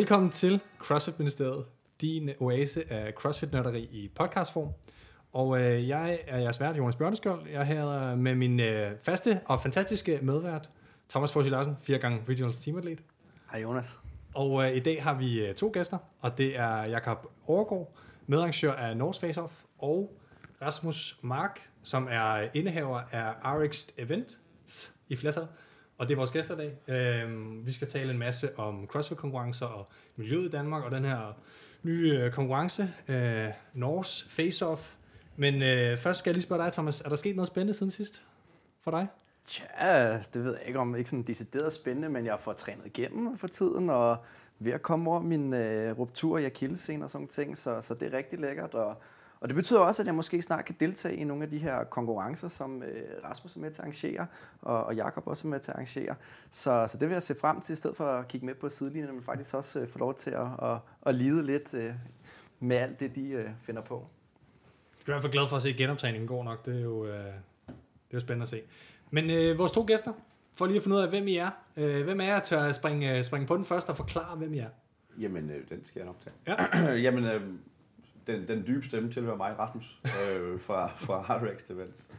Velkommen til CrossFit Ministeriet, din oase af CrossFit-nørderi i podcastform. Og øh, jeg er jeres vært, Jonas Bjørneskjold. Jeg er her med min øh, faste og fantastiske medvært, Thomas Forsig Larsen, fire gange Regionals teamatlet. Hej Jonas. Og øh, i dag har vi øh, to gæster, og det er Jakob Overgaard, medarrangør af Norse Face Off, og Rasmus Mark, som er indehaver af RX Events i flertal. Og det er vores gæster i dag. Øh, vi skal tale en masse om CrossFit-konkurrencer og miljøet i Danmark, og den her nye øh, konkurrence, øh, Norse Face Off. Men øh, først skal jeg lige spørge dig, Thomas, er der sket noget spændende siden sidst for dig? Tja, det ved jeg ikke om ikke sådan decideret spændende, men jeg får trænet igennem for tiden, og ved at komme over min øh, ruptur i akillescenen og sådan ting, så, så det er rigtig lækkert. Og, og det betyder også, at jeg måske snart kan deltage i nogle af de her konkurrencer, som øh, Rasmus er med til at arrangere, og, og Jakob også er med til at arrangere. Så, så det vil jeg se frem til, i stedet for at kigge med på sidelinjen, men faktisk også øh, få lov til at, at, at lide lidt øh, med alt det, de øh, finder på. Jeg er i hvert fald glad for at se, at genoptræningen går nok. Det er jo, øh, det er jo spændende at se. Men øh, vores to gæster, for lige at finde ud af, hvem I er. Øh, hvem er jer til at springe, springe på den først og forklare, hvem I er? Jamen, øh, den skal jeg nok tage. Ja. Jamen, øh, den, den dybe stemme tilhører mig, Rasmus, øh, fra, fra RX Events.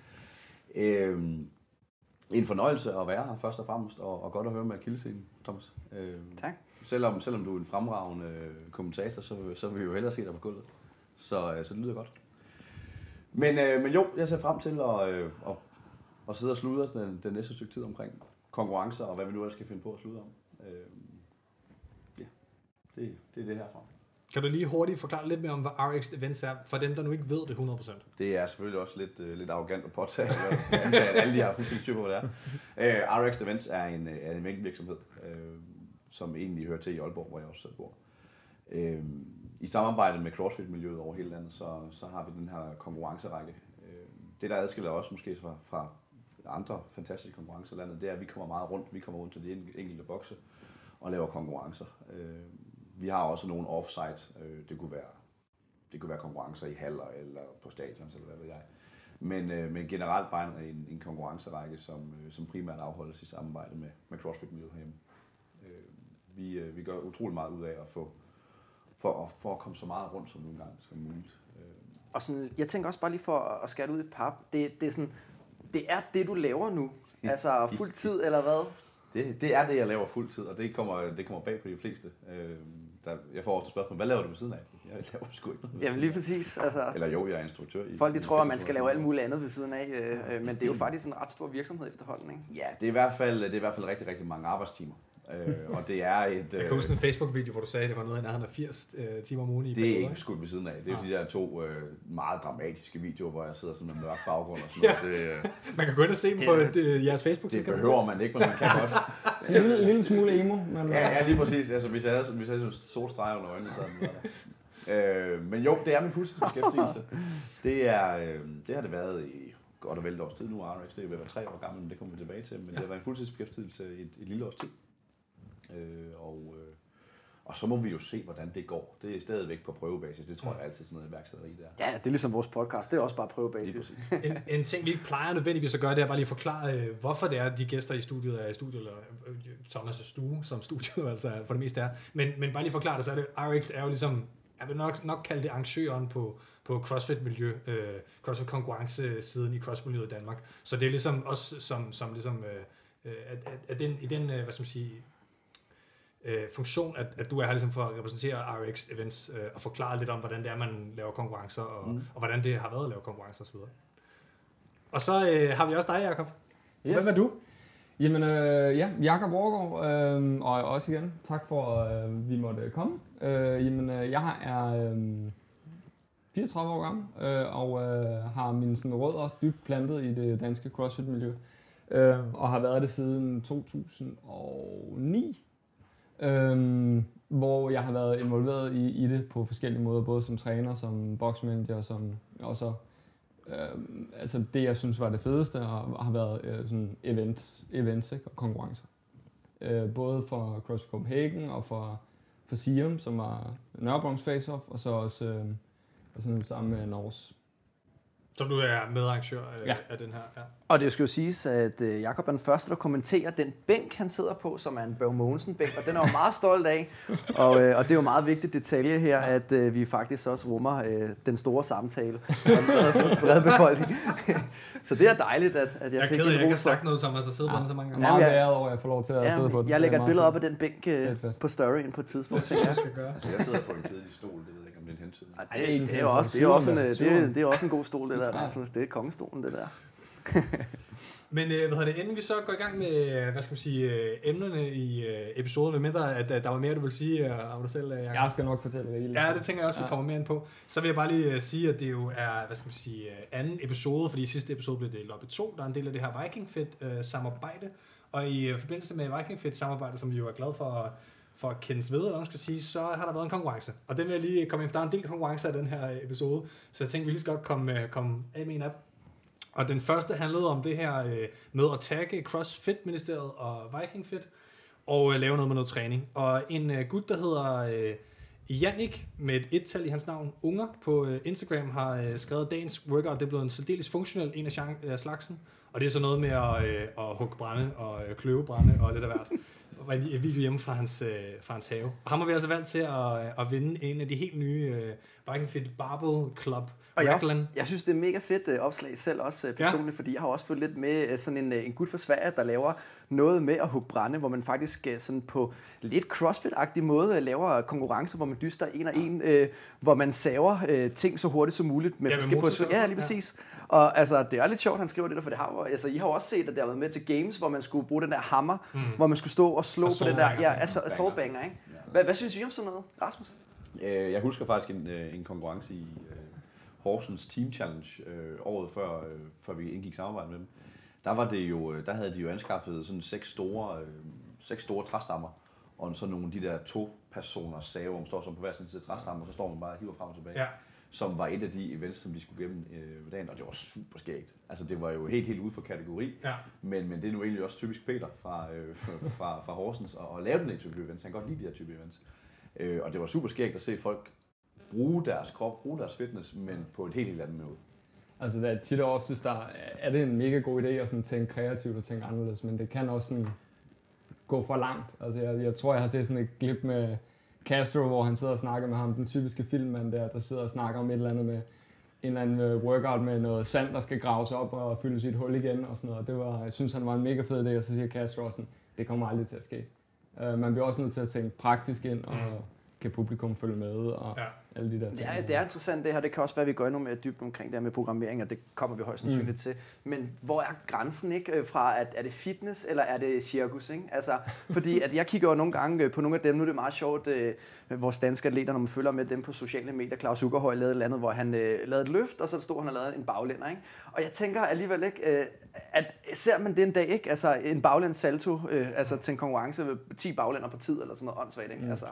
Øh, en fornøjelse at være her, først og fremmest, og, og godt at høre med kildescenen, Thomas. Øh, Tak. Selvom, selvom du er en fremragende øh, kommentator, så, så vil vi jo hellere se dig på gulvet. Så, øh, så det lyder godt. Men, øh, men jo, jeg ser frem til at, øh, at, at sidde og sludre den, den næste stykke tid omkring konkurrencer, og hvad vi nu ellers skal finde på at sludre om. Øh, ja, det, det er det herfra. Kan du lige hurtigt forklare lidt mere om, hvad RX Events er, for dem, der nu ikke ved det 100%? Det er selvfølgelig også lidt, øh, lidt arrogant at påtage, at antage, at alle de har fuldstændig styr på, hvad det er. Øh, RX Events er en, øh, er en mængdevirksomhed, øh, som egentlig hører til i Aalborg, hvor jeg også selv bor. Øh, I samarbejde med CrossFit-miljøet over hele landet, så, så har vi den her konkurrencerække. Øh, det, der adskiller os måske fra, fra andre fantastiske konkurrencer i landet, det er, at vi kommer meget rundt. Vi kommer rundt til de enkelte bokse og laver konkurrencer. Øh, vi har også nogle off-site. Øh, det kunne være det kunne være konkurrencer i haller eller på stadion, eller hvad ved jeg. Men, øh, men generelt bare en, en konkurrencerække, som, øh, som primært afholdes i samarbejde med, med CrossFit-miljøet herhjemme. Øh, vi, øh, vi gør utrolig meget ud af at få, for, at, for at komme så meget rundt som nogle gange som muligt. Øh, Og sådan, jeg tænker også bare lige for at skære det ud i pap, det, det, er sådan, det er det, du laver nu. Altså fuld tid, eller hvad? det, det er det, jeg laver fuldtid, og det kommer, det kommer bag på de fleste. Øh, der, jeg får ofte spørgsmål, hvad laver du ved siden af? Jeg laver sgu ikke noget. Jamen lige præcis. Altså, Eller jo, jeg er instruktør. I, folk de i tror, at man skal lave alt muligt andet ved siden af, øh, øh, men det er jo faktisk en ret stor virksomhed efterhånden. Ikke? Ja, det er i hvert fald, det er i hvert fald rigtig, rigtig mange arbejdstimer. Øh, og det er et... Jeg kan øh, huske en Facebook-video, hvor du sagde, at det var noget i nærheden af 80 øh, timer om ugen i det er perioder, ikke skudt ved siden af. Det er Nej. de der to øh, meget dramatiske videoer, hvor jeg sidder sådan med mørk baggrund og sådan noget. Det, øh, Man kan gå ind og se dem Det- på øh, jeres facebook det behøver man ikke, men man kan godt. Så en lille, lille smule emo. Men, Ja, ja lige præcis. Altså, hvis jeg havde, hvis jeg havde sådan en sort streg under øjnene, så havde øh, Men jo, det er min fuldtidsbeskæftigelse. Det, er, øh, det har det været i godt og vel et års tid nu, RX. Det er ved at være tre år gammel, men det kommer vi tilbage til. Men det har været en fuldtidsbeskæftigelse i et, et lille års tid. Øh, og, øh, og så må vi jo se, hvordan det går. Det er stadigvæk på prøvebasis. Det tror jeg altid sådan noget iværksætteri der. Ja, det er ligesom vores podcast. Det er også bare prøvebasis. en, en ting, vi ikke plejer nødvendigvis at gøre, det er bare lige at forklare, øh, hvorfor det er, at de gæster i studiet er i studiet, eller øh, Thomas' stue, som studiet altså for det meste er. Men, men bare lige forklare det, så er det, RX er jo ligesom, jeg vil nok, nok kalde det arrangøren på, på CrossFit-miljø, øh, CrossFit-konkurrencesiden i CrossFit-miljøet i Danmark. Så det er ligesom også som, som ligesom, øh, øh, at, at, at den, i den, øh, hvad skal man sige, øh, funktion, at, at du er her ligesom for at repræsentere RX Events øh, og forklare lidt om, hvordan det er, man laver konkurrencer, og, mm. og hvordan det har været at lave konkurrencer osv. Og så øh, har vi også dig, Jacob. Yes. Hvem er du? Jamen, øh, ja, Jakob Overgaard, øh, og også igen, tak for, at øh, vi måtte komme. Øh, jamen, øh, jeg er øh, 34 år gammel, øh, og øh, har mine sådan, rødder dybt plantet i det danske CrossFit-miljø, øh, og har været det siden 2009, øh, hvor jeg har været involveret i, i det på forskellige måder, både som træner, som boxmanager, som også øh, altså det, jeg synes var det fedeste, og har været øh, sådan event, events ikke, og konkurrencer. Øh, både for CrossFit Copenhagen og for, for Siam, som var Nørrebrons Face-Off, og så også øh, og sådan sammen med Norge. Som du er medarrangør øh, Ja. af den her. Ja. Og det skal jo siges, at øh, Jakob er den første, der kommenterer den bænk, han sidder på, som er en Børge Mogensen-bænk, og den er jeg jo meget stolt af. Og, øh, og det er jo en meget vigtig detalje her, at øh, vi faktisk også rummer øh, den store samtale og en bred, bred befolkning. Så det er dejligt, at, at jeg, Jeg er fik ked af, at jeg en ikke har ros for. sagt noget, Thomas, og siddet på den så mange Jeg gange. er meget Ja, ja. beæret over, at jeg får lov til at Ja, sidde på den. jeg lægger et er billede op af den bænk øh, på storyen på et tidspunkt. Det synes jeg, skal gøre. Altså, jeg sidder på en kedelig stol, det jeg ikke, om det er det er det, det, er jo også, det, er jo også en, det, er, det er også en god stol, det der, Ja. Rasmus. Det er kongestolen, det der. Men øh, hvad hedder det, inden vi så går i gang med, hvad skal man sige, øh, emnerne i øh, episoden, med mindre at der var mere, du vil sige om dig selv, Jacob? Jeg skal nok fortælle det hele. Ja, det tænker jeg også, vi Ja. kommer mere ind på. Så vil jeg bare lige sige, at det jo er, hvad skal man sige, anden episode, fordi i sidste episode blev delt op i to. Der er en del af det her Viking Fit samarbejde. Og i forbindelse med Viking Fit samarbejde, som vi jo er glade for, for Kens ved, eller man skal sige, så har der været en konkurrence. Og den vil jeg lige komme efter. Der er en del konkurrencer i den her episode, så jeg tænkte, vi lige skal godt komme, øh, komme af med en app. Og den første handlede om det her øh, med at tagge CrossFit-ministeriet og VikingFit og øh, lave noget med noget træning. Og en øh, gut, der hedder øh, Jannik, med et et-tal i hans navn, Unger, på øh, Instagram, har øh, skrevet dagens workout. Det er blevet en særdeles funktionel en af af øh, slagsen. Og det er så noget med at, øh, at hugge brænde og øh, kløve brænde og lidt af hvert. Var en video hjemme fra hans, øh, fra hans have. Og ham har vi altså valgt til at, øh, at vinde en af de helt nye øh, Viking Fit Barbell Club Og jeg, jeg synes, det er mega fedt uh, opslag selv også uh, personligt, ja. fordi jeg har også fået lidt med uh, sådan en, uh, en gut fra Sverige, der laver noget med at hugge brænde, hvor man faktisk uh, sådan på lidt crossfit-agtig måde uh, laver konkurrencer, hvor man dyster en og en, uh, hvor man saver uh, ting så hurtigt som muligt. Med Ja, med forskellige og Ja, lige ja. præcis. Og altså, det er lidt sjovt, han skriver det der, for det har altså, I har også set, at det har været med til games, hvor man skulle bruge den der hammer, mm. hvor man skulle stå og slå Og på den der, ja, ja. altså, soulbanger, ikke? Hvad, hvad synes I om sådan noget, Rasmus? Øh, Jeg husker faktisk en, øh, en konkurrence i øh, Horsens Team Challenge øh, året før, øh, før vi indgik samarbejde med dem. Der var det jo, øh, der havde de jo anskaffet sådan seks store, øh, seks store træstammer, og så nogle af de der to personers save, hvor man står som på hver sin side af træstammer, og så står man bare og hiver frem og tilbage. Ja. Som var et af de events, som de skulle gennem øh, dagen, og det var super skægt. Altså det var jo helt, helt ude for kategori, Ja. men, men det er nu egentlig også typisk Peter fra, øh, fra, fra Horsens at, at lave den her type events. Han kan godt lide de her type events. Øh, og det var super skægt at se folk bruge deres krop, bruge deres fitness, men på et helt, helt andet måde. Altså det er tit og oftest, der er det en mega god idé at sådan tænke kreativt og tænke anderledes, men det kan også sådan gå for langt. Altså jeg, jeg tror, jeg har set sådan et klip med Castro, hvor han sidder og snakker med ham, den typiske filmmand der, der sidder og snakker om et eller andet med en eller anden øh, workout med noget sand, der skal graves op og fylde sit hul igen og sådan noget. Det var, jeg synes, han var en mega fed idé, og så siger Castro også sådan, det kommer aldrig til at ske. Uh, man bliver også nødt til at tænke praktisk ind, og Mm kan publikum følge med, og Ja. alle de der ting. Det er, det er interessant det her. Det kan også være, at vi går endnu mere dybt omkring det her med programmering, og det kommer vi højst sandsynligt mm. til. Men hvor er grænsen ikke øh, fra, at er det fitness, eller er det cirkus? Ikke? Altså, fordi at jeg kigger jo nogle gange øh, på nogle af dem, nu er det meget sjovt, øh, vores danske atleter, når man følger med dem på sociale medier. Claus Ugerhøj lavede et eller andet, hvor han øh, lavede et løft, og så stod han og lavede en baglænder. Ikke? Og jeg tænker alligevel ikke, øh, at ser man det en dag, ikke? Altså en baglæns salto, øh, altså til en konkurrence med 10 baglænder på tid, eller sådan noget åndssvagt, ikke? Mm. Altså,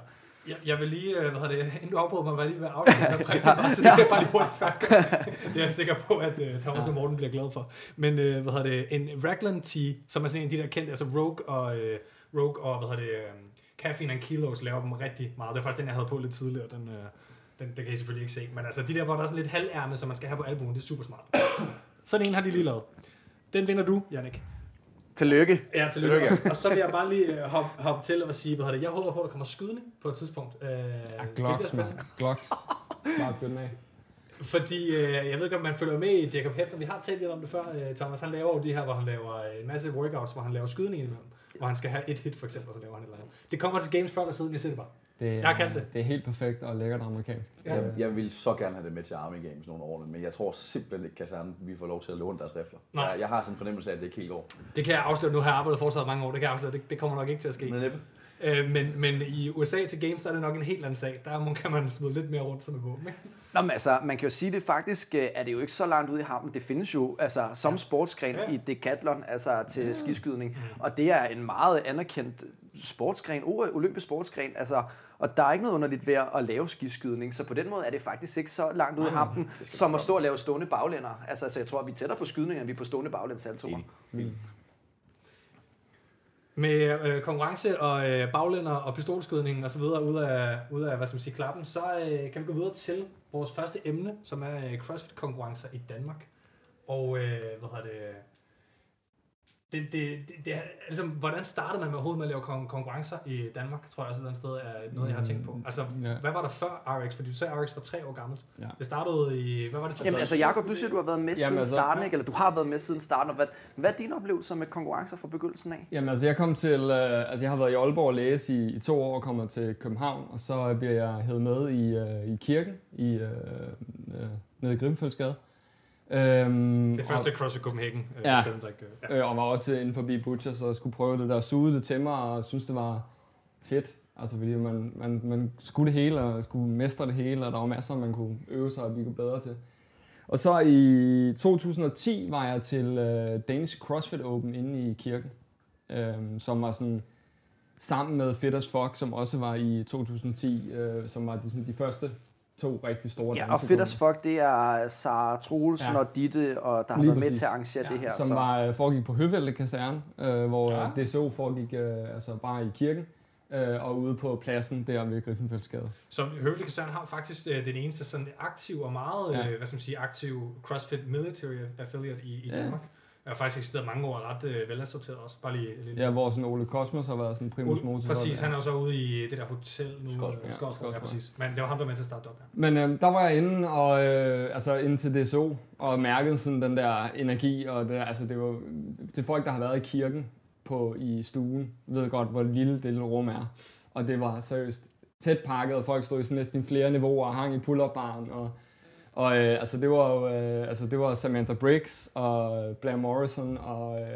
Jeg, jeg vil lige, øh, hvad hedder det, inden du afbryder mig, var lige ved at afslutte med præmien, bare, så det kan jeg bare lige hurtigt færdig. Det er jeg sikker på, at uh, Thomas og Morten bliver glad for. Men uh, hvad hedder det, en Raglan Tea, som er sådan en af de der kendte, altså Rogue og, uh, Rogue og hvad hedder det, um, Caffeine and Kilos laver dem rigtig meget. Det er faktisk den, jeg havde på lidt tidligere, den, uh, den, den kan I selvfølgelig ikke se. Men altså de der, hvor der er sådan lidt halværmet, som man skal have på albuen, det er super smart. Sådan en har de lige lavet. Den vinder du, Jannik. Tillykke. Ja, tillykke. Og så vil jeg bare lige uh, hoppe, hoppe til og sige, hvad det, jeg håber på, at der kommer skydning på et tidspunkt. Uh, Ja, Glocks, mand. Glocks. Bare fyr den af. Fordi øh, jeg ved ikke, om man følger med i Jacob Hepner. Vi har talt lidt om det før. Øh, Thomas, han laver jo de her, hvor han laver øh, en masse workouts, hvor han laver skydning imellem. Hvor han skal have et hit, for eksempel, og så laver han et eller andet. Det kommer til games før eller siden, jeg ser det bare. Det, Jeg kan det. Det er helt perfekt og lækkert amerikansk. Ja. Jeg, jeg vil så gerne have det med til Army Games nogle år, men jeg tror simpelthen ikke, kaserne vi får lov til at låne deres rifler. Nej. Jeg, jeg har sådan en fornemmelse af, at det ikke helt går. Det kan jeg afsløre. Nu har jeg arbejdet fortsat mange år. Det kan jeg afsløre. Det, det kommer nok ikke til at ske. Men næppe. Øh, men, men i USA til games, der er det nok en helt anden sag. Der må- kan man smide lidt mere rundt som et våben. Ikke? Nå, men altså, man kan jo sige det faktisk, øh, er det jo ikke så langt ude i hampen. Det findes jo altså, som sportsgren Ja. i decathlon, altså til skiskydning. Og det er en meget anerkendt sportsgren, o- olympisk sportsgren. Altså, og der er ikke noget underligt ved at lave skiskydning. Så på den måde er det faktisk ikke så langt ude i hampen, som at stå og lave stående baglænder. Altså, altså jeg tror, vi er tættere på skydning, end vi er på stående baglæns saltoer. Enig. med øh, konkurrence og øh, baglænder og pistolskydning og så videre ud af, ud af hvad skal man sige, klappen, så øh, kan vi gå videre til vores første emne, som er øh, CrossFit-konkurrencer i Danmark. Og øh, hvad hedder det, det, det, det, det er, altså, hvordan startede man med overhovedet med at lave kon- konkurrencer i Danmark, tror jeg også et eller andet sted er noget, jeg har tænkt på. Altså, Ja. hvad var der før RX? Fordi du sagde, at RX var tre år gammelt. Ja. Det startede i, hvad var det? Jamen altså Jakob, du siger, du har været med Jamen, siden altså- starten, ikke? Eller du har været med siden starten. Og Hvad, hvad er dine oplevelser med konkurrencer fra begyndelsen af? Jamen altså, jeg kom til, øh, altså jeg har været i Aalborg og læse i, i to år og kommer til København, og så bliver jeg hævet med i, øh, i kirken i, øh, øh, nede i Grimfældsgade. Øhm, Det første CrossFit Copenhagen. Øh, Ja. ikke, øh, ja. og, øh, og var også inden forbi Butchers og skulle prøve det der, suge det til mig og synes det var fedt. Altså fordi man, man, man skulle det hele og skulle mestre det hele, og der var masser, man kunne øve sig og blive bedre til. Og så i 2010 var jeg til øh, Danish CrossFit Open inde i kirken, øh, som var sådan sammen med Fit as Fuck, som også var i 2010, øh, som var de, sådan, de første to rigtig store Ja, og fedt as fuck, det er Sara Troelsen Ja. og Ditte, og der har Lige været med præcis. til at arrangere det her. som så. var, øh, foregik på Høvælde Kaserne, øh, hvor Ja. ja. DSO foregik øh, altså bare i kirken, øh, og ude på pladsen der ved Griffenfeldsgade. Så Høvde Kaserne har faktisk øh, den eneste sådan aktiv og meget, Ja. øh, hvad skal man sige, aktiv CrossFit Military Affiliate i, i Ja. Danmark. Jeg har faktisk eksisteret mange år ret øh, velassorteret også. Bare lige lille Ja, hvor sådan Ole Kosmos har været sådan primus motor. Præcis, han er jo så ude i det der hotel nu. Skodsborg. øh, Ja, Skodsborg, ja, præcis. Men det var ham, der var med til at starte op, ja. Men øh, der var jeg inde, og, øh, altså ind til DSO, og mærkede sådan den der energi, og det, altså det var til folk, der har været i kirken på, i stuen, ved godt, hvor lille det lille rum er. Og det var seriøst tæt pakket, og folk stod i sådan næsten flere niveauer og hang i pull-up-baren, og og øh, altså det var jo, øh, altså det var Samantha Briggs og Blair Morrison og øh,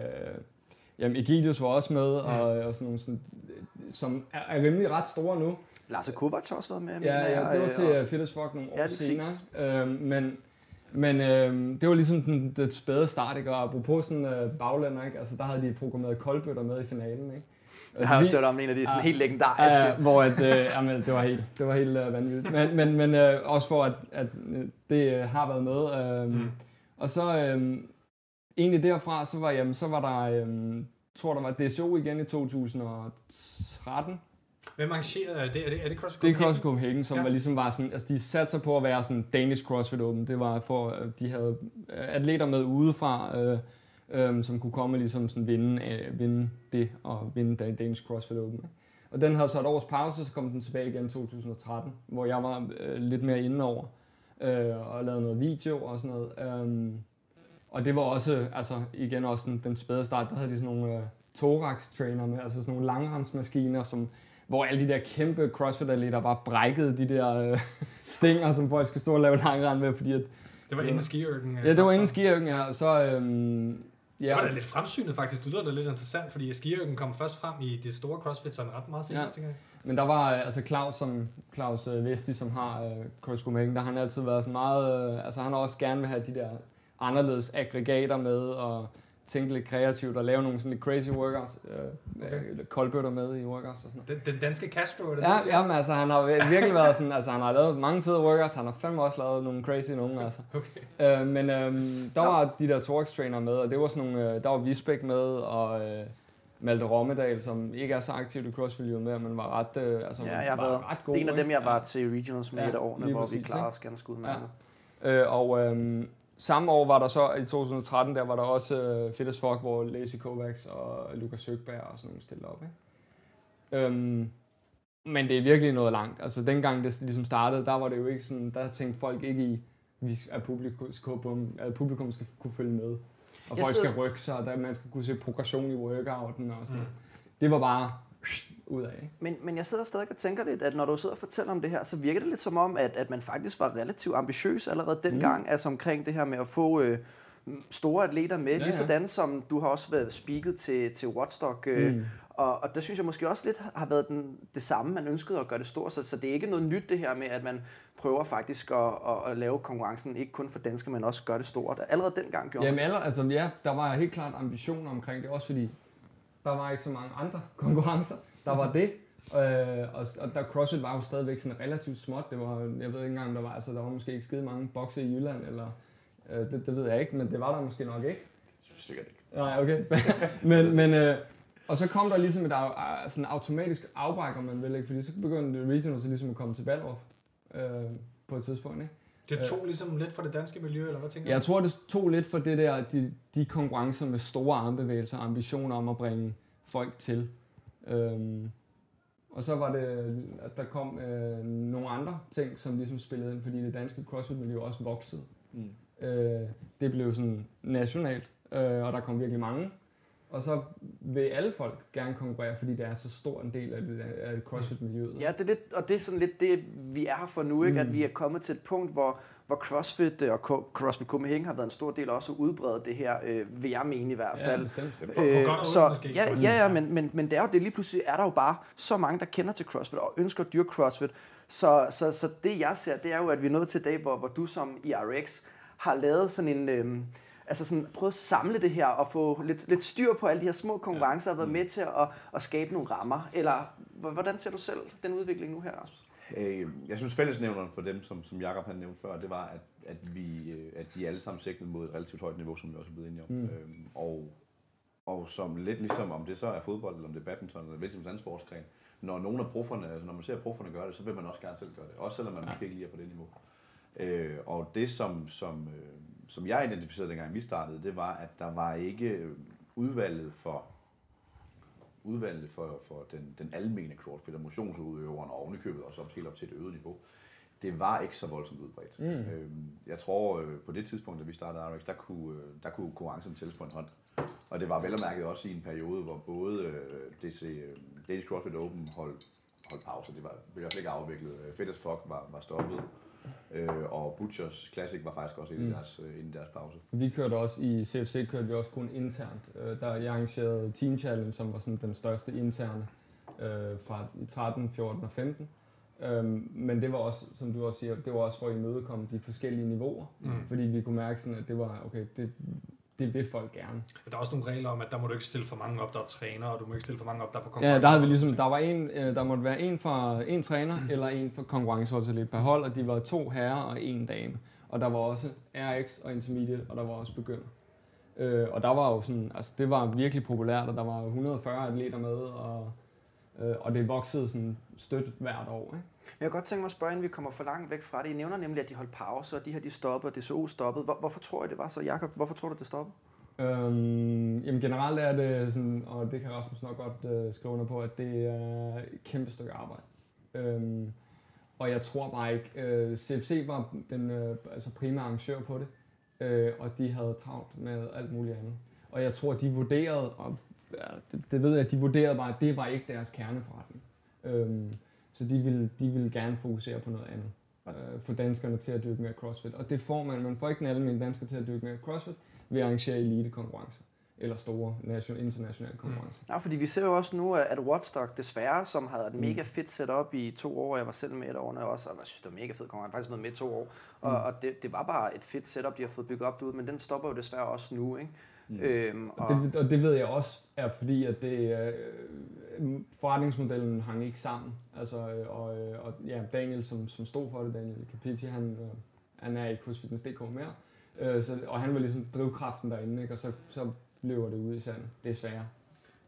jamen Egidius var også med og, og sådan nogle sådan, som er, er rimelig ret store nu. Lars Kovac har også været med. Ja, ja, det var øh, til og- Fit as Fuck nogle år Ja, er senere. Øhm, men men øhm, det var ligesom den, det spæde start, ikke? Og apropos sådan øh, baglænder, ikke? Altså, der havde de programmeret koldbøtter med i finalen, ikke? Jeg har også hørt om en af de sådan Ja. helt legendariske. Ja, hvor at, øh, jamen, det var helt, det var helt øh, vanvittigt. Men, men, men øh, også for, at, at øh, det øh, har været med. Øh, Mm. Og så øh, egentlig derfra, så var, jamen, så var der, øh, tror der var DSO igen i 2013. Hvem arrangerer det? Er det, er det CrossFit Det er Copenhagen? CrossFit Copenhagen, som Ja. var ligesom var sådan, altså de satte sig på at være sådan Danish CrossFit Open. Det var for, de havde øh, atleter med udefra, øh, øh, som kunne komme og ligesom sådan vinde, øh, vinde det og vinde Dan- Danish CrossFit Open. ikke? Og den havde så et års pause, så kom den tilbage igen i 2013, hvor jeg var øh, lidt mere inde over øh, og lavede noget video og sådan noget. Um, og det var også, altså igen også den, den spæde start, der havde de sådan nogle øh, thorax-trainer med, altså sådan nogle langrensmaskiner, som hvor alle de der kæmpe CrossFit-atleter bare brækkede de der øh, stænger, som folk skulle stå og lave langrend med, fordi at, Det var inden skiørken. ja, det var inden skiøkken her, og så, øhm, Det ja, var da lidt fremsynet faktisk. Det lyder da lidt interessant, fordi skiørken kom først frem i det store CrossFit, sådan ret meget senere, Ja. tænker jeg. men der var øh, altså Claus, som, Claus øh, Vesti, som har øh, CrossFit Copenhagen, der har han altid været sådan meget, øh, altså han har også gerne vil have de der anderledes aggregater med, og tænke lidt kreativt og lave nogle sådan lidt crazy workouts, øh, Okay. okay. koldbøtter med i workouts og sådan noget. Den, den danske Castro, er det Ja, det, du siger? ja, men altså, han har virkelig været sådan, altså han har lavet mange fede workouts, han har fandme også lavet nogle crazy nogle, altså. Okay. Øh, men øhm, der var de der Torx trainer med, og det var sådan nogle, øh, der var Visbæk med, og øh, Malte Rommedal, som ikke er så aktiv i CrossFit mere, men var ret, øh, altså, Ja, jeg var ret god. det er en af dem, jeg var til regionals med Ja, et af årene, lige hvor vi præcis, klarede ikke? os ganske udmærket. Øh, og øhm, samme år var der så, i 2013, der var der også øh, Fit as Fuck, hvor Lazy Kovacs og Lukas Søgberg og sådan nogle stillede op. Ikke? Øhm, men det er virkelig noget langt. Altså dengang det ligesom startede, der var det jo ikke sådan, der tænkte folk ikke i, at publikum, at publikum skal kunne følge med. Og Jeg folk sidder- skal rykke sig, og der, man skal kunne se progression i workouten og sådan mm. Det var bare ud af. Men, men jeg sidder stadig og tænker lidt, at når du sidder og fortæller om det her, så virker det lidt som om, at, at man faktisk var relativt ambitiøs allerede dengang, mm. altså omkring det her med at få øh, store atleter med, ja, Ja, ja. ligesådan som du har også været speaket til, til Watstock, øh, mm. Og, og der synes jeg måske også lidt har været den, det samme, man ønskede at gøre det stort, så, så det er ikke noget nyt det her med, at man prøver faktisk at, at, at lave konkurrencen, ikke kun for danske, men også gøre det stort. Allerede dengang gjorde Jamen aller, altså, ja, der var helt klart ambitioner omkring det, også fordi der var ikke så mange andre konkurrencer. Der var det, øh, og, og der CrossFit var jo stadigvæk sådan relativt småt. Det var, jeg ved ikke engang, om der var, altså, der var måske ikke skide mange bokse i Jylland, eller øh, det, det, ved jeg ikke, men det var der måske nok ikke. Sikkert ikke. Nej, okay. men, men, øh, Og så kom der ligesom et au- sådan automatisk afbræk, om man vil, ikke? fordi så begyndte regionals ligesom at komme til Ballerup øh, på et tidspunkt. Ikke? Det tog ligesom lidt fra det danske miljø, eller hvad tænker Jeg tror, det tog lidt for det der, de, de konkurrencer med store armbevægelser og ambitioner om at bringe folk til. Øhm, og så var det, at der kom øh, nogle andre ting, som ligesom spillede ind, fordi det danske CrossFit-miljø også voksede. Mm. Øh, det blev sådan nationalt, øh, og der kom virkelig mange. Og så vil alle folk gerne konkurrere, fordi det er så stor en del af, det, af CrossFit-miljøet. Ja, det er lidt, og det er sådan lidt det, vi er her for nu, ikke? Mm. at vi er kommet til et punkt, hvor, hvor CrossFit og Co- CrossFit Copenhagen har været en stor del også at udbrede det her, øh, vil jeg mene i hvert ja fald. bestemt. På- på godt og ondt så, måske, ja, ja, ja, men, men, men det er jo det, lige pludselig er der jo bare så mange, der kender til CrossFit og ønsker at dyrke CrossFit. Så, så, så det jeg ser, det er jo, at vi er nået til i dag, hvor, hvor du som i RX har lavet sådan en... Øh, altså sådan, prøvet at samle det her og få lidt, lidt styr på alle de her små konkurrencer og været med til at, at skabe nogle rammer. Eller hvordan ser du selv den udvikling nu her, Rasmus? Øh, jeg synes fællesnævneren for dem, som, som Jacob han nævnte før, det var, at, at, vi, øh, at de alle sammen sigtede mod et relativt højt niveau, som vi også er blevet enige om. Mm. Øhm, og, og som lidt ligesom, om det så er fodbold, eller om det er badminton, eller hvilken som anden sportsgren, når nogle af profferne, altså når man ser profferne gøre det, så vil man også gerne selv gøre det. Også selvom man ja. måske ikke lige er på det niveau. Øh, og det, som, som, øh, som jeg identificerede, dengang vi startede, det var, at der var ikke øh, udvalget for udvalget for, for den, den almene CrossFit og motionsudøveren og ovenikøbet også op, helt op til et øget niveau, det var ikke så voldsomt udbredt. Mm. Øhm, jeg tror, øh, på det tidspunkt, da vi startede RX, der kunne, øh, der kunne konkurrencen tælles på en hånd. Og det var vel og mærket også i en periode, hvor både øh, DC, øh, Danish CrossFit Open holdt, holdt pause. Det var i hvert fald ikke afviklet. Øh, Fit as Fuck var, var stoppet. Øh, og Butchers Classic var faktisk også inde i Mm. deres, øh, inde i deres pause. Vi kørte også i CFC kørte vi også kun internt. Øh, der jeg arrangerede Team Challenge, som var sådan den største interne øh, fra i 13, 14 og 15. Øhm, men det var også, som du også siger, det var også for at imødekomme de forskellige niveauer. Mm. Fordi vi kunne mærke sådan, at det var, okay, det, det vil folk gerne. Der er også nogle regler om, at der må du ikke stille for mange op, der er træner, og du må ikke stille for mange op, der er på Ja, konkurrence. der havde vi ligesom, der var en, øh, der måtte være en for en træner, eller en for konkurrenceholdet per hold, og de var to herrer og en dame. Og der var også RX og Intermediate, og der var også begynder. Øh, og der var jo sådan, altså det var virkelig populært, og der var 140 atleter med, og, øh, og det voksede sådan stødt hvert år. Ikke? Jeg kunne godt tænke mig at spørge, inden vi kommer for langt væk fra det. I nævner nemlig, at de holdt pause, og de her de stoppede, og DSO stoppede. Hvor, hvorfor tror jeg, det var så, Jakob? Hvorfor tror du, det stoppede? Øhm, jamen generelt er det sådan, og det kan Rasmus nok godt øh, skrive under på, at det er et kæmpe stykke arbejde. Øhm, og jeg tror bare ikke, øh, CFC var den øh, altså primære arrangør på det, øh, og de havde travlt med alt muligt andet. Og jeg tror, de vurderede, og det, det ved jeg, at de vurderede bare, at det var ikke deres kerneforretning. Øhm, så de ville, de ville gerne fokusere på noget andet. Øh, få danskerne til at dyrke mere CrossFit. Og det får man. Man får ikke den almindelige dansker til at dyrke mere CrossFit ved at arrangere elite-konkurrencer. Eller store nation, internationale konkurrencer. Ja, fordi vi ser jo også nu, at Watstock desværre, som havde et Mm. mega fedt setup i to år, jeg var selv med et år også, og jeg synes, det var mega fedt konkurrence, faktisk noget med i to år, og, Mm. og det, det, var bare et fedt setup, de har fået bygget op derude, men den stopper jo desværre også nu, ikke? Mm. Øhm, og, Og det, og det ved jeg også er fordi, at det, øh, forretningsmodellen hang ikke sammen. Altså, øh, og, øh, og ja, Daniel, som, som stod for det, Daniel Capiti, han, øh, han er ikke hos Fitness.dk mere. Øh, så, og han var ligesom drivkraften derinde, ikke? og så, så løber det ud i sandet, desværre.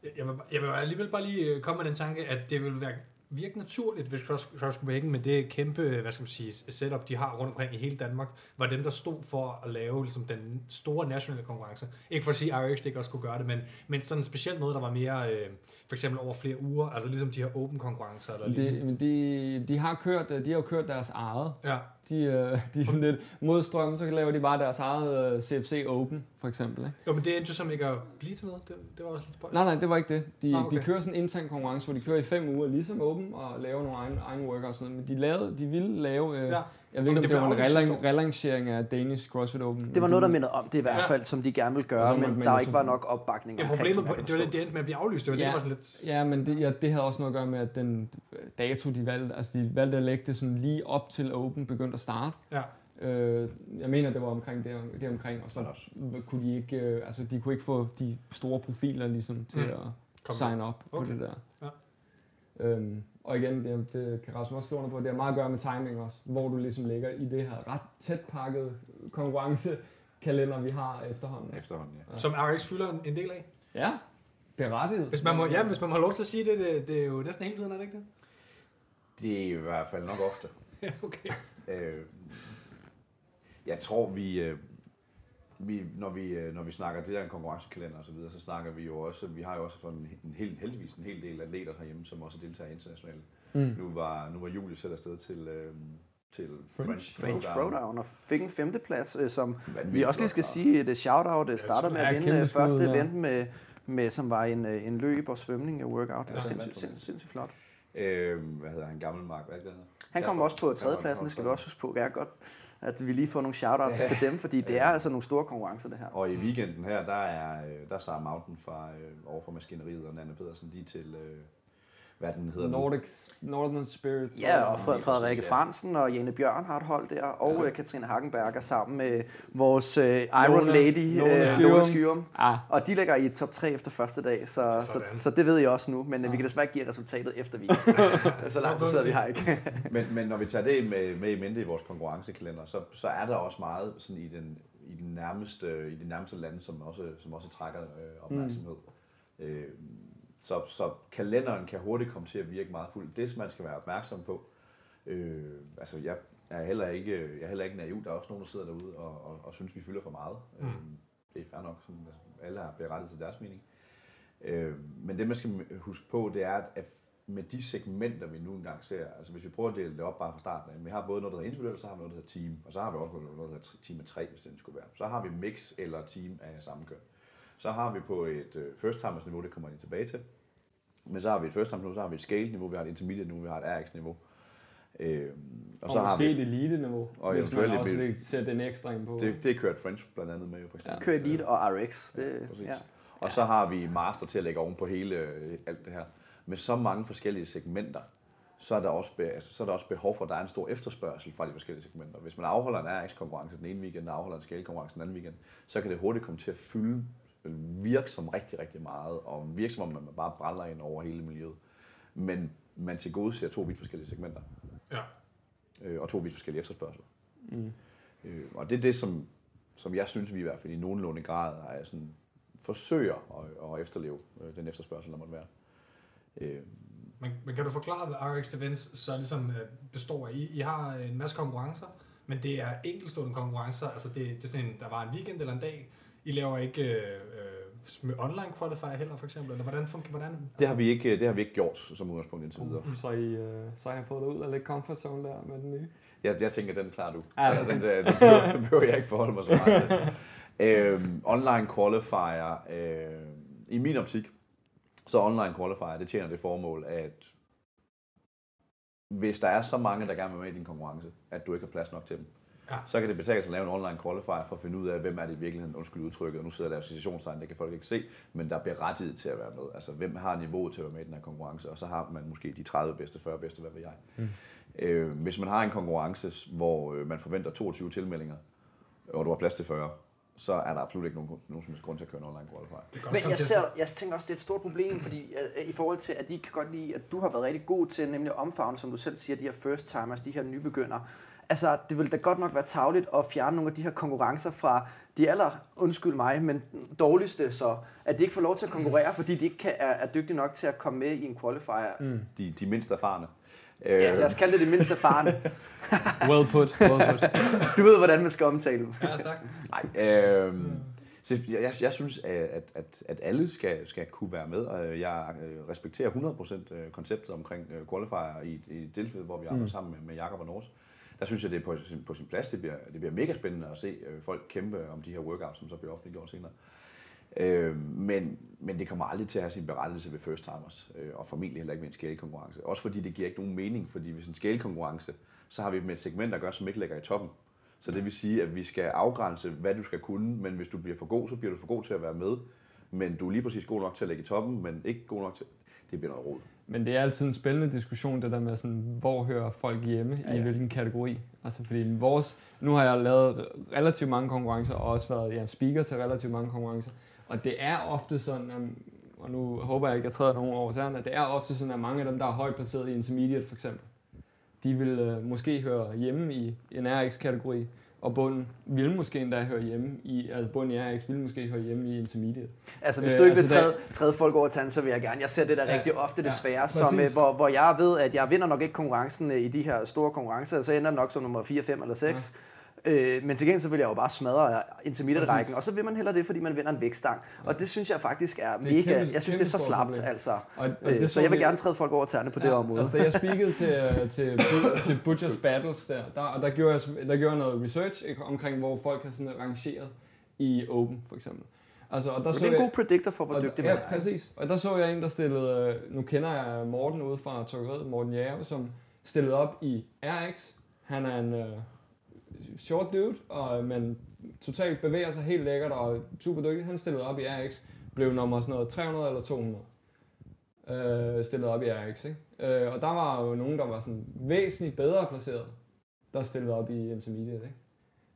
Jeg- Jeg vil, jeg vil alligevel bare lige øh, komme med den tanke, at det vil være virke naturligt, hvis Cross, Cross Copenhagen med det kæmpe hvad skal man sige, setup, de har rundt omkring i hele Danmark, var dem, der stod for at lave ligesom, den store nationale konkurrence. Ikke for at sige, at RX ikke også kunne gøre det, men, men sådan specielt noget, der var mere, øh, for eksempel over flere uger, altså ligesom de her open konkurrencer. Eller Det, men de, de, har kørt, de har jo kørt deres eget. Ja, De, øh, de er sådan lidt mod strømmen, så laver de bare deres eget øh, CFC Open, for eksempel. Ikke? jo, men det endte jo som ikke at blive til noget. Det, det var også lidt spøjst. Nej, nej, det var ikke det. De, Nå, okay. de kører sådan en intern konkurrence, hvor de kører i fem uger, ligesom Open, og laver nogle egne, egne workouts. og sådan noget. Men de, lavede, de ville lave, øh, Ja. Jeg ved ikke, om det det, var en relang, relancering af Danish CrossFit Open. det var noget, der mindede om det i hvert Ja. fald, som de gerne ville gøre, men der ikke var nok opbakning. Ja, problemet, på, det var det, det endte med at blive aflyst. Det var, det, Ja. der var sådan lidt... Ja, men det, ja, det havde også noget at gøre med, at den dato, de valgte, altså de valgte at lægge det sådan lige op til Open begyndte at starte. Ja. Øh, jeg mener, det var omkring det, det omkring, og så Sådan også. kunne de ikke, øh, altså de kunne ikke få de store profiler ligesom til Mm. at Kom sign up på Okay. det der. Ja. Øhm, og igen, det, det kan Rasmus også skrive under på, det har meget at gøre med timing også, hvor du ligesom ligger i det her ret tæt pakket konkurrencekalender, vi har efterhånden. Efterhånden, ja. Som RX fylder en, en del af. Ja, berettiget. Hvis man må, ja, hvis man må have lov til at sige det, det, det er jo næsten hele tiden, er det ikke det? Det er i hvert fald nok ofte. Ja, okay. Øh, jeg tror, vi, øh, vi, når, vi, øh, når vi snakker det der en konkurrencekalender og så videre, så snakker vi jo også, vi har jo også fået en, en hel, heldigvis en hel del atleter herhjemme, som også deltager internationalt. Mm. Nu var, nu var Julie selv afsted til, øh, til French. French, French Throwdown og fik en femteplads, øh, som Vanvittigt vi også lige skal sige, det shout-out det startede med Ja, at vinde øh, skud, første ja. event med, med, som var en, øh, en løb og svømning og workout. Det Ja, var han sindssygt, sindssygt, sindssygt flot. Øh, hvad hedder han? Gammel Mark, hvad er det, han kom også på tredjepladsen, det skal vi også huske på. Er godt, at vi lige får nogle shoutouts Ja. til dem, fordi det er altså nogle store konkurrencer, det her. Og i weekenden her, der er, øh, der er Sarah Mountain fra, øh, over for Maskineriet og Nanne Pedersen, de er til, øh, hvad den hedder? Nordic, Northern Spirit. Ja, og Fred, ja. Fransen og Jane Bjørn har et hold der, og Ja. ja. Katrine Hagenberger sammen med vores øh, Iron Lone- Lady, Lone øh, Skyrum. Ah, Og de ligger i top 3 efter første dag, så, så, Sådan. så det ved jeg også nu, men ja. vi kan desværre ikke give resultatet efter vi. så lang tid sidder vi her ikke. Men, men når vi tager det med, med i mente i vores konkurrencekalender, så, så er der også meget sådan i, den, i, den nærmeste, i de nærmeste lande, som også, som også trækker øh, opmærksomhed. Mm. Øh, så, så kalenderen kan hurtigt komme til at virke meget fuld. Det, man skal være opmærksom på, øh, altså jeg er heller ikke, jeg er heller ikke naiv. Der er også nogen, der sidder derude og, og, og synes, vi fylder for meget. Mm. Øh, det er fair nok. Sådan, altså, alle har berettet til deres mening. Øh, men det, man skal huske på, det er, at med de segmenter, vi nu engang ser, altså hvis vi prøver at dele det op bare fra starten af, vi har både noget, der hedder individuelt, så har vi noget, der hedder team, og så har vi også noget, der hedder team af tre, hvis det skulle være. Så har vi mix eller team af samme køn. Så har vi på et øh, first timers niveau, det kommer jeg lige tilbage til. Men så har vi et first niveau, så har vi et scale niveau, vi har et intermediate niveau, vi har et RX niveau. Øh, og, og, så har vi, et elite-niveau, Og hvis eventuelt man også vil sætte en ekstra ind på. det, det er kørt French blandt andet med, jo, for eksempel. Kører Elite og RX. Det, Præcis. ja. Og så har vi master til at lægge oven på hele øh, alt det her. Med så mange forskellige segmenter, så er, der også, altså, så er der også behov for, at der er en stor efterspørgsel fra de forskellige segmenter. Hvis man afholder en RX-konkurrence den ene weekend, og afholder en scale-konkurrence den anden weekend, så kan det hurtigt komme til at fylde, virke som rigtig, rigtig meget, og virke som om man bare brænder ind over hele miljøet. Men man til gode ser to vidt forskellige segmenter, Ja. øh, og to vidt forskellige efterspørgsel. Mm. Øh, og det er det, som, som jeg synes, vi i hvert fald i nogenlunde grad er sådan, forsøger at, at efterleve øh, den efterspørgsel, der måtte være. Øh, Men, men kan du forklare, hvad RX Events så ligesom øh, består af? I, I har en masse konkurrencer, men det er enkeltstående konkurrencer. Altså det, det er sådan en, der var en weekend eller en dag. I laver ikke øh, øh, online qualifier heller, for eksempel? Eller hvordan fungerer hvordan? det, har vi ikke, det har vi ikke gjort som udgangspunkt indtil videre. Så I, øh, så har jeg fået det ud af lidt comfort zone der med den nye. Jeg, jeg tænker, den klarer du. Ja, det den, den, den, behøver, den behøver jeg ikke forholde mig så meget til. øhm, online qualifier, øh, i min optik, så online qualifier, det tjener det formål, at hvis der er så mange, der gerne vil være med i din konkurrence, at du ikke har plads nok til dem, Ja. så kan det betale sig at lave en online qualifier for at finde ud af, hvem er det i virkeligheden, undskyld udtrykket, og nu sidder der citationstegn, det kan folk ikke se, men der er berettiget til at være med. Altså, hvem har niveauet til at være med i den her konkurrence, og så har man måske de 30 bedste, 40 bedste, hvad ved jeg. Mm. Øh, hvis man har en konkurrence, hvor øh, man forventer 22 tilmeldinger, og du har plads til 40, så er der absolut ikke nogen, nogen som helst grund til at køre en online qualifier. Men jeg, ser, jeg tænker også, det er et stort problem, fordi øh, i forhold til, at de kan godt lide, at du har været rigtig god til nemlig at omfavne, som du selv siger, de her first timers, de her nybegyndere. Altså, det vil da godt nok være tavligt at fjerne nogle af de her konkurrencer fra de aller, undskyld mig, men dårligste, så at de ikke får lov til at konkurrere, fordi de ikke kan, er, er dygtige nok til at komme med i en qualifier. Mm. De, de mindst erfarne. Ja, lad os kalde det det mindste erfarne. Well put, well put. Du ved, hvordan man skal omtale dem. Ja, tak. Nej, øh, så jeg, jeg, jeg synes, at, at, at alle skal, skal kunne være med, og jeg øh, respekterer 100% øh, konceptet omkring øh, qualifier i, i et tilfælde, hvor vi arbejder Mm. sammen med, med Jakob og Nors. Der synes jeg, det er på sin, på sin plads. Det bliver, det bliver mega spændende at se øh, folk kæmpe om de her workouts, som så bliver offentliggjort senere. Øh, men, men det kommer aldrig til at have sin berettelse ved first timers, øh, og formentlig heller ikke ved en scale-konkurrence. Også fordi det giver ikke nogen mening, fordi hvis en scale-konkurrence, så har vi med et segment at gøre, som ikke ligger i toppen. Så det vil sige, at vi skal afgrænse, hvad du skal kunne, men hvis du bliver for god, så bliver du for god til at være med. Men du er lige præcis god nok til at ligge i toppen, men ikke god nok til... Det bliver noget rod. Men det er altid en spændende diskussion, det der med, sådan, hvor hører folk hjemme, Ja, ja, i hvilken kategori. Altså fordi vores, nu har jeg lavet relativt mange konkurrencer, og også været ja, speaker til relativt mange konkurrencer. Og det er ofte sådan, og nu håber jeg ikke, at jeg træder nogen over tæerne, det er ofte sådan, at mange af dem, der er højt placeret i intermediate for eksempel, de vil øh, måske høre hjemme i en RX-kategori, og bunden ville måske endda høre hjemme i, altså bunden i RX ville måske høre hjemme i intermediate. Altså, hvis Øh, du ikke vil altså, træde, træde folk over tanden, så vil jeg gerne. Jeg ser det der Ja, rigtig ofte ja, desværre, som, præcis. øh, hvor, hvor jeg ved, at jeg vinder nok ikke konkurrencen øh, i de her store konkurrencer, så ender nok som nummer 4, 5 eller 6. Øh, men til gengæld så vil jeg jo bare smadre intermediate-rækken, og så vil man heller det, fordi man vinder en vægtstang. Og det synes jeg faktisk er, mega, kæmpe- jeg synes det er så slapt, problem. altså. Og, og Øh, det så jeg vil vi- gerne træde folk over tæerne på det område. Altså, da jeg speakede til, øh, til, til Butchers Battles der, der, og der gjorde, jeg, der gjorde jeg noget research ikke, omkring, hvor folk har sådan rangeret i Open, for eksempel. Altså, og der det er en god predictor for, hvor dygtig ja, man er. præcis. Og der så jeg en, der stillede, øh, nu kender jeg Morten ude fra Trykkeriet, Morten Jave, som stillede op i RX. Han er en øh, short dude, og, øh, men totalt bevæger sig helt lækkert og super dygtig. Han stillede op i RX, blev nummer sådan noget 300 eller 200. Øh, stillet op i RX, ikke? Øh, og der var jo nogen, der var sådan væsentligt bedre placeret, der stillede op i intermediate, ikke?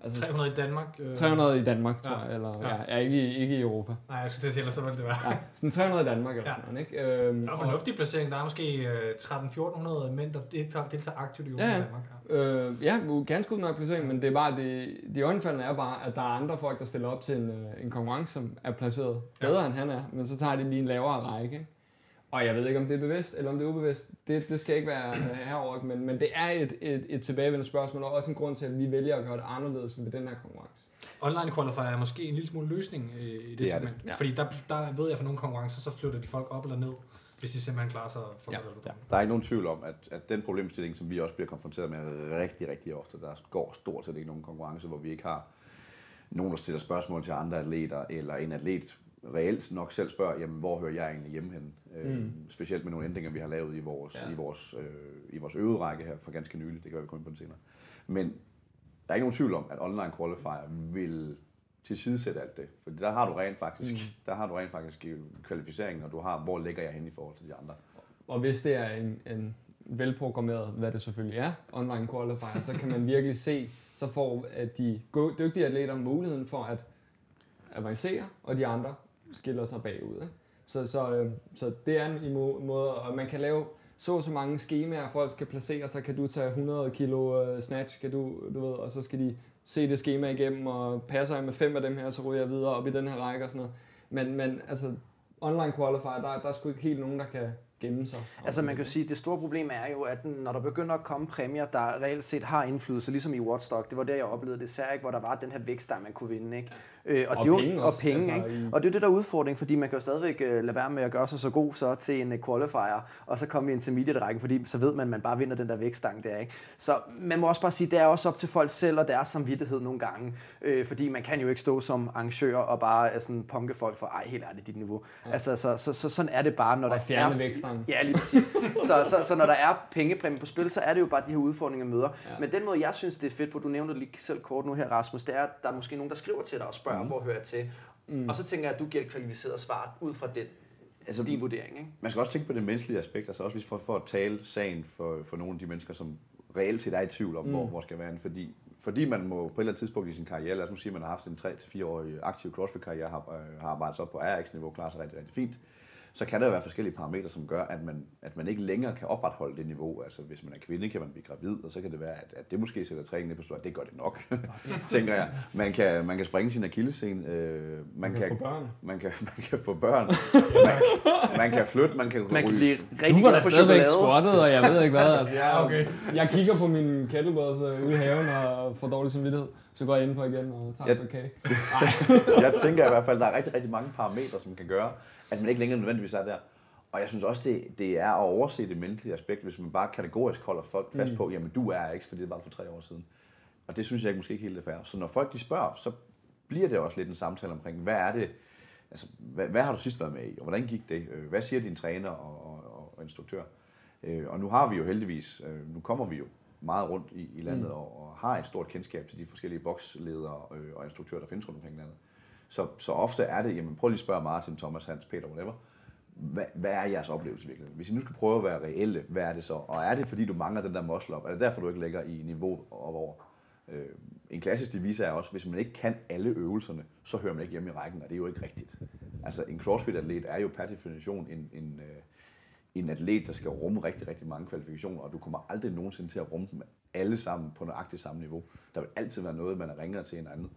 Altså 300 i Danmark. Øh, 300 i Danmark, tror Ja. jeg, eller Ja. ja. Ja, ikke, i- ikke i Europa. Nej, jeg skulle til at sige, ellers så ville det være. Ja, sådan 300 i Danmark eller Ja. sådan noget, ikke? Øhm, Der er en fornuftig placering. Der er måske øh, 13-1400 mænd, der deltager, deltager aktivt i Ja, ja. ja, Danmark. Ja. Øh, ja, ganske udmærket placering, men det er bare, det, det øjenfaldende er bare, at der er andre folk, der stiller op til en, øh, en konkurrence, som er placeret bedre, ja. end han er, men så tager de lige en lavere række. Og jeg ved ikke, om det er bevidst, eller om det er ubevidst. Det, det skal ikke være herover, men, men det er et, et, et tilbagevendende spørgsmål, og også en grund til, at vi vælger at gøre det anderledes ved den her konkurrence. Online qualifier er måske en lille smule løsning øh, i det, Det segment. Ja. Fordi der, der ved jeg for nogle konkurrencer, så flytter de folk op eller ned, hvis de simpelthen klarer sig for Ja, godt eller ja. Der er ikke nogen tvivl om, at, at den problemstilling, som vi også bliver konfronteret med rigtig, rigtig ofte, der går stort set ikke nogen konkurrence, hvor vi ikke har nogen, der stiller spørgsmål til andre atleter, eller en atlet reelt nok selv spørger, jamen, hvor hører jeg egentlig hjemme hen? Mm. Øh, specielt med nogle ændringer, vi har lavet i vores, Ja. i vores, øh, i vores øverække her for ganske nylig. Det kan vi komme ind på det senere. Men der er ikke nogen tvivl om, at online qualifier vil tilsidesætte alt det. For der har du rent faktisk, mm. der har du rent faktisk kvalificeringen, og du har, hvor ligger jeg henne i forhold til de andre. Og hvis det er en, en velprogrammeret, hvad det selvfølgelig er, online qualifier, så kan man virkelig se, så får at de dygtige atleter muligheden for at avancere, og de andre skiller sig bagud. Ikke? Så, så, øh, så det er en måde, og man kan lave så så mange skemaer, folk skal placere sig, kan du tage 100 kilo øh, snatch, kan du, du ved, og så skal de se det schema igennem, og passer jeg med fem af dem her, så ryger jeg videre op i den her række og sådan noget. Men, men altså, online qualifier, der, der er sgu ikke helt nogen, der kan gemme sig. Altså man kan jo sige, at det store problem er jo, at når der begynder at komme præmier, der reelt set har indflydelse, ligesom i Watchdog, det var der, jeg oplevede det særligt, hvor der var den her vækst, der man kunne vinde. Ikke? Øh, Og det er jo- penge og også, penge altså ikke? Og det er det, der er udfordring, fordi man kan jo stadigvæk øh, lade være med at gøre sig så god så til en øh, qualifier, og så komme i intermediate-rækken, fordi så ved man, at man bare vinder den der vækstang der. Ikke? Så man må også bare sige, det er også op til folk selv og deres samvittighed nogle gange, øh, fordi man kan jo ikke stå som arrangør og bare sådan punke folk for, ej, helt ærligt, dit niveau. Ja. Altså, så, så, så, sådan er det bare, når Og der fjerne er... vækstangen. Ja, lige præcis. så, så, så når der er pengepræmie på spil, så er det jo bare de her udfordringer, møder. Ja. Men den måde, jeg synes, det er fedt på, du nævnte det lige selv kort nu her, Rasmus, det er, at der er måske nogen, der skriver til dig og spørger, hvor hører jeg til? Mm. Og så tænker jeg, at du giver et kvalificeret svar ud fra den, Altså, din vurdering. Ikke? Man skal også tænke på det menneskelige aspekt, altså også hvis for, for at tale sagen for, for nogle af de mennesker, som reelt set er i tvivl om, mm. hvor, hvor skal være henne. Fordi, fordi man må på et eller andet tidspunkt i sin karriere, lad os nu sige, at man har haft en 3-4-årig aktiv CrossFit-karriere, har, øh, har arbejdet sig op på RX-niveau, klarer sig rigtig, rigtig fint, så kan der jo være forskellige parametre, som gør, at man, at man ikke længere kan opretholde det niveau. Altså hvis man er kvinde, kan man blive gravid, og så kan det være, at, at det måske sætter træningen ned på stort. Det gør det nok, tænker jeg. Man kan, man kan springe sin akillescene, øh, man, Man kan få børn. Man kan, man kan få børn, man, man kan flytte, man kan, Man kan ryge- blive Du rigtig var glad da for stadigvæk squattet, og jeg ved ikke hvad. Altså, jeg, okay. jeg kigger på min kettlebells øh, ude i haven og får dårlig samvittighed. Så går jeg indenfor igen og tager Ja. ja. okay. jeg tænker i hvert fald, at der er rigtig, rigtig mange parametre, som kan gøre, at man ikke længere nødvendigvis er der. Og jeg synes også, det, det er at overse det menneskelige aspekt, hvis man bare kategorisk holder folk fast på, jamen du er ikke, fordi det var for tre år siden. Og det synes jeg måske ikke helt er fair. Så når folk de spørger, så bliver det også lidt en samtale omkring, hvad er det, altså, hvad, hvad har du sidst været med i, og hvordan gik det? Øh, Hvad siger din træner og, og, og instruktør? Øh, Og nu har vi jo heldigvis, øh, nu kommer vi jo meget rundt i, i landet mm. og, og har et stort kendskab til de forskellige boksledere og instruktører, der findes rundt omkring landet. Så, så ofte er det, jamen prøv lige at spørge Martin, Thomas, Hans, Peter, whatever. Hvad, hvad er jeres oplevelse virkelig? Hvis I nu skal prøve at være reelle, hvad er det så? Og er det fordi, du mangler den der muscle up? Er det derfor, du ikke ligger i niveau op over? Øh, en klassisk devise er også, hvis man ikke kan alle øvelserne, så hører man ikke hjemme i rækken, og det er jo ikke rigtigt. Altså en crossfit-atlet er jo per definition en, en, øh, en atlet, der skal rumme rigtig, rigtig mange kvalifikationer, og du kommer aldrig nogensinde til at rumme dem alle sammen på nøjagtigt samme niveau. Der vil altid være noget, man er ringere til en anden.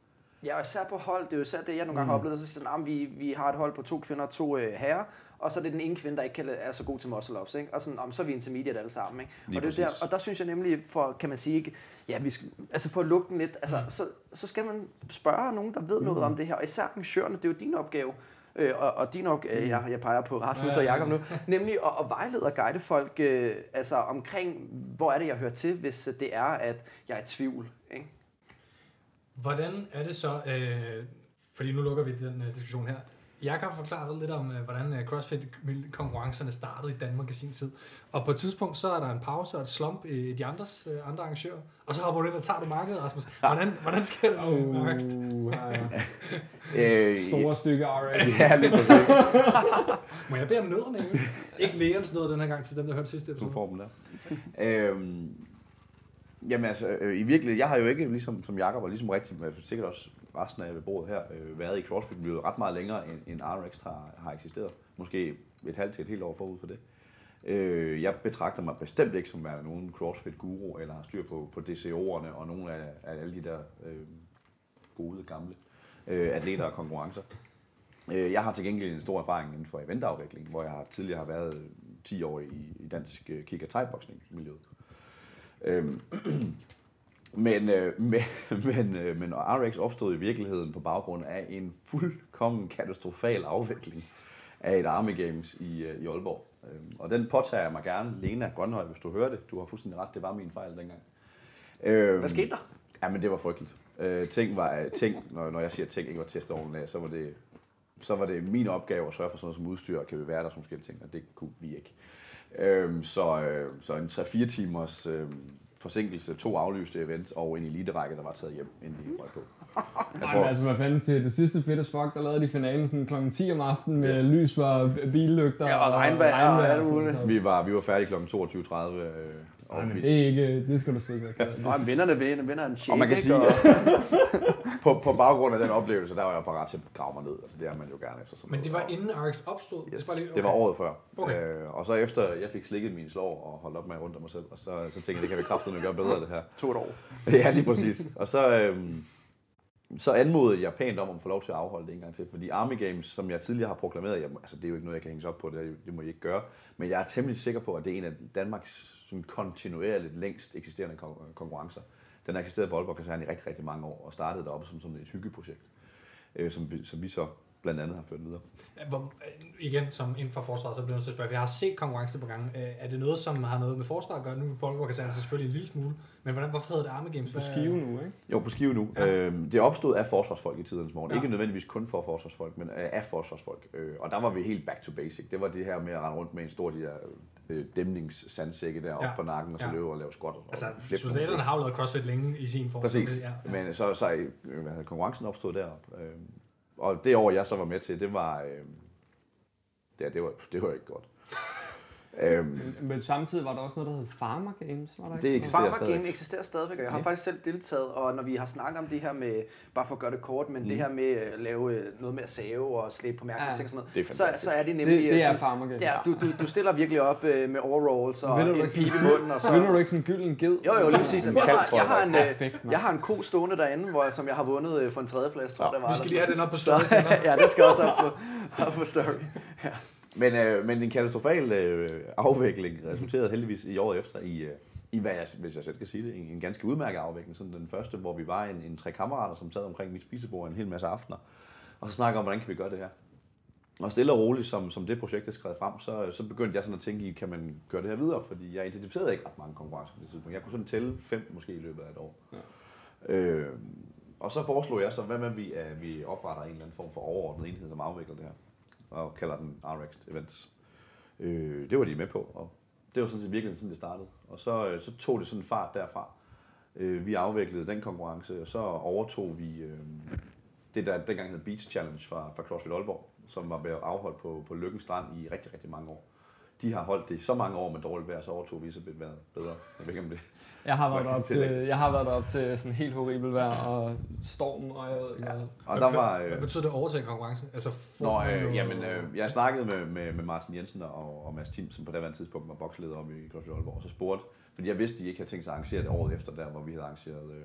Ja, og især på hold, det er jo især det, jeg nogle gange har oplevet, så siger sådan, "Ah, vi, vi har et hold på to kvinder og to øh, herrer, og så er det den ene kvinde, der ikke kan, er så god til muscle ups, ikke? og sådan, om, så er vi intermediate alle sammen. Ikke? Lige og, det er der, og der synes jeg nemlig, for, kan man sige, ikke, ja, vi skal, altså for at lukke den lidt, altså, så, så skal man spørge nogen, der ved noget om det her, og især arrangørerne, det er jo din opgave, øh, og, og din opgave, jeg, jeg peger på Rasmus og Jakob nu, nemlig at, at vejlede og guide folk øh, altså omkring, hvor er det, jeg hører til, hvis det er, at jeg er i tvivl. Ikke? Hvordan er det så, øh, fordi nu lukker vi den øh, diskussion her. Jeg kan forklare lidt om, øh, hvordan øh, CrossFit-konkurrencerne startede i Danmark i sin tid. Og på et tidspunkt, så er der en pause og et slump i de andres, øh, andre arrangører. Og så hopper du ind og tager det marked, Rasmus. Hvordan, hvordan sker det? Oh, Angst? Øh, Store stykke RX. Ja, præcis. Må jeg bede om nødderne? Ikke, lægerens nødder den her gang til dem, der hørte sidste Du episode. får dem der. øhm, jamen altså, øh, i virkeligheden, jeg har jo ikke, ligesom som Jakob og ligesom rigtig, men sikkert også resten af bordet her, øh, været i CrossFit-miljøet ret meget længere, end, end RX har, har eksisteret. Måske et halvt til et helt år forud for det. Øh, jeg betragter mig bestemt ikke som værende nogen CrossFit-guru, eller har styr på, på DCO'erne og nogle af, af alle de der øh, gode, gamle øh, atleter og konkurrencer. Øh, Jeg har til gengæld en stor erfaring inden for eventafvikling, hvor jeg har, tidligere har været 10 år i, i dansk øh, kick- og thai miljøet. Øhm, men, øh, men, men, øh, men RX opstod i virkeligheden på baggrund af en fuldkommen katastrofal afvikling af et Army Games i, øh, i Aalborg. Øhm, og den påtager jeg mig gerne. Lena Grønhøj, hvis du hører det. Du har fuldstændig ret, det var min fejl dengang. Øhm, Hvad skete der? Ja, men det var frygteligt. Øh, ting var, ting, når, når jeg siger, ting ikke var testet ordentligt, så var det, så var det min opgave at sørge for sådan noget som udstyr, og kan vi være der som forskellige ting, og det kunne vi ikke. Øhm, så, øh, så en 3-4 timers øh, forsinkelse, to aflyste event og en eliterække, der var taget hjem, inden de røg på. Jeg Ej, tror, men altså, hvad fanden til det sidste fedt fuck, der lavede de finalen sådan kl. 10 om aftenen med Yes. lys for billygter Ja, og regnvejr og alt sådan, muligt. så- vi var, vi var færdige kl. 22.30. Øh, og, Ej, men det er ikke, det skal du sgu ikke være ked men vinderne vinder, vinder en shake, og man kan sige, Og, på, på baggrund af den oplevelse, der var jeg parat til at grave mig ned. Altså, det er man jo gerne efter sådan Men det var inden RX opstod? Yes, bare lige- det var okay. året før. Okay. Øh, og så efter jeg fik slikket min slår og holdt op med at rundt om mig selv, og så, så tænkte jeg, det kan vi kraftedeme gøre bedre, det her. to et år. ja, lige præcis. Og så, øhm, så anmodede jeg pænt om at få lov til at afholde det en gang til, fordi Army Games, som jeg tidligere har proklameret, jeg, altså det er jo ikke noget, jeg kan hænge op på, det, det må I ikke gøre, men jeg er temmelig sikker på, at det er en af Danmarks sådan kontinuerligt længst eksisterende kon- konkurrencer. Den har eksisteret på Aalborg Kaserne i rigtig, rigtig mange år, og startede deroppe som sådan et hyggeprojekt, øh, som, vi, som vi så blandt andet har ført videre. Hvor, øh, igen, som inden for forsvaret, så bliver jeg nødt til at jeg har set konkurrence på gang. Øh, Er det noget, som har noget med forsvaret at gøre? Nu på Aalborg Kaserne selvfølgelig en lille smule. Men hvordan, hvorfor hedder det Army Games? På skive nu, ikke? Jo, på Skive nu. Ja. Øhm, det opstod af forsvarsfolk i tidens morgen. Ja. Ikke nødvendigvis kun for forsvarsfolk, men af af forsvarsfolk. Øh, og der var vi helt back to basic. Det var det her med at rende rundt med en stor de der øh, dæmningssandsække der op Ja. på nakken, og så Ja. løbe og lave squat. Og Altså, soldaterne har jo lavet CrossFit længe i sin form. Præcis. det- Ja. Men så, så øh, hvad konkurrencen opstod derop. Øh, og det år, jeg så var med til, det var... Øh, ja, det var, det var ikke godt. Øhm, Men, men samtidig var der også noget, der hed Farmer Games, var der Det ikke? eksisterer Farmer stadigvæk. Game eksisterer stadigvæk, og jeg har Ja. faktisk selv deltaget, og når vi har snakket om det her med, bare for at gøre det kort, men Mm. det her med at lave øh, noget med at save og slæbe på mærkelige Ja. ting og sådan er noget, så, så er det nemlig... det, det er sådan- Farmer Games. Ja, du, du, du stiller virkelig op øh, med overalls og en pil i munden, og så... Vinder du ikke sådan en gylden ged? Jo, jo, lige præcis. Jeg har, tror jeg, har en, øh, Perfekt, jeg har en ko stående derinde, hvor, som jeg har vundet øh, for en tredjeplads, tror jeg, Ja, det var. Vi skal lige have den op på story ja, det skal også op på, op på story. Men, øh, men en katastrofal øh, afvikling resulterede heldigvis i året efter i, øh, i hvad jeg, hvis jeg selv kan sige det, en, en ganske udmærket afvikling. Sådan den første, hvor vi var en, en tre kammerater, som sad omkring mit spisebord en hel masse aftener, og så snakker om, hvordan kan vi gøre det her. Og stille og roligt, som, som det projekt er skrevet frem, så, så begyndte jeg sådan at tænke i, kan man gøre det her videre? Fordi jeg identificerede ikke ret mange konkurrencer på det tidspunkt. Jeg kunne sådan tælle fem måske i løbet af et år. Ja. Øh, og så foreslog jeg så, hvad med vi, at vi opretter en eller anden form for overordnet enhed, som afvikler det her og kalder den RX Events. Øh, det var de med på, og det var sådan set virkelig sådan, det startede. Og så, øh, så tog det sådan en fart derfra. Øh, vi afviklede den konkurrence, og så overtog vi øh, det, der dengang hed Beach Challenge fra, fra CrossFit Aalborg, som var blevet afholdt på, på Lykken Strand i rigtig, rigtig mange år. De har holdt det i så mange år med dårligt vejr, så overtog vi så det været bedre. Jeg ved ikke, om det Jeg har været er det til, jeg har været op til sådan helt horribelt vejr og storm og jeg ved ikke hvad. Og der var... Hvad Øh, betyder det overtage konkurrence? Altså, Nå, øh, jamen, øh, jeg snakkede med, med, med Martin Jensen og, og Mads Tim, som på daværende tidspunkt var boksleder om i CrossFit Aalborg, og så spurgte, Fordi jeg vidste, at de ikke havde tænkt sig at arrangere det året efter, der hvor vi havde arrangeret øh,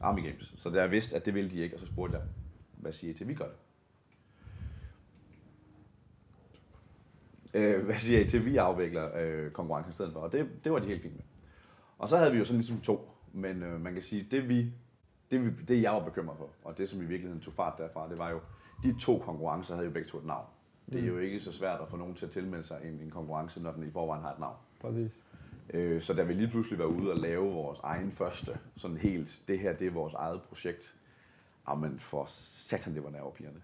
Army Games. Så der jeg vidste, at det ville de ikke, og så spurgte jeg, hvad siger I til, at vi gør det? Øh, hvad siger I til, at vi afvikler øh, konkurrencen i stedet for? Og det, det var de helt fint med. Og så havde vi jo sådan ligesom to, men øh, man kan sige, det vi, det, vi, det jeg var bekymret for, og det som i virkeligheden tog fart derfra, det var jo, de to konkurrencer havde jo begge to et navn. Det er jo ikke så svært at få nogen til at tilmelde sig en, en konkurrence, når den i forvejen har et navn. Præcis. Øh, så da vi lige pludselig var ude og lave vores egen første, sådan helt, det her det er vores eget projekt, jamen for satan, det var nervepigerne.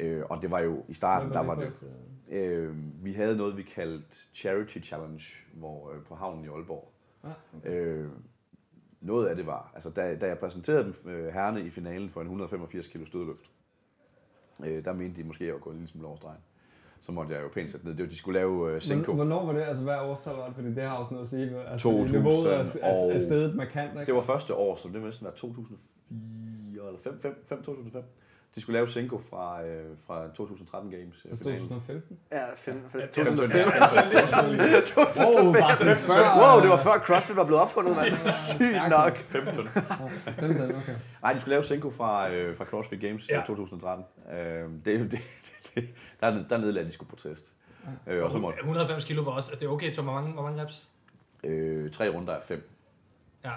Øh, og det var jo i starten, der var det, øh, vi havde noget, vi kaldte Charity Challenge, hvor øh, på havnen i Aalborg. Ah, Øh, noget af det var, altså da, da jeg præsenterede dem øh, herrene i finalen for en 185 kilo stødløft, øh, der mente de måske, at jeg var gået en lille smule over stregen. Så måtte jeg jo pænt sætte ned. Det var, de skulle lave øh, Senko. Hvornår var det? Altså, hvad årstal var det? Fordi det har også noget at sige. Altså, 2000 niveauet er, er, er stedet markant, ikke? Det var første år, så det må næsten være 2004 eller 5, 5, 5 2005. De skulle lave Senko fra, øh, fra 2013 Games. øh, Altså finalen. 2015? Ja, fem, fem, Ja, 2005. Wow. Wow, det var før CrossFit var blevet opfundet, mand. Sygt nok. 15. 15, okay. Nej, de skulle lave Senko fra, øh, fra CrossFit Games ja. Ja. 2013. Øh, det, det, det, det, der, der nedlagde de skulle på test. Øh, og så måtte 190 kilo var også, altså det er okay, så hvor mange, hvor mange reps? øh, tre runder af fem. Ja.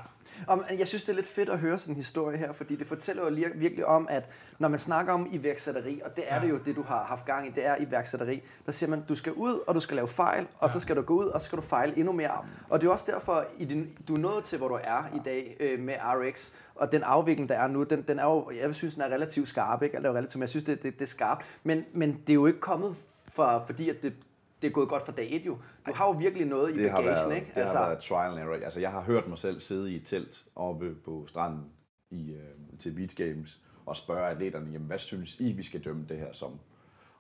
Om, jeg synes, det er lidt fedt at høre sådan en historie her, fordi det fortæller jo virkelig om, at når man snakker om iværksætteri, og det er det jo, det du har haft gang i, det er iværksætteri, der siger man, du skal ud, og du skal lave fejl, og så skal du gå ud, og så skal du fejle endnu mere. Og det er også derfor, i din, du er nået til, hvor du er i dag øh, med RX, og den afvikling, der er nu, den, den er jo, jeg synes, den er relativt skarp, ikke? Eller relativt, men jeg synes, det, det, det er skarpt. Men, men det er jo ikke kommet for, fordi, at det, det er gået godt for dag et jo. Du har jo virkelig noget i Det har, bagagen, været, ikke? det har været trial and error. Altså, jeg har hørt mig selv sidde i et telt oppe på stranden i, øh, til Beach Games og spørge atleterne, jamen, hvad synes I, vi skal dømme det her som?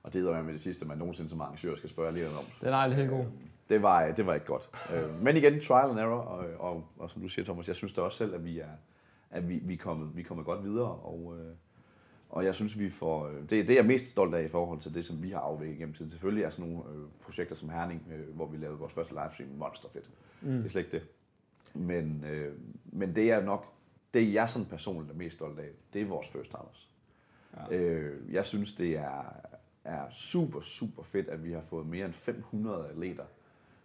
Og det er med det sidste, man nogensinde som arrangør skal spørge atleterne om. Den er aldrig helt god. Det var, det var ikke godt. Øh, Men igen, trial and error, og, og, og som du siger, Thomas, jeg synes da også selv, at vi er, at vi, vi er, kommet, vi er kommet godt videre, og, øh, og jeg synes, vi får, øh, det, det er jeg mest stolt af i forhold til det, som vi har afviklet gennem tiden. Selvfølgelig er sådan nogle øh, projekter som Herning, øh, hvor vi lavede vores første livestream, monsterfedt. Mm. Det er slet ikke det. Men, øh, men det er nok, det jeg sådan personligt er mest stolt af, det er vores first timers. Ja. Øh, jeg synes, det er, er super, super fedt, at vi har fået mere end 500 atleter,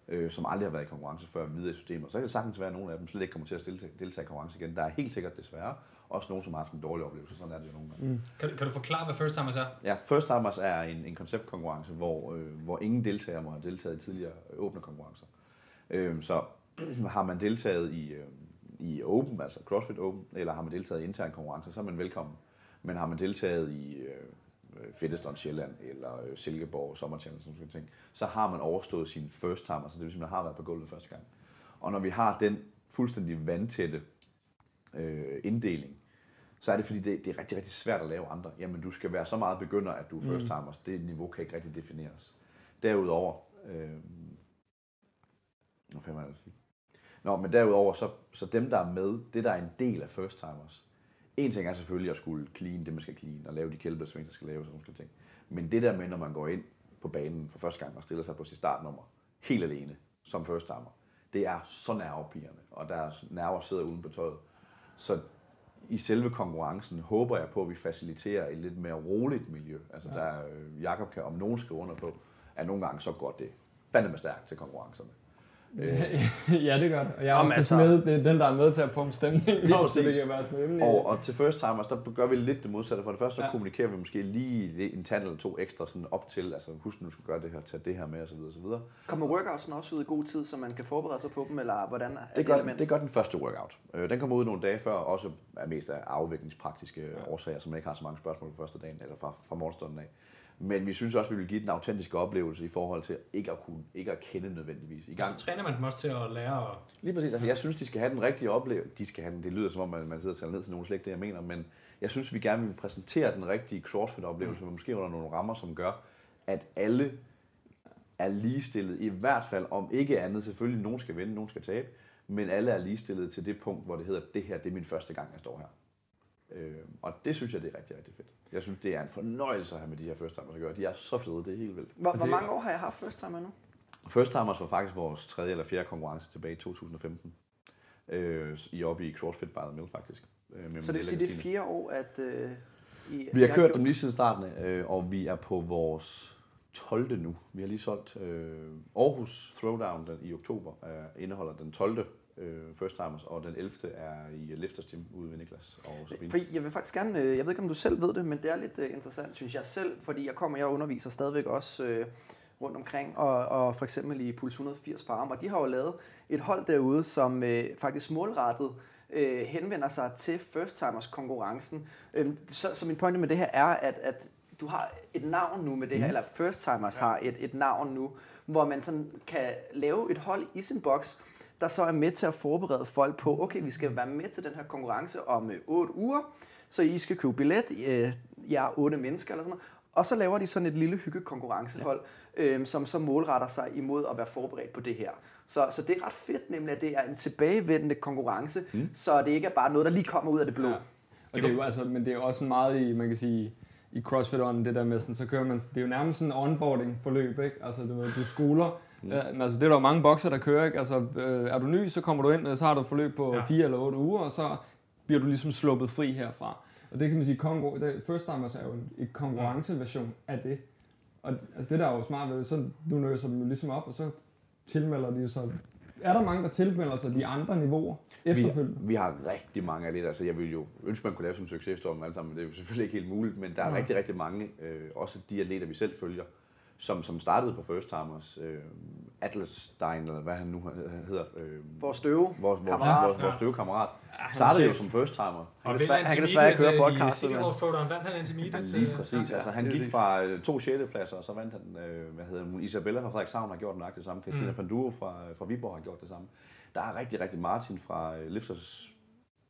øh, som aldrig har været i konkurrence før videre i systemet. Så kan det sagtens være, at nogle af dem slet ikke kommer til at deltage, deltage i konkurrence igen. Der er helt sikkert desværre også nogen, som har haft en dårlig oplevelse. Sådan er det jo nogle gange. Mm. Kan, du- kan du forklare, hvad first timers er? Ja, First Timers er en, en konceptkonkurrence, hvor, øh, hvor ingen deltagere må have deltaget i tidligere øh, åbne konkurrencer. Øh, så har man deltaget i, øh, i Open, altså CrossFit Open, eller har man deltaget i interne konkurrencer, så er man velkommen. Men har man deltaget i øh, Fetteston Sjælland, eller øh, Silkeborg Sommerchallenge, sådan nogle ting, så har man overstået sin first time, altså det vil sige, man har været på gulvet første gang. Og når vi har den fuldstændig vandtætte øh, inddeling, så er det fordi, det, det er rigtig, rigtig svært at lave andre. Jamen, du skal være så meget begynder, at du er first timers. Det niveau kan ikke rigtig defineres. Derudover, øh, Nå, fanden er det, sige? Nå, men derudover, så, så dem, der er med, det der er en del af first timers. En ting er selvfølgelig at skulle clean det, man skal clean, og lave de kælpesving, der skal laves og sådan nogle ting. Men det der med, når man går ind på banen for første gang og stiller sig på sit startnummer, helt alene, som first timer, det er så nervepirrende, og deres nerver sidder uden på tøjet. Så i selve konkurrencen håber jeg på, at vi faciliterer et lidt mere roligt miljø. Altså ja. der, øh, Jakob kan om nogen skrive under på, at nogle gange så går det fandeme stærkt til konkurrencerne. Ja, det gør det. Og jeg er Jamen, også altså- med, det er den, der er med til at pumpe stemningen Lige op, så det præcis. kan være sådan rimelig... Og, og til first timers, der gør vi lidt det modsatte. For det første så Ja. kommunikerer vi måske lige en tand eller to ekstra sådan op til, altså husk nu, du skal gøre det her, tage det her med osv. osv. Kommer workoutsen også ud i god tid, så man kan forberede sig på dem, eller hvordan er Det gør, element? det gør den første workout. Øh, Den kommer ud nogle dage før, også er mest af afviklingspraktiske ja. årsager, så man ikke har så mange spørgsmål på første dagen, eller fra, fra morgenstunden af. Men vi synes også, at vi vil give den autentiske oplevelse i forhold til ikke at kunne, ikke at kende nødvendigvis. I gang. Så træner man dem også til at lære at... Lige præcis. Altså, jeg synes, de skal have den rigtige oplevelse. De skal have den. Det lyder som om, man, man sidder og taler ned til nogen ikke det, jeg mener. Men jeg synes, vi gerne vil præsentere den rigtige CrossFit-oplevelse, mm. måske under nogle rammer, som gør, at alle er ligestillet. I hvert fald om ikke andet. Selvfølgelig, nogen skal vinde, nogen skal tabe. Men alle er ligestillet til det punkt, hvor det hedder, det her det er min første gang, jeg står her. Øh, og det synes jeg, det er rigtig, rigtig fedt. Jeg synes, det er en fornøjelse at have med de her first timers at gøre. De er så fede, det er helt vildt. Hvor, hvor mange år har jeg haft first timer nu? First Timers var faktisk vores tredje eller fjerde konkurrence tilbage i 2015. Øh, I oppe i CrossFit by the Mill, faktisk. Øh, med Så det vil sige, det er fire år, at øh, I, Vi har kørt gjort- dem lige siden starten, øh, og vi er på vores 12. nu. Vi har lige solgt øh, Aarhus Throwdown den, i oktober, øh, indeholder den 12. Øh, First Timers, og den 11. er i Lifters Gym ude ved Niklas og Sabine. For jeg vil faktisk gerne, øh, jeg ved ikke om du selv ved det, men det er lidt øh, interessant, synes jeg selv, fordi jeg kommer, jeg underviser stadigvæk også øh, rundt omkring, og, og for eksempel i Puls 180 Farm, og de har jo lavet et hold derude, som øh, faktisk målrettet øh, henvender sig til First Timers konkurrencen. Øh, så, så min pointe med det her er, at, at du har et navn nu med det her, eller First Timers ja. har et, et navn nu, hvor man sådan kan lave et hold i sin boks, der så er med til at forberede folk på, okay, vi skal være med til den her konkurrence om øh, 8 uger, så I skal købe billet, øh, jeg er 8 mennesker eller sådan noget, og så laver de sådan et lille hygge konkurrencehold, ja. øh, som så målretter sig imod at være forberedt på det her. Så, så det er ret fedt nemlig, at det er en tilbagevendende konkurrence, mm. så det ikke er bare noget, der lige kommer ud af det blå. Ja. Og det er jo altså, men det er jo også meget i, man kan sige, i CrossFit det der med sådan, så kører man, det er jo nærmest sådan en onboarding forløb, ikke? Altså du, du skoler, mm. ja, men altså det er der jo mange bokser, der kører, ikke? Altså øh, er du ny, så kommer du ind, og så har du et forløb på Ja. 4 eller 8 uger, og så bliver du ligesom sluppet fri herfra. Og det kan man sige, kongo, det, First Timers er jo en, en konkurrenceversion af det. Og altså det der er jo smart ved det, så du nøser dem jo ligesom op, og så tilmelder de så... Er der mange, der tilmelder sig de andre niveauer efterfølgende? Vi, vi har rigtig mange af det. Altså, jeg ville jo ønske, man kunne lave sådan en successtory med alle sammen, men det er jo selvfølgelig ikke helt muligt. Men der er Nej. rigtig, rigtig mange, øh, også de atleter, vi selv følger, som, som startede på First Timers. Øh, Atlas Stein, eller hvad han nu hedder. Øh, Vores støve, vores, vores, kammerat. vores, vores Ja. støvekammerat. han Startede jo som First Timer. Han kan han kan desværre ikke høre podcastet, I Throwdown vandt han intermediate. Lige præcis. Altså, han gik fra øh, to sjettepladser, og så vandt han, øh, hvad hedder hun, Isabella fra Frederikshavn har gjort nøjagtigt det samme. Christina Mm. mm. Panduro fra, fra Viborg har gjort det samme. Der er rigtig, rigtig Martin fra øh, Lifters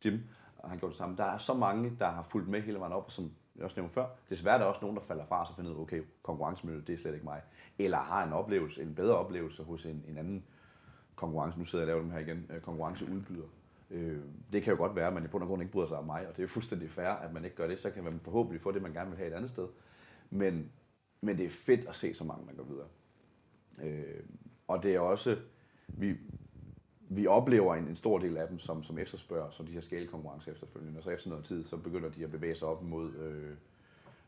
Gym har gjort det samme. Der er så mange, der har fulgt med hele vejen op, og som jeg også nævnte før, desværre er der også nogen, der falder fra og så finder ud af, okay, konkurrencemiljøet, det er slet ikke mig. Eller har en oplevelse, en bedre oplevelse hos en, en anden konkurrence. Nu sidder jeg og laver dem her igen. Øh, konkurrenceudbyder. Øh, det kan jo godt være, at man i bund og grund ikke bryder sig om mig, og det er fuldstændig fair, at man ikke gør det. Så kan man forhåbentlig få det, man gerne vil have et andet sted. Men, men det er fedt at se så mange, der går videre. Øh, og det er også, vi, vi oplever en, en stor del af dem, som, som efterspørger så de her skalekonkurrencer efterfølgende. Og så efter noget tid, så begynder de at bevæge sig op mod øh,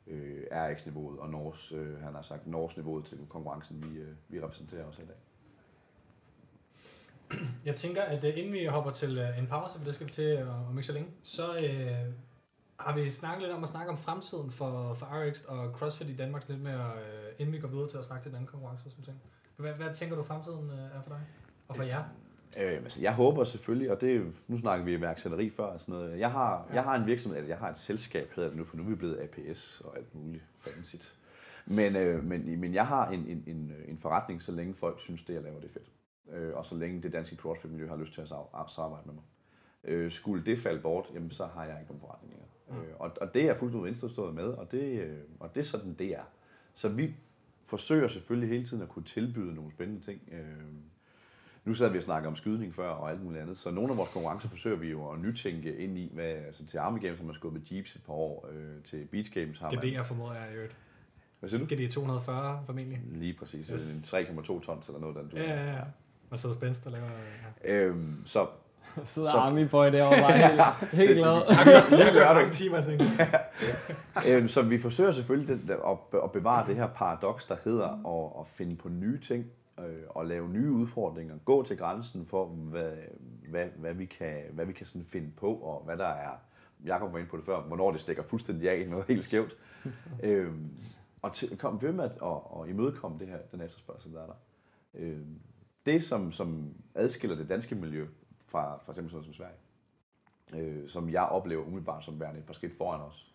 øh, RX-niveauet og Norse, øh, han har sagt Norse-niveauet til konkurrencen, vi, øh, vi repræsenterer også i dag. Jeg tænker, at øh, inden vi hopper til øh, en pause, for det skal vi til øh, om ikke så længe, så øh, har vi snakket lidt om at snakke om fremtiden for, for RX og CrossFit i Danmark, lidt mere, øh, inden vi går videre til at snakke til den anden konkurrence og sådan ting. Hvad, hvad tænker du fremtiden øh, er for dig? Og for jer? Øh, altså, jeg håber selvfølgelig, og det nu snakker vi iværksætteri før og sådan noget. Jeg har, Ja. jeg har en virksomhed, eller jeg har et selskab, hedder det nu, for nu er vi blevet APS og alt muligt fancy. Men, øh, men, men jeg har en, en, en, en forretning, så længe folk synes, det jeg laver, det er fedt. Øh, og så længe det danske CrossFit-miljø har lyst til at sam- samarbejde med mig. Øh, skulle det falde bort, jamen, så har jeg ikke en forretning længere. Mm. Øh, og, og det er jeg fuldstændig indforstået med, og det, øh, og det er sådan, det er. Så vi forsøger selvfølgelig hele tiden at kunne tilbyde nogle spændende ting. Øh, nu sad vi og snakkede om skydning før og alt muligt andet, så nogle af vores konkurrencer forsøger vi jo at nytænke ind i, med, altså til Army Games har man skubbet Jeeps et par år, øh, til Beach Games har man... GD'er formoder jeg i øvrigt. Hvad siger du? GD 240 formentlig. Lige præcis, Yes. yes. en 3,2 tons eller noget, der du Ja, ja, ja. Mercedes Benz, der laver... Ja. Øhm, så Sidder Så- Army Boy derovre bare helt, helt glad. Jeg gør mange timer, øhm, så vi forsøger selvfølgelig den, der, at, at bevare det her paradoks, der hedder at, at finde på nye ting, øh, og lave nye udfordringer, gå til grænsen for, hvad, hvad, hvad vi kan, hvad vi kan sådan finde på, og hvad der er, Jakob var inde på det før, hvornår det stikker fuldstændig af noget helt skævt. øhm, og til, kom ved med at, at, at imødekomme det her, den efterspørgsel, der er der. Øhm, det, som, som adskiller det danske miljø fra for eksempel sådan som Sverige, øh, som jeg oplever umiddelbart som værende et par skridt foran os,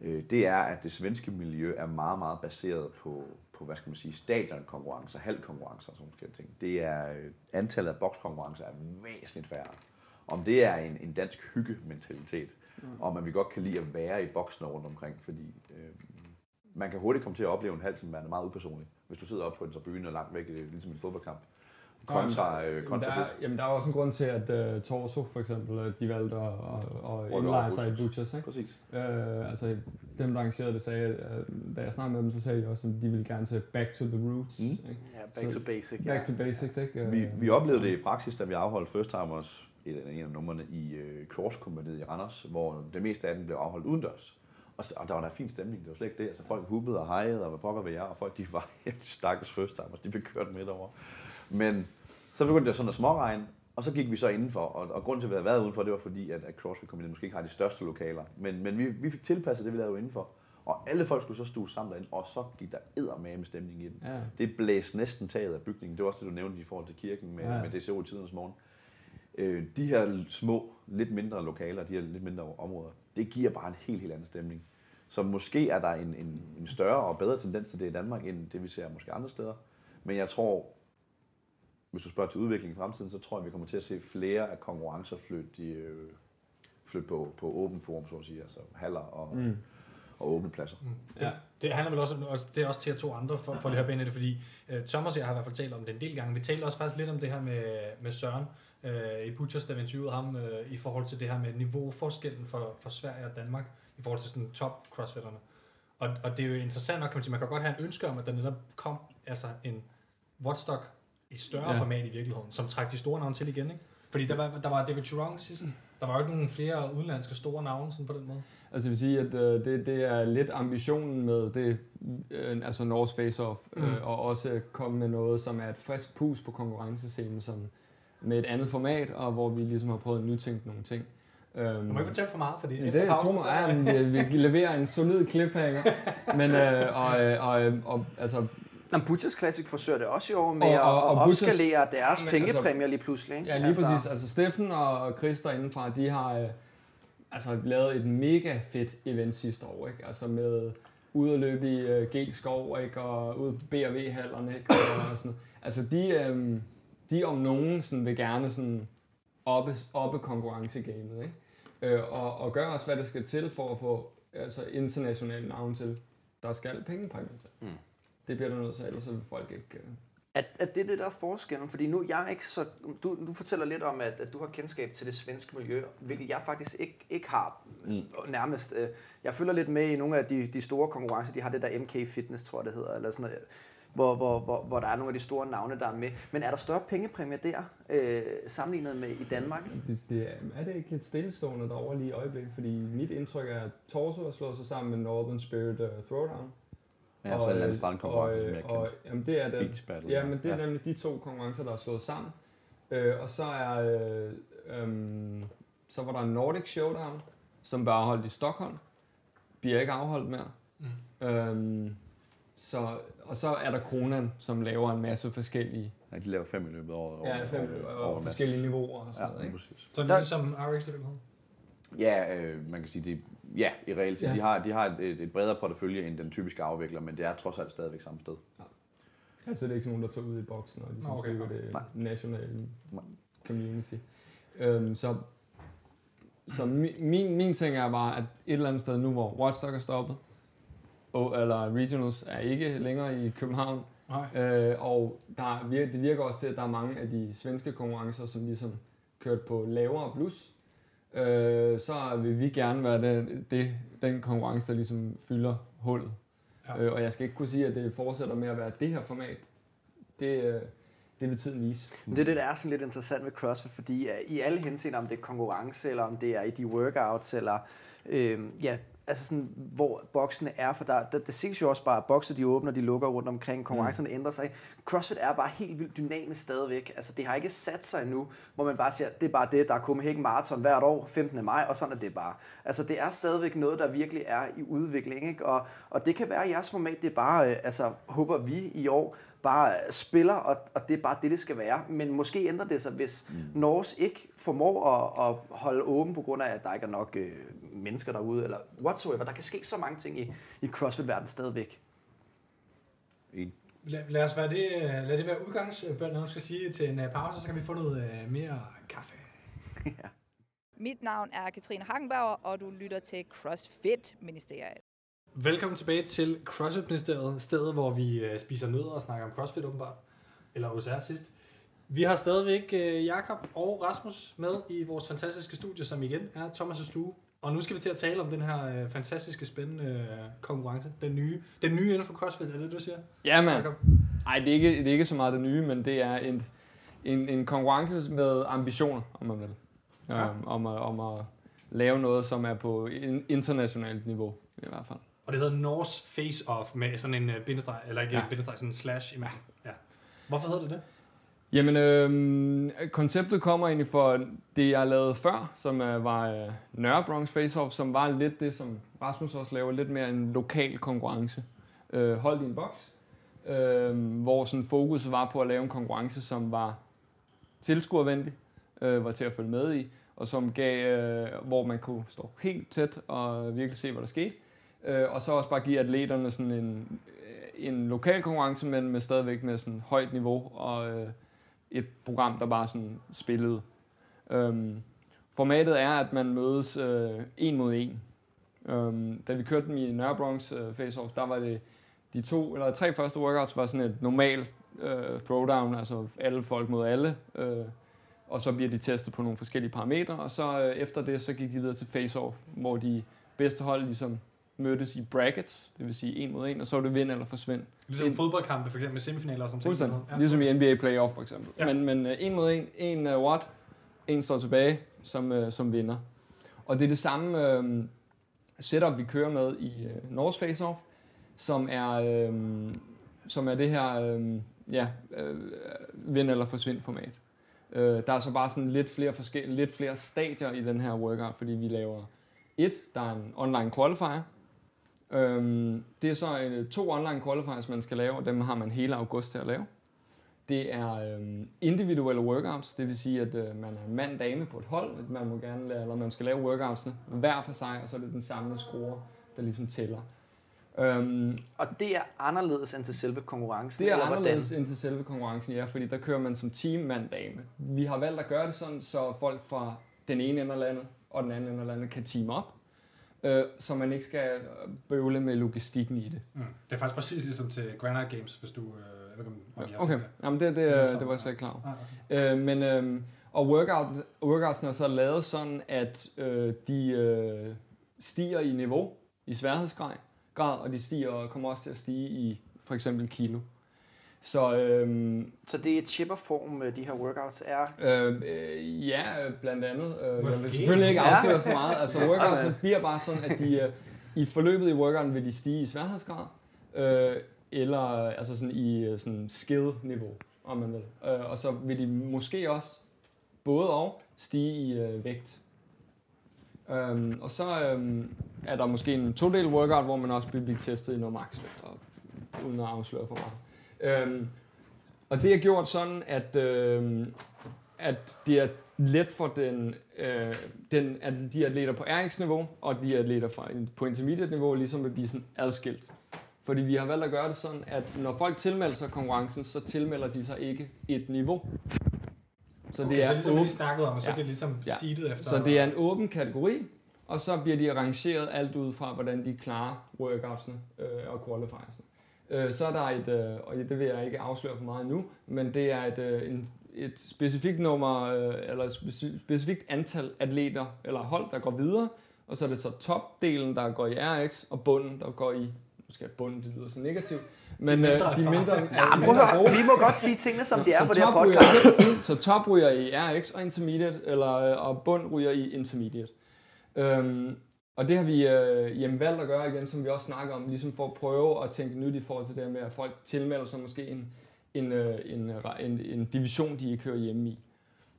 øh, det er, at det svenske miljø er meget, meget baseret på, på hvad skal man sige, stadionkonkurrencer, halvkonkurrencer og sådan nogle ting. Det er, øh, antallet af bokskonkurrencer er væsentligt færre. Om det er en, en dansk hyggementalitet, mm. og man vi godt kan lide at være i boksen rundt omkring, fordi øh, man kan hurtigt komme til at opleve en halv, som er meget upersonlig. Hvis du sidder oppe på en tribune og langt væk, øh, ligesom en fodboldkamp, kontra, øh, Jamen, kontra der, er, det. jamen, der er også en grund til, at uh, Torso for eksempel, øh, de valgte at, at, at over indlejre sig i Butchers. Ikke? Præcis. Uh, altså, dem, der arrangerede det, sagde, uh, da jeg snakkede med dem, så sagde de også, at de ville gerne til back to the roots. Mm. Ikke? Ja, back Så- to basic. Back to basics, ikke? Øh, Vi, vi oplevede det i praksis, da vi afholdt First Timers, et af en af numrene i øh, Cross i Randers, hvor det meste af den blev afholdt udendørs. Og, og der var der fin stemning, det var slet ikke det. Altså folk hubbede og hejede, og hvad pokker ved jer, og folk de var helt stakkels First Timers, de blev kørt midt over. Men så begyndte det sådan at småregne, og så gik vi så indenfor, og, og grunden til, at vi havde været udenfor, det var fordi, at, at CrossFit Kompaniet måske ikke har de største lokaler. Men, men vi, vi fik tilpasset det, vi lavede indenfor. Og alle folk skulle så stue sammen derinde, og så gik der eddermame stemning i den. Ja. Det blæste næsten taget af bygningen. Det var også det, du nævnte i forhold til kirken med, ja. med DCO i tidens morgen. Øh, de her små, lidt mindre lokaler, de her lidt mindre områder, det giver bare en helt, helt anden stemning. Så måske er der en, en, en større og bedre tendens til det i Danmark, end det vi ser måske andre steder. Men jeg tror, hvis du spørger til udviklingen i fremtiden, så tror jeg, vi kommer til at se flere af konkurrencer flytte, i, øh, flytte på, på åben forum, så at sige, altså haller og, mm. og åbne pladser. Ja. Det handler vel også, om- det er også til at to andre for, for at høre ind i det, fordi uh, Thomas og jeg har i hvert fald talt om det en del gange. Vi talte også faktisk lidt om det her med, med Søren uh, i Butchers, da vi interviewede ham uh, i forhold til det her med niveauforskellen for, for Sverige og Danmark i forhold til sådan top crossfitterne. Og, og det er jo interessant nok, kan man sige, man kan godt have en ønske om, at der netop kom altså en Watchdog i større Ja. format i virkeligheden, som trak de store navne til igen, ikke? Fordi der var, der var David Chirong sidst. Der var jo ikke nogen flere udenlandske store navne sådan på den måde. Altså jeg vil sige, at øh, det, det er lidt ambitionen med det, øh, altså Norse Face-Off, øh, Mm. og også komme med noget, som er et frisk pus på konkurrencescenen, som med et andet format, og hvor vi ligesom har prøvet at nytænke nogle ting. Øhm, Du må ikke fortælle for meget, fordi Ja, efter det pausen, så- ja, vi, vi leverer en solid cliffhanger. Men, øh, og, øh, og, øh, og, altså, Nå, Butchers Classic forsøger det også i år med Og- at og- og Butchers- opskalere deres Men pengepræmier lige pludselig. Ikke? ja, lige altså, præcis. Altså, Steffen og Chris derindefra, de har øh, altså, lavet et mega fedt event sidste år. Ikke? Altså med ude at løbe i øh, Gel Skov, ikke? og ude på BRV-hallerne. Ikke? Og sådan. Altså, de, øh, de om nogen sådan, vil gerne sådan, oppe, oppe konkurrencegamet. Ikke? Øh, og, og gør også, hvad der skal til for at få altså, internationale navn til. Der skal pengepræmier til. Mm. Det bliver der nødt til, ellers vil folk ikke... Øh, At, at det er det, der er forskellen, fordi nu jeg er ikke så... Du, du fortæller lidt om, at, at du har kendskab til det svenske miljø, hvilket jeg faktisk ikke, ikke har Mm. nærmest. øh, Jeg følger lidt med i nogle af de, de store konkurrencer, de har det der MK Fitness, tror jeg det hedder, eller sådan noget, hvor, hvor, hvor, hvor der er nogle af de store navne, der er med. Men er der større pengepræmier der, øh, sammenlignet med i Danmark? Det, det er, er det ikke lidt stillestående derovre lige i øjeblikket? Fordi mit indtryk er, at Torso har slået sig sammen med Northern Spirit uh, Throwdown. Ja, så en eller anden øh, strandkonkurrence, og, som jeg øh, og, kendte. jamen, det er det. Beach Battle. Ja, men det er nemlig de to konkurrencer, der er slået sammen. Øh, og så er øh, øhm, så var der Nordic Showdown, som var afholdt i Stockholm. Bliver ikke afholdt mere. Mm. Øhm, så, og så er der Kronan, som laver en masse forskellige, Ja, de laver fem i løbet af året. ja, fem, over- og, over og forskellige niveauer og sådan Ja, noget. Ikke? præcis. Så er det ligesom RX i virkeligheden? Ja, øh, man kan sige, det, ja, i reelt set, Ja. de har, de har et, et, bredere portefølje end den typiske afvikler, men det er trods alt stadigvæk samme sted. Altså det er ikke sådan nogen, der tager ud i boksen og ligesom okay. det Nej. nationale Nej. community. Øhm, så så mi, min, min ting er bare, at et eller andet sted nu, hvor Watchdog er stoppet, og, eller Regionals er ikke længere i København, Nej. øh, og der virker, det virker også til, at der er mange af de svenske konkurrencer, som ligesom kørt på lavere blus, øh, så vil vi gerne være det, det, den konkurrence, der ligesom fylder hullet. Ja. Ja. Øh, og jeg skal ikke kunne sige, at det fortsætter med at være det her format. Det, øh, det vil tiden vise. Det er det, der er sådan lidt interessant ved CrossFit, fordi uh, i alle henseender, om det er konkurrence, eller om det er i de workouts, eller øh, ja, altså sådan, hvor boksene er, for der, der, det ses jo også bare, at bokser de åbner, de lukker rundt omkring, konkurrencerne mm. ændrer sig. CrossFit er bare helt vildt dynamisk stadigvæk. Altså det har ikke sat sig endnu, hvor man bare siger, det er bare det, der er Copenhagen Marathon hvert år, 15. maj, og sådan er det bare. Altså det er stadigvæk noget, der virkelig er i udvikling, ikke? Og, og det kan være, at jeres format, det er bare, øh, altså håber vi i år, bare spiller, og, og det er bare det, det skal være. Men måske ændrer det sig, hvis mm. Norge ikke formår at, at holde åben på grund af, at der ikke er nok øh, mennesker derude, eller whatsoever. Der kan ske så mange ting i, i CrossFit-verdenen stadigvæk. En. Lad, lad, os være det, øh, lad det være udgangsbønden, når skal sige til en øh, pause, så kan vi få noget øh, mere kaffe. Mit navn er Katrine Hagenbauer, og du lytter til CrossFit-ministeriet. Velkommen tilbage til CrossFit Ministeriet, stedet hvor vi øh, spiser nødder og snakker om CrossFit åbenbart. Eller OSR sidst. Vi har stadigvæk øh, Jakob og Rasmus med i vores fantastiske studie, som igen er Thomas' stue. Og nu skal vi til at tale om den her øh, fantastiske, spændende øh, konkurrence. Den nye, den nye inden for CrossFit, er det, du siger? Ja, mand. Nej, det er, ikke, det er ikke så meget det nye, men det er en, en, en konkurrence med ambitioner, om man vil. Ja. Um, om, at, om at lave noget, som er på in, internationalt niveau, i hvert fald. Og det hedder Norse Face Off med sådan en øh, bindestreg, eller ikke ja. En bindestreg, sådan en slash i. Ja. Hvorfor hedder det det? Jamen, øhm, konceptet kommer egentlig for det, jeg lavede før, som øh, var øh, Nørrebronx Face Off, som var lidt det, som Rasmus også laver, lidt mere en lokal konkurrence. Øh, hold din boks, øh, hvor sådan fokus var på at lave en konkurrence, som var tilskuervenlig, øh, var til at følge med i, og som gav, øh, hvor man kunne stå helt tæt og virkelig se, hvad der skete. Øh, og så også bare give atleterne sådan en, øh, en lokal konkurrence, men med stadigvæk med sådan højt niveau og øh, et program, der bare sådan spillede. Øhm, formatet er, at man mødes øh, en mod en. Øhm, da vi kørte dem i Nørrebronx øh, Face-Off, der var det de to eller tre første workouts var sådan et normalt øh, throwdown, altså alle folk mod alle. Øh, og så bliver de testet på nogle forskellige parametre, og så øh, efter det, så gik de videre til face-off, hvor de bedste hold ligesom mødtes i brackets, det vil sige en mod en, og så var det vind eller forsvind. Ligesom En- fodboldkampe, for eksempel med semifinaler og sådan noget. Ja. Ligesom i NBA Playoff for eksempel. Ja. Men, men uh, en mod en, en uh, watt, en står tilbage som, uh, som vinder. Og det er det samme uh, setup, vi kører med i uh, Norse Face Off, som er, uh, som er det her uh, ja, uh, vind eller forsvind format. Uh, der er så bare sådan lidt flere, forskel- lidt flere stadier i den her workout, fordi vi laver et, der er en online qualifier, Øhm, det er så øh, to online qualifiers, man skal lave, og dem har man hele august til at lave. Det er øhm, individuelle workouts, det vil sige, at øh, man er mand-dame på et hold, at man må gerne lave, eller man skal lave workoutsene hver for sig, og så er det den samlede score, der ligesom tæller. Øhm, Og det er anderledes end til selve konkurrencen? det er eller hvordan? anderledes end til selve konkurrencen, ja, fordi der kører man som team mand-dame. Vi har valgt at gøre det sådan, så folk fra den ene ende af landet og den anden ende af landet kan team op, øh, så man ikke skal øh, bøvle med logistikken i det. Mm. Det er faktisk præcis ligesom til Granite Games, hvis du... Øh, jeg ved ikke, om, I har Okay, set det. Jamen, det, det, Det er det, det var jeg slet ikke klar over. Ah, okay. Øh, men, øh, og workout, workoutsene er så lavet sådan, at øh, de øh, stiger i niveau, i sværhedsgrad, grad, og de stiger og kommer også til at stige i for eksempel kilo. Så øh, Så det er chipperform, øh, de her workouts er? øh, øh, ja, blandt andet. Øh, jeg vil Måske. selvfølgelig ikke Ja. afsløre så meget. Altså Ja, workoutsene men- bliver bare sådan, at de øh, i forløbet i workouten vil de stige i sværhedsgrad, øh, eller altså sådan i øh, sådan skill-niveau, om man vil. Øh, og så vil de måske også både og stige i øh, vægt. Øhm, og så øhm, er der måske en to-del workout, hvor man også vil blive testet i noget og, uden at afsløre for meget. Øhm, og det er gjort sådan, at, øhm, at det er let for den, øh, den, at de atleter på RX-niveau og de atleter fra, på intermediate-niveau ligesom vil blive sådan adskilt. Fordi vi har valgt at gøre det sådan, at når folk tilmelder sig konkurrencen, så tilmelder de sig ikke et niveau. Så Okay, det er så ligesom vi åbent. lige snakkede om, og så Ja. det ligesom Ja. seedet efter... Så det er en åben kategori, og så bliver de rangeret alt ud fra, hvordan de klarer workoutsene øh, og qualifiersne. Øh, så er der et, øh, og det vil jeg ikke afsløre for meget nu, men det er et, øh, en, et specifikt nummer, øh, eller et speci- specifikt antal atleter eller hold, der går videre, og så er det så topdelen, der går i RX, og bunden, der går i, måske bunden, det lyder så negativt, men mindre øh, de erfarne. mindre, Ja, er prøv mindre høre, vi må godt sige tingene, som de er på det her top ryger- podcast. så top ryger i RX og intermediate, eller, og bund ryger i intermediate. Øhm, og det har vi øh, jamen, valgt at gøre igen, som vi også snakker om, ligesom for at prøve at tænke nyt i forhold til det her med, at folk tilmelder sig måske en, en, øh, en, en, en division, de ikke hører hjemme i.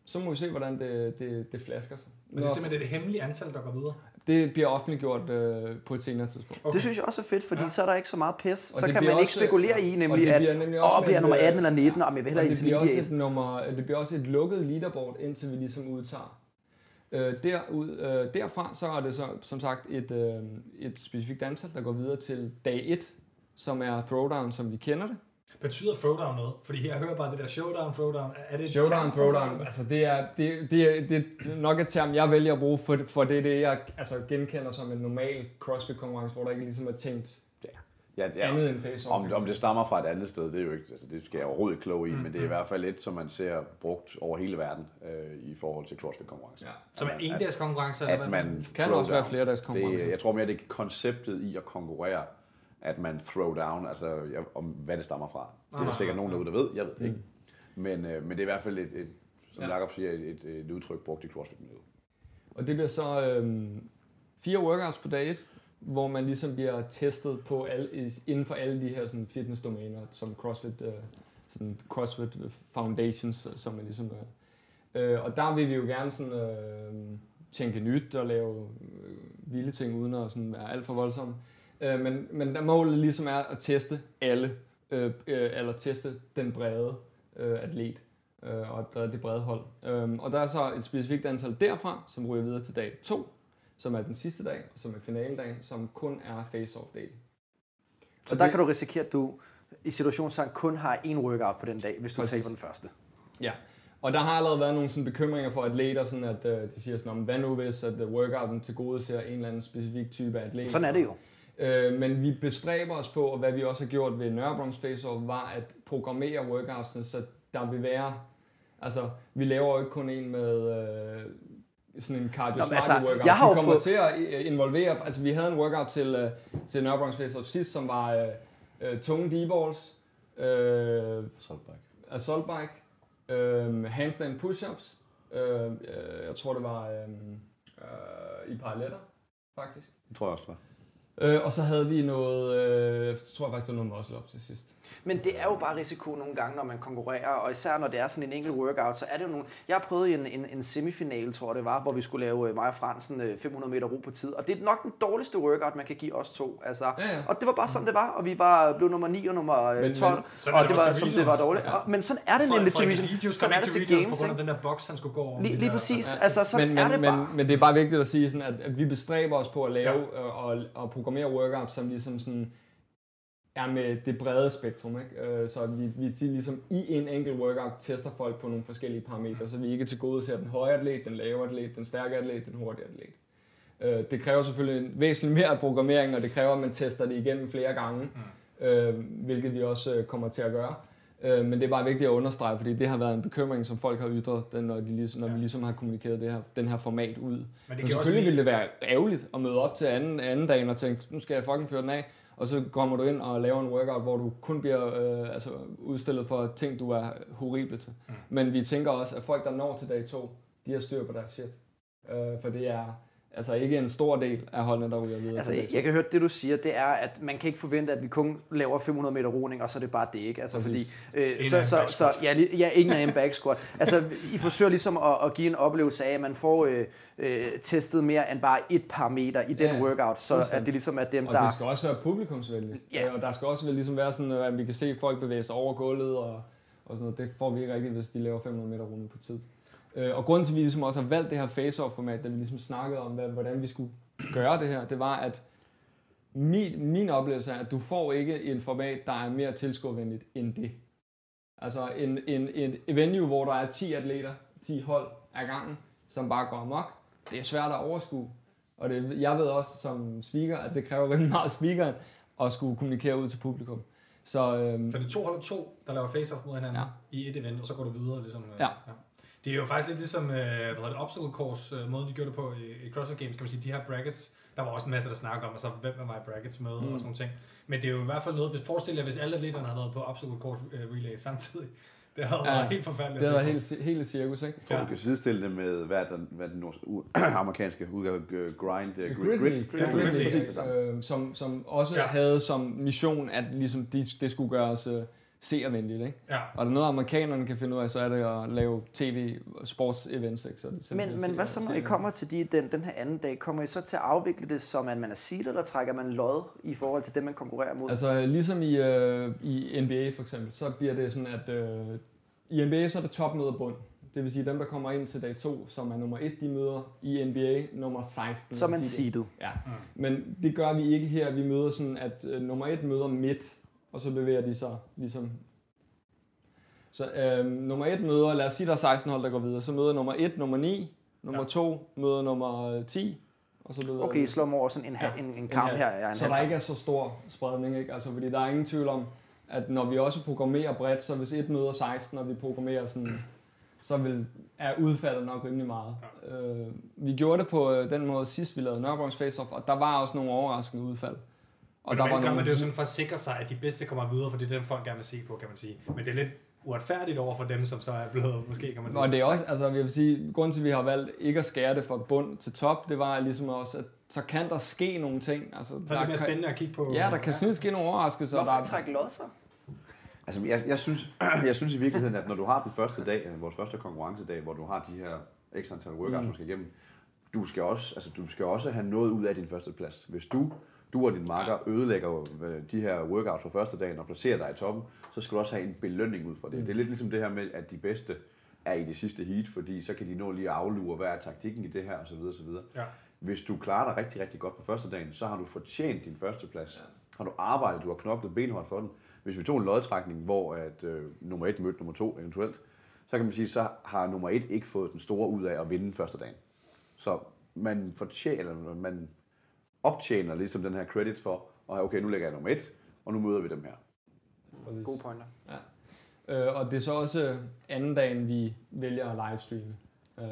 Så må vi se, hvordan det, det, det flasker sig. Men det er simpelthen det hemmelige antal, der går videre. det bliver offentliggjort øh, på et senere tidspunkt. Okay. Det synes jeg også er fedt, fordi Ja. så er der ikke så meget pis. Og Så kan man ikke også- spekulere i, og nemlig det at bliver nemlig også åh, bliver nummer øh, 18 eller 19, og jeg vil Og hellere det bliver, også et nummer, det bliver også et lukket leaderboard, indtil vi ligesom udtager. Øh, derud, øh, derfra så er det så, som sagt et, øh, et specifikt antal, der går videre til dag 1, som er throwdown, som vi kender det. Betyder throwdown noget? Fordi her hører bare det der showdown, throwdown. Er det et Showdown, term for- throwdown, altså det er, det, det, er, det er nok et term, jeg vælger at bruge, for, for det er det, jeg altså, genkender som en normal CrossFit-konkurrence, hvor der ikke ligesom er tænkt, ja, Ja, andet end face-off. Om, om det stammer fra et andet sted, det er jo ikke, altså det skal jeg overhovedet ikke kloge i, mm, men det er i hvert fald et, som man ser brugt over hele verden øh, i forhold til CrossFit-konkurrence. Ja. Som er en dags konkurrence, At man Kan også være flere dags konkurrencer. Det, jeg tror mere, det er konceptet i at konkurrere, at man throw down, altså jeg, om hvad det stammer fra. Det er der Ah, sikkert ah, nogen derude, der ved, jeg ved det ikke. Men, øh, men det er i hvert fald et, et som Ja. ja. Jacob siger, et, et, et udtryk brugt i CrossFit-miljøet. Og det bliver så øhm, fire workouts på dag 1, hvor man ligesom bliver testet på alle, inden for alle de her sådan, fitnessdomæner, som CrossFit, øh, sådan CrossFit Foundations, øh, som man ligesom øh. øh, Og der vil vi jo gerne sådan, øh, tænke nyt og lave øh, vilde ting, uden at sådan være alt for voldsomme. Øh, men, men der målet ligesom er at teste alle, øh, øh, eller teste den brede øh, atlet øh, og det brede hold. Øh, og der er så et specifikt antal derfra, som ryger videre til dag 2, som er den sidste dag, som er finaledagen, som kun er face-off-dag. Så der kan du risikere, at du i situationstegn kun har én workout på den dag, hvis du Præcis. taber den første. Ja, og der har allerede været nogle sådan bekymringer for atleter, sådan at øh, de siger sådan, om hvad nu hvis at øh, workouten til gode ser en eller anden specifik type atlet. Sådan er det jo. Øh, men vi bestræber os på, og hvad vi også har gjort ved Nørrebrungs Face Off, var at programmere workoutsene, så der vil være, altså vi laver jo ikke kun en med øh, sådan en cardio Nå, men altså, workout. jeg har vi kommer prøvet- til at øh, involvere, altså vi havde en workout til, øh, til Nørrebrungs Face sidst, som var øh, øh, tunge D-balls, øh, Saltback. assault bike, øh, handstand push-ups, øh, øh, jeg tror det var øh, øh, i paralletter, faktisk. Det tror jeg også, det var. Øh, og så havde vi noget, øh, jeg tror jeg faktisk, det var noget muscle up til sidst. Men det er jo bare risiko nogle gange, når man konkurrerer, og især når det er sådan en enkelt workout, så er det jo nogle... Jeg har prøvet i en, en, en semifinale, tror jeg det var, hvor vi skulle lave øh, mig og Fransen øh, 500 meter ro på tid, og det er nok den dårligste workout, man kan give os to. Altså, Ja, ja. Og det var bare sådan, det var, og vi var blev nummer 9 og nummer øh, Men- 12, men og det det var, som det var dårligt. Altså, men sådan er det nemlig til. Eligius Sådan er det til games, på grund af den der boks, han skulle gå over. Lige, lige præcis. Ja. Altså, sådan men, er det bare. Men, men det er bare vigtigt at sige, sådan, at, at vi bestræber os på at lave ja. og, og programmere workouts, som ligesom sådan er med det brede spektrum. Ikke? Øh, Så vi, vi ligesom i en enkelt workout tester folk på nogle forskellige parametre, så vi ikke til gode ser den høje atlet, den lave atlet, den stærke atlet, den hurtige atlet. Øh, Det kræver selvfølgelig en væsentlig mere programmering, og det kræver, at man tester det igennem flere gange, øh, hvilket vi også kommer til at gøre. Men det er bare vigtigt at understrege, fordi det har været en bekymring, som folk har ytret, den, når, de ligesom, når vi ligesom har kommunikeret det her, den her format ud. Men det også selvfølgelig blive- ville det være ærgerligt at møde op til anden, anden dagen og tænke, nu skal jeg fucking føre den af, og så kommer du ind og laver en workout, hvor du kun bliver øh, altså, udstillet for ting, du er horrible til. Mm. Men vi tænker også, at folk, der når til dag to, de har styr på deres shit. Øh, for det er altså ikke en stor del af holdene, der ryger videre Altså, jeg, jeg kan høre, det du siger, det er, at man kan ikke forvente, at vi kun laver 500 meter roning, og så er det bare det, ikke? Altså, Præcis. fordi, øh, så, så, så, ja, ja, ingen af en back squat. Altså, I forsøger ligesom at, at give en oplevelse af, at man får øh, øh, testet mere end bare et parameter i den Ja, workout, så at det ligesom er dem, Og der... det skal også være publikumsvenligt. Ja. Og der skal også ligesom være sådan, at vi kan se folk bevæge sig over gulvet og, og sådan noget. Det får vi ikke rigtigt, hvis de laver 500 meter runde på tid. Øh, Og grunden til, at vi ligesom også har valgt det her face-off-format, da vi ligesom snakkede om, hvad, hvordan vi skulle gøre det her, det var, at min, min oplevelse er, at du får ikke en format, der er mere tilskuervenligt end det. Altså en, en, en venue, hvor der er 10 atleter, 10 hold af gangen, som bare går amok, det er svært at overskue. Og det, jeg ved også som speaker, at det kræver rigtig meget speakeren at skulle kommunikere ud til publikum. Så øhm, Så det er to hold to, der laver face-off mod hinanden Ja. ja. i et event, og så går du videre. Ligesom, øh, Ja. Det er jo faktisk lidt ligesom, øh, hvad hedder det, obstacle course, øh, måden de gjorde det på i, i CrossFit Games, kan man sige, de her brackets, der var også en masse, der snakker om, og så hvem er mig i brackets med, mm. og sådan nogle ting. Men det er jo i hvert fald noget, hvis forestil jer, hvis alle atleterne havde været på obstacle course øh, relay samtidig, det havde Ja, været helt forfærdeligt. det var se på. helt, helt cirkus, ikke? Jeg tror, Ja. du kan sidestille det med, hvad er den, hvad den nord- u- amerikanske udgave, øh, grind, øh, Grid grid, grid, Grid samme. øh, som, som også Ja. ja. havde som mission, at ligesom de, det skulle gøres øh, seervenligt. Ikke? Ja. Og er der noget, amerikanerne kan finde ud af, så er det at lave tv-sports-events. Ikke? Så det Men, men hvad så, når I kommer til de, den, den her anden dag? Kommer I så til at afvikle det, som at man er seedet, eller trækker man lod i forhold til dem, man konkurrerer mod? Altså ligesom i, øh, i NBA for eksempel, så bliver det sådan, at øh, i NBA så er det top møder bund. Det vil sige, dem der kommer ind til dag 2, som er nummer 1, de møder i NBA nummer 16. så er man det. seedet. Ja, men det gør vi ikke her. Vi møder sådan, at øh, nummer 1 møder midt, og så bevæger de sig ligesom... Så øh, nummer 1 møder, lad os sige, der er 16 hold, der går videre, så møder nummer 1 nummer 9, nummer Ja. 2 møder nummer 10, og så bevæger Okay, slå over sådan en, ja, en, en kamp halv. her. Ja, en så der kamp. ikke er så stor spredning, ikke? Altså, fordi der er ingen tvivl om, at når vi også programmerer bredt, så hvis et møder 16, og vi programmerer sådan, så vil, er udfaldet nok rimelig meget. Ja. Øh, vi gjorde det på øh, den måde sidst, vi lavede Nørrebrongs Face-Off, og der var også nogle overraskende udfald. Og og der var gør man det jo sådan for at sikre sig, at de bedste kommer videre, for det er den folk gerne vil se på, kan man sige. Men det er lidt uretfærdigt over for dem, som så er blevet, måske kan man sige. Og det er også, altså jeg vil sige, grunden til, at vi har valgt ikke at skære det fra bund til top, det var ligesom også, at så kan der ske nogle ting. Altså, så er der det mere kan, spændende at kigge på. Ja, der kan ja. ske nogle overraskelser. Hvorfor der, trække lod så? Altså, jeg, jeg, synes, jeg synes i virkeligheden, at når du har den første dag, øh, vores første konkurrencedag, hvor du har de her ekstra antal workouts, mm. du skal igennem, du skal, også, altså, du skal også have noget ud af din første plads. Hvis du, du og din marker ødelægger øh, de her workouts på første dagen og placerer dig i toppen, så skal du også have en belønning ud for det. Mm. Det er lidt ligesom det her med, at de bedste er i det sidste heat, fordi så kan de nå lige at aflure, hvad er taktikken i det her, osv. osv. Ja. Hvis du klarer dig rigtig, rigtig godt på første dagen, så har du fortjent din første plads. Ja. Har du arbejdet, du har knoklet benhårdt for den. Hvis vi tog en lodtrækning, hvor at, øh, nummer et mødte nummer to eventuelt, så kan man sige, så har nummer et ikke fået den store ud af at vinde første dagen. Så man fortjener, man optjener ligesom den her credit for, og okay, nu lægger jeg nummer et, og nu møder vi dem her. Præcis. Gode pointer. Øh, og det er så også anden dagen, vi vælger at livestreame. Øh,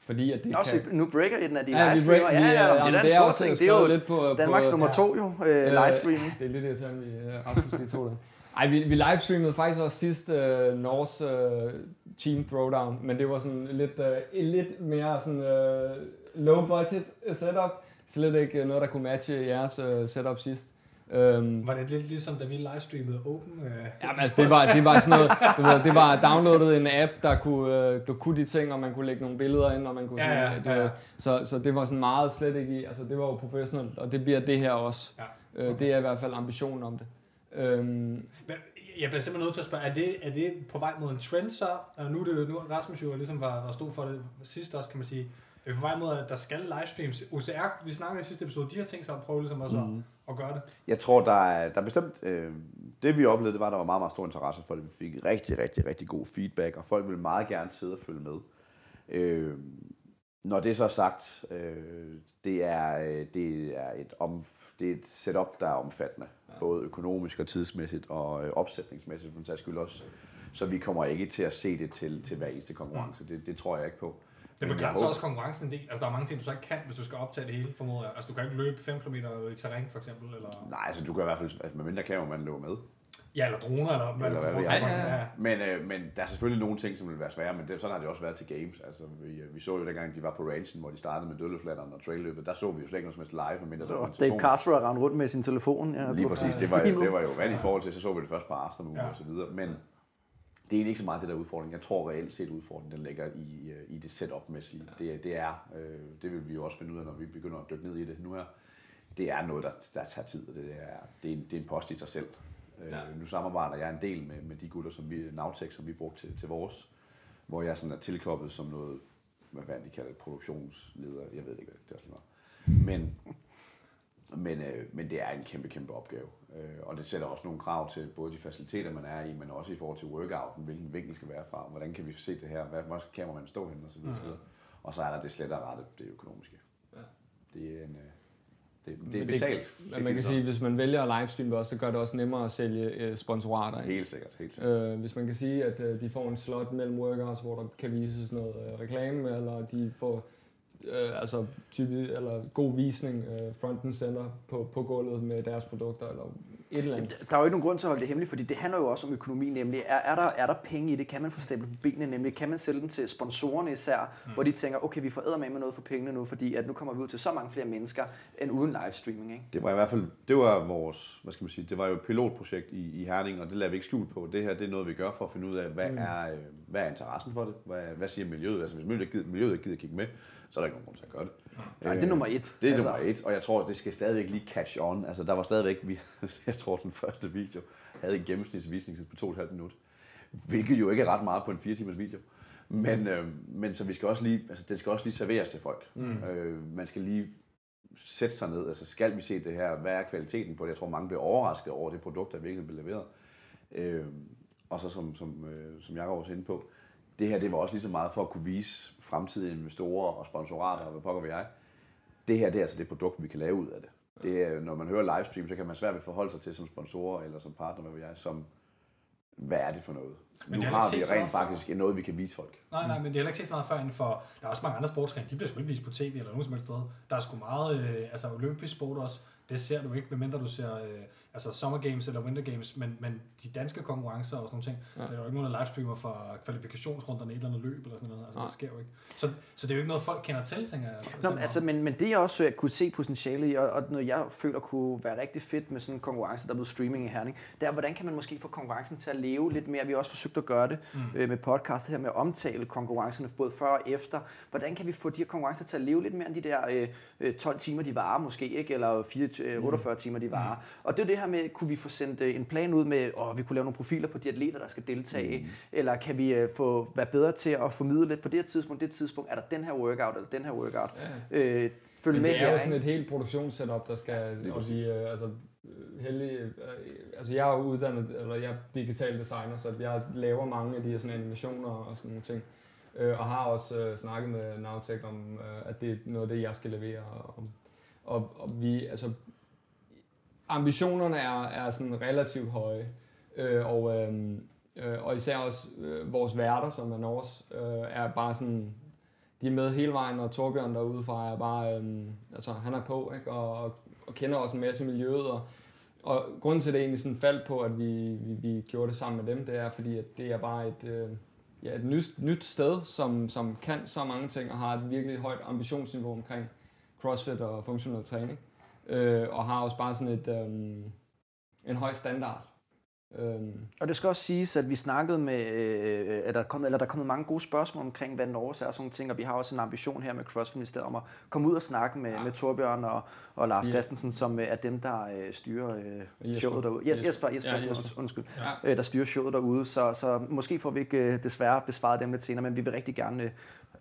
fordi at det Nå, så kan... nu breaker I den af de Ja, vi livestreamer. Ja, ja, øh, ja, jamen, det er er en også stor ting. Det er jo lidt på- Danmarks på- nummer ja. to jo, øh, livestreaming. Det er lidt irriterende, vi øh, Rasmus lige tog det. Ej, vi, vi livestreamede faktisk også sidst øh, Norse øh, Team Throwdown, men det var sådan lidt, øh, lidt mere sådan øh, low budget setup. Slet ikke noget, der kunne matche jeres øh, setup sidst. Øhm, Var det lidt ligesom, da vi livestreamede Open? Øh, Jamen, altså, det var, det var sådan noget, du ved, det var downloadet en app, der kunne, øh, der kunne de ting, og man kunne lægge nogle billeder ind, og man kunne sådan, ja, ja, ja. så, så det var sådan meget slet ikke i, altså det var jo professionelt, og det bliver det her også. Ja. Øh, det er i hvert fald ambitionen om det. Øhm, jeg bliver simpelthen nødt til at spørge, er det, er det på vej mod en trend så? Og nu er det nu Rasmus jo ligesom var, var stod for det sidst også, kan man sige. Er vi på vej mod, at der skal livestreams? OCR, vi snakkede i sidste episode, de har tænkt sig at prøve ligesom også mm. at, at gøre det. Jeg tror, der er, der er bestemt... Øh, det vi oplevede, det var, at der var meget, meget stor interesse for det. Vi fik rigtig, rigtig, rigtig god feedback, og folk ville meget gerne sidde og følge med. Øh, når det så er sagt, øh, det, er, øh, det, er et om, det er et setup, der er omfattende. Ja. Både økonomisk og tidsmæssigt, og øh, opsætningsmæssigt for den sags skyld også. Så vi kommer ikke til at se det til, til hver eneste konkurrence. Det, det tror jeg ikke på. Det Men jeg begrænser også konkurrencen en del. Altså, der er mange ting, du så ikke kan, hvis du skal optage det hele, formoder jeg. Altså, du kan ikke løbe 5 km i terræn, for eksempel, eller... Nej, altså du kan i hvert fald, altså, med mindre kameraman løber med. Ja, eller droner, eller, Eller eller hvad ja, ja, ja. Men, øh, men der er selvfølgelig nogle ting, som vil være svære, men det, sådan har det også været til games. Altså, vi, øh, vi så jo dengang, de var på ranchen, hvor de startede med dødløflatteren og trailløbet. Der så vi jo slet ikke noget som helst live, medmindre der var Dave. Castro har rendt rundt med sin telefon. Ja, Lige præcis, det var, det var jo vand i forhold til, så så vi det først på aftermove Ja. og så videre. Men det er ikke så meget det der udfordring. Jeg tror reelt set udfordringen, den ligger i, øh, i det setup-mæssige. Det, det er, øh, det vil vi jo også finde ud af, når vi begynder at dykke ned i det nu her. Det er noget, der, der tager tid, og det er, det er, en, det er en post i sig selv. Ja. Ja. Nu samarbejder jeg en del med, med de gutter, som vi, Navtech, som vi brugte til, til vores, hvor jeg sådan er tilkoblet som noget, hvad fanden de kalder det, produktionsleder, jeg ved ikke, hvad det er. Men, men, øh, men det er en kæmpe, kæmpe opgave. Øh, og det sætter også nogle krav til både de faciliteter, man er i, men også i forhold til workouten, hvilken vinkel skal være fra, hvordan kan vi se det her, hvad, hvor skal kameraet stå henne, og så videre. Mm. Og så er der det slet og rette, det økonomiske. Ja. Det er en... øh, Det, det er Men det- betalt. men man kan sige, hvis man vælger at livestreame det også, så gør det også nemmere at sælge øh, sponsorater. Helt sikkert, helt sikkert. Øh, hvis man kan sige, at øh, de får en slot mellem workouts, hvor der kan vises noget reklame, eller de får øh, altså type, eller god visning øh, front and center på, på gulvet med deres produkter, eller et eller andet. Der er jo ikke nogen grund til at holde det hemmeligt, fordi det handler jo også om økonomi, nemlig er, er, der, er der penge i det? Kan man få stablet på benene? Nemlig kan man sælge den til sponsorerne især, mm. hvor de tænker, okay, vi får med med noget for pengene nu, fordi at nu kommer vi ud til så mange flere mennesker end uden livestreaming. Ikke? Det var i hvert fald, det var vores, hvad skal man sige, det var jo et pilotprojekt i, i Herning, og det lader vi ikke skjul på. Det her, det er noget, vi gør for at finde ud af, hvad, mm. er, øh, hvad er interessen for det? Hvad, hvad siger miljøet? Altså, hvis miljøet ikke, gider, miljøet ikke gider kigge med, så er der ikke nogen grund til at gøre det. Nej, det er nummer et. Det er altså. nummer et, og jeg tror, det skal stadigvæk lige catch on. Altså, der var stadigvæk, vi, jeg tror, den første video havde en gennemsnitsvisningstid på 2,5 minutter. Hvilket jo ikke er ret meget på en 4 timers video. Men, øh, men så vi skal også lige, altså, den skal også lige serveres til folk. Mm. Øh, man skal lige sætte sig ned, altså skal vi se det her, hvad er kvaliteten på det? Jeg tror, mange bliver overrasket over det produkt, der virkelig bliver leveret. Øh, og så som, som, øh, som Jacob også inde på, det her det var også lige så meget for at kunne vise fremtidige investorer og sponsorater og hvad pokker vil jeg, det her det er altså det produkt, vi kan lave ud af det. det er, når man hører livestream, så kan man svært ved forholde sig til som sponsorer eller som partner, hvad ved jeg, som hvad er det for noget? Men nu er har vi rent meget før. faktisk noget, vi kan vise folk. Nej, nej, men det er heller ikke set så meget før inden for... Der er også mange andre sportsgrene, de bliver sgu ikke vist på tv eller nogen som helst steder. Der er sgu meget... Øh, altså olympisk sport også, det ser du ikke, medmindre du ser øh, altså Summer Games eller Winter Games, men, men de danske konkurrencer og sådan nogle ting, ja. Ja. der er jo ikke nogen, der livestreamer for kvalifikationsrunderne i et eller andet løb eller sådan noget. Altså, Nej. det sker jo ikke. Så, så det er jo ikke noget, folk kender til, tænker jeg. Nå, men, altså, men, men det jeg også øh, kunne se potentiale i, og, og noget jeg føler kunne være rigtig fedt med sådan en konkurrence, der blev streaming i Herning, det er, hvordan kan man måske få konkurrencen til at leve lidt mere? Vi har også forsøgt at gøre det mm. øh, med podcastet her, med at omtale konkurrencerne både før og efter. Hvordan kan vi få de her konkurrencer til at leve lidt mere end de der øh, øh, 12 timer, de varer måske, ikke? eller 4, øh, 48 timer, de varer. Og det er det her med, kunne vi få sendt øh, en plan ud med, at vi kunne lave nogle profiler på de atleter, der skal deltage, mm. eller kan vi øh, få være bedre til at formidle lidt på det her tidspunkt, det tidspunkt, er der den her workout, eller den her workout. Ja. Øh, følg Men med det er her, jo sådan ikke? et helt produktionssetup, der skal, Lige og vi, øh, altså, heldig, øh, altså jeg er uddannet, eller jeg er digital designer, så jeg laver mange af de her sådan animationer og sådan nogle ting. Øh, og har også øh, snakket med Navtech om, øh, at det er noget af det, jeg skal levere. Og, og, og vi, altså, ambitionerne er, er sådan relativt høje. Øh, og, øh, øh og især også øh, vores værter, som er Norges, øh, er bare sådan, de er med hele vejen, og Torbjørn derude fra er bare, øhm, altså han er på, ikke? Og, og kender også en masse miljøet, og, og grunden til, at det egentlig sådan faldt på, at vi, vi, vi gjorde det sammen med dem, det er fordi, at det er bare et, øh, ja, et nyt, nyt sted, som, som kan så mange ting, og har et virkelig højt ambitionsniveau omkring crossfit og funktionel træning, øh, og har også bare sådan et, øh, en høj standard. Øhm, Og det skal også siges, at vi snakkede med, øh, at der er kommet, eller der er kommet mange gode spørgsmål omkring, hvad Norge er og sådan nogle ting, og vi har også en ambition her med CrossFit om at komme ud og snakke med, ja. Med Torbjørn og, og Lars Ja. Christensen, som øh, er dem, der øh, styrer øh, Jesper. showet derude. Yes, Jesper. Jesper, Jesper, Ja, Jesper. Jesper. undskyld, ja. øh, der styrer showet derude, så, så måske får vi ikke øh, desværre besvaret dem lidt senere, men vi vil rigtig gerne øh,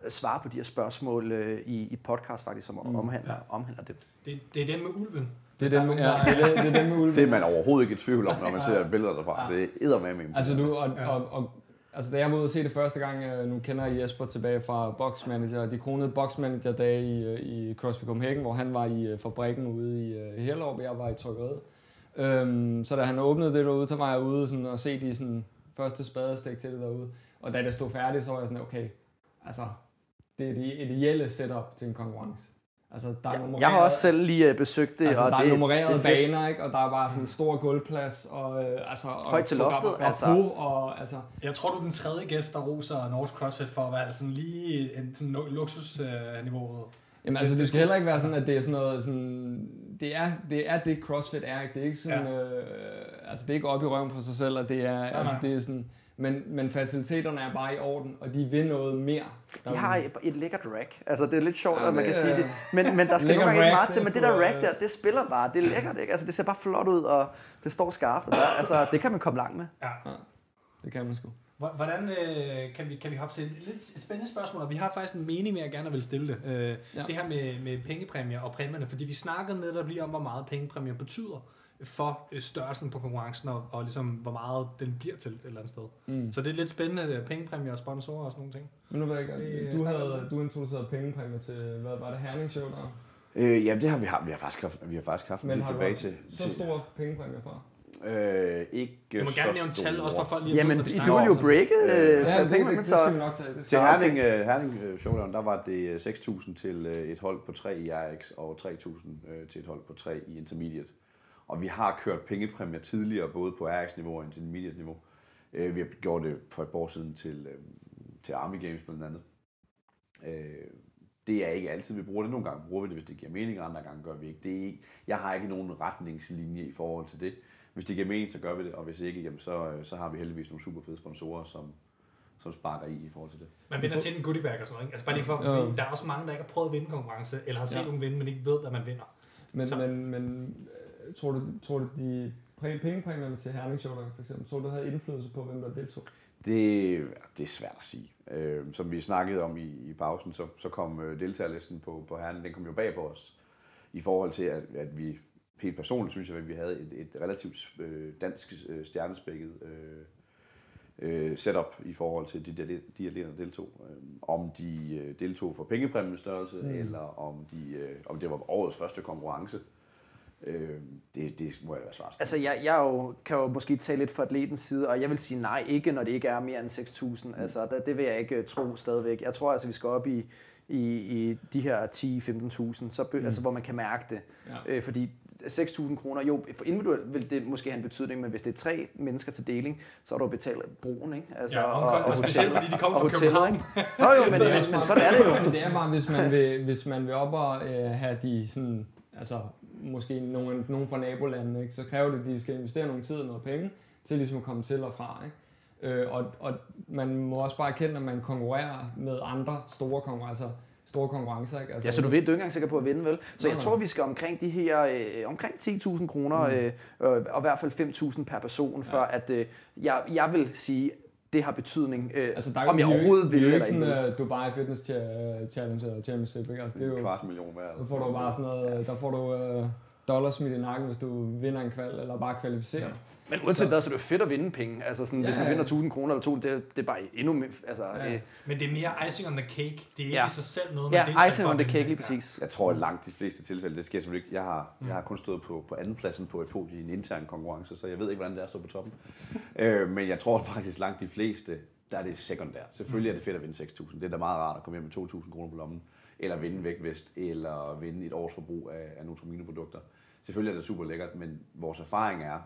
svare på de her spørgsmål øh, i, i podcast faktisk, som Mm. omhandler, omhandler det. Det, det er den med ulven. Det er dem, ja, det er, det er dem med ulven. Det er man overhovedet ikke i tvivl om, når man ser billeder derfra. Det er med med Altså du, og, og, og, altså da jeg var ude og se det første gang, øh, nu kender jeg Jesper tilbage fra Box Manager, de kronede Box Manager dage i, øh, i CrossFit Copenhagen, hvor han var i øh, fabrikken ude i Hellerup, og jeg var i Trykkeriet. Øhm, så da han åbnede det derude, så var jeg ude sådan, og se de sådan, første spadestik til det derude. Og da det stod færdigt, så var jeg sådan, okay, altså, det er det ideelle setup til en konkurrence. Altså, der er Jeg, nummereret- jeg har også selv lige øh, besøgt det, Altså, og der er det, nummererede det er fedt. baner, ikke? og der er bare sådan en stor gulvplads, og, øh, altså, og Højt til loftet, og, og, altså. Og, og, altså, Jeg tror, du er den tredje gæst, der roser Norges CrossFit for at være sådan lige en sådan luksusniveau. Jamen altså, det skal heller ikke være sådan, at det er sådan noget, sådan, det er det, er det CrossFit er, ikke? Det er ikke sådan, ja. øh, altså det er ikke op i røven for sig selv, og det er, nej. altså det er sådan, men, men faciliteterne er bare i orden, og de vil noget mere. De har et, et lækkert rack. Altså, det er lidt sjovt, Ja, at man det kan sige er- det. Men, men der skal nogle gange ikke rack, meget til. Men det er der rack øh, der, det spiller bare. Det er lækkert, ikke? Altså, det ser bare flot ud, og det står skarpt. Og der, altså, det kan man komme langt med. Ja. Det kan man sgu. Hvor- Hvordan øh, kan, vi, kan vi hoppe til et, lidt et spændende spørgsmål, og vi har faktisk en mening med, at jeg gerne vil stille det. Øh, ja. Ja. Det her med, med pengepræmier og præmierne, fordi vi snakkede netop lige om, hvor meget pengepræmier betyder for øh, størrelsen på konkurrencen, og, og ligesom, hvor meget den bliver til et eller andet sted. Mm. Så det er lidt spændende, øh, pengepræmier og sponsorer og sådan nogle ting. Men nu ved jeg Det ikke, er du, havde, du introducerede pengepræmier til, hvad var det, Herning Show der? Øh, jamen, det har vi, har, vi har faktisk haft, vi har faktisk haft Men lidt har tilbage til. så til store pengepræmier fra? øh, ikke Du må gerne nævne tal, også for folk lige at Jamen, du om. jo breake Ja, øh, det- Ja, det, penge, det, det så... vi nok tage. Det Til. Herning, uh, Herning uh, Showdown, der var det øh, 6.000 til uh, et hold på 3 i RX og 3.000 uh, til et hold på 3 i Intermediate. Og vi har kørt pengepræmier tidligere, både på RX-niveau og Intermediate-niveau. Uh, vi har gjort det for et par år siden til, uh, til Army Games blandt andet. Uh, det er ikke altid, vi bruger det. Nogle gange bruger vi det, hvis det giver mening, andre gange gør vi ikke. Det er ikke jeg har ikke nogen retningslinje i forhold til det. Hvis det giver mening, så gør vi det, og hvis ikke, jamen, så, øh, så har vi heldigvis nogle super fede sponsorer, som, som sparker i i forhold til det. Man vinder til en goodie bag og sådan noget. ikke? Altså bare lige for, Ja. der er også mange, der ikke har prøvet at vinde konkurrence, eller har set Ja. nogen vinde, men ikke ved, at man vinder. Men, Så- men, men øh, tror du, tror du de præ- pengepræmierne til Herning Show for eksempel, tror du, det havde indflydelse på, hvem der deltog? Det, det er svært at sige. Øh, som vi snakkede om i, i pausen, så, så kom øh, deltagerlisten på, på herren, den kom jo bag på os. I forhold til, at, at vi helt personligt synes jeg, at vi havde et, et relativt øh, dansk øh, stjernespækket øh, øh, setup i forhold til de, de, de atleter, der deltog. Øh, om de øh, deltog for pengepræmiestørrelse, mm. eller om, de, øh, om det var årets første konkurrence. Øh, det, det må jeg være svært. Altså, jeg, jeg jo, kan jo måske tage lidt fra atletens side, og jeg vil sige nej, ikke når det ikke er mere end 6.000. Mm. Altså, der, det vil jeg ikke tro stadigvæk. Jeg tror altså, vi skal op i, i, i de her 10-15.000, så, mm. altså, hvor man kan mærke det. Ja. Øh, fordi 6.000 kroner, jo, for individuelt vil det måske have en betydning, men hvis det er tre mennesker til deling, så er du betalt broen, ikke? Altså, ja, og, og, og, specielt fordi de kommer fra København. Nå jo, men, men, men sådan er det jo. Men det er bare, hvis man vil, hvis man vil op og øh, have de sådan, altså måske nogen, nogen fra nabolandene, ikke? så kræver det, at de skal investere nogle tid og noget penge til ligesom at komme til og fra. Ikke? Øh, og, og man må også bare erkende, at man konkurrerer med andre store konkurrencer store konkurrencer. Ikke? Altså, ja, så du ved, du er ikke engang sikker på at vinde, vel? Så nej, jeg tror, vi skal omkring de her, øh, omkring 10.000 kroner, mm. øh, og i hvert fald 5.000 per person, ja. for at øh, jeg, jeg vil sige, det har betydning, øh, altså, der om jeg overhovedet vil eller ikke. Det er jo ikke sådan Dubai Fitness Challenge eller Championship, ikke? Altså, det er jo, en kvart million hver. Der får du bare sådan noget, der får du uh, dollars smidt i nakken, hvis du vinder en kval, eller bare kvalificerer. Ja. Men uanset hvad, så er det fedt at vinde penge. Altså sådan, ja, hvis man vinder 1000 kroner eller to, det, det er bare endnu mere... Altså, ja. øh. Men det er mere icing on the cake. Det er ikke ja. i sig selv noget, man Ja, icing on the cake, lige præcis. Ja. Jeg tror, at langt de fleste tilfælde, det sker selvfølgelig ikke. Jeg har, mm. jeg har kun stået på, på anden pladsen på et podium i en intern konkurrence, så jeg ved ikke, hvordan det er at stå på toppen. øh, men jeg tror faktisk, langt de fleste, der er det sekundært. Selvfølgelig er det fedt at vinde 6.000. Det er da meget rart at komme hjem med 2.000 kroner på lommen. Eller vinde vægtvest, eller vinde et års forbrug af, af Nutrimino-produkter. Selvfølgelig er det super lækkert, men vores erfaring er,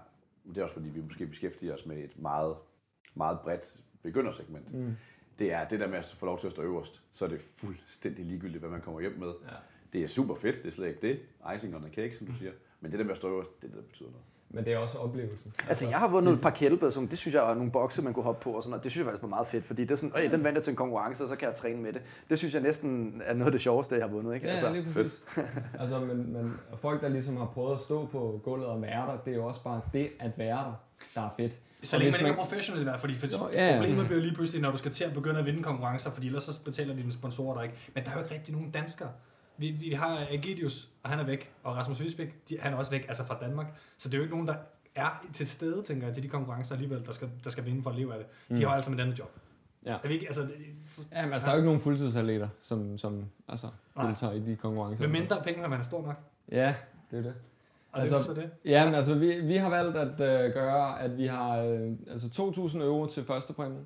det er også fordi, vi måske beskæftiger os med et meget, meget bredt begyndersegment. Mm. Det er det der med at få lov til at stå øverst, så er det fuldstændig ligegyldigt, hvad man kommer hjem med. Ja. Det er super fedt, det er slet ikke det. Icing on the cake, som du siger. Men det der med at stå øverst, det er det, der betyder noget. Men det er også oplevelsen. Altså, jeg har vundet et par kettlebells, det synes jeg er nogle bokse, man kunne hoppe på og sådan noget. Det synes jeg faktisk var meget fedt, fordi det er sådan, øh, den vandt jeg til en konkurrence, og så kan jeg træne med det. Det synes jeg næsten er noget af det sjoveste, jeg har vundet. Ikke? Ja, altså, lige præcis. altså, men, men folk, der ligesom har prøvet at stå på gulvet og være der, det er jo også bare det at være der, der er fedt. Så længe man ikke er professionel i hvert fald, fordi for jo, ja. problemet bliver lige pludselig, når du skal til at begynde at vinde konkurrencer, fordi ellers så betaler dine sponsorer dig ikke. Men der er jo ikke rigtig nogen danskere. Vi, vi har Agidius, og han er væk, og Rasmus Wiesbæk, han er også væk, altså fra Danmark. Så det er jo ikke nogen, der er til stede, tænker jeg, til de konkurrencer alligevel, der skal, der skal vinde for at leve af det. De mm. har altså med denne job. Ja. Er vi ikke, altså, ja, men altså, der er jo ikke nogen fuldtidsatleter, som, som altså, deltager i de konkurrencer. Med mindre penge, når man er stor nok. Ja, det er det. Og altså, det er så det? Ja, men altså, vi, vi har valgt at øh, gøre, at vi har øh, altså 2.000 euro til første præmie,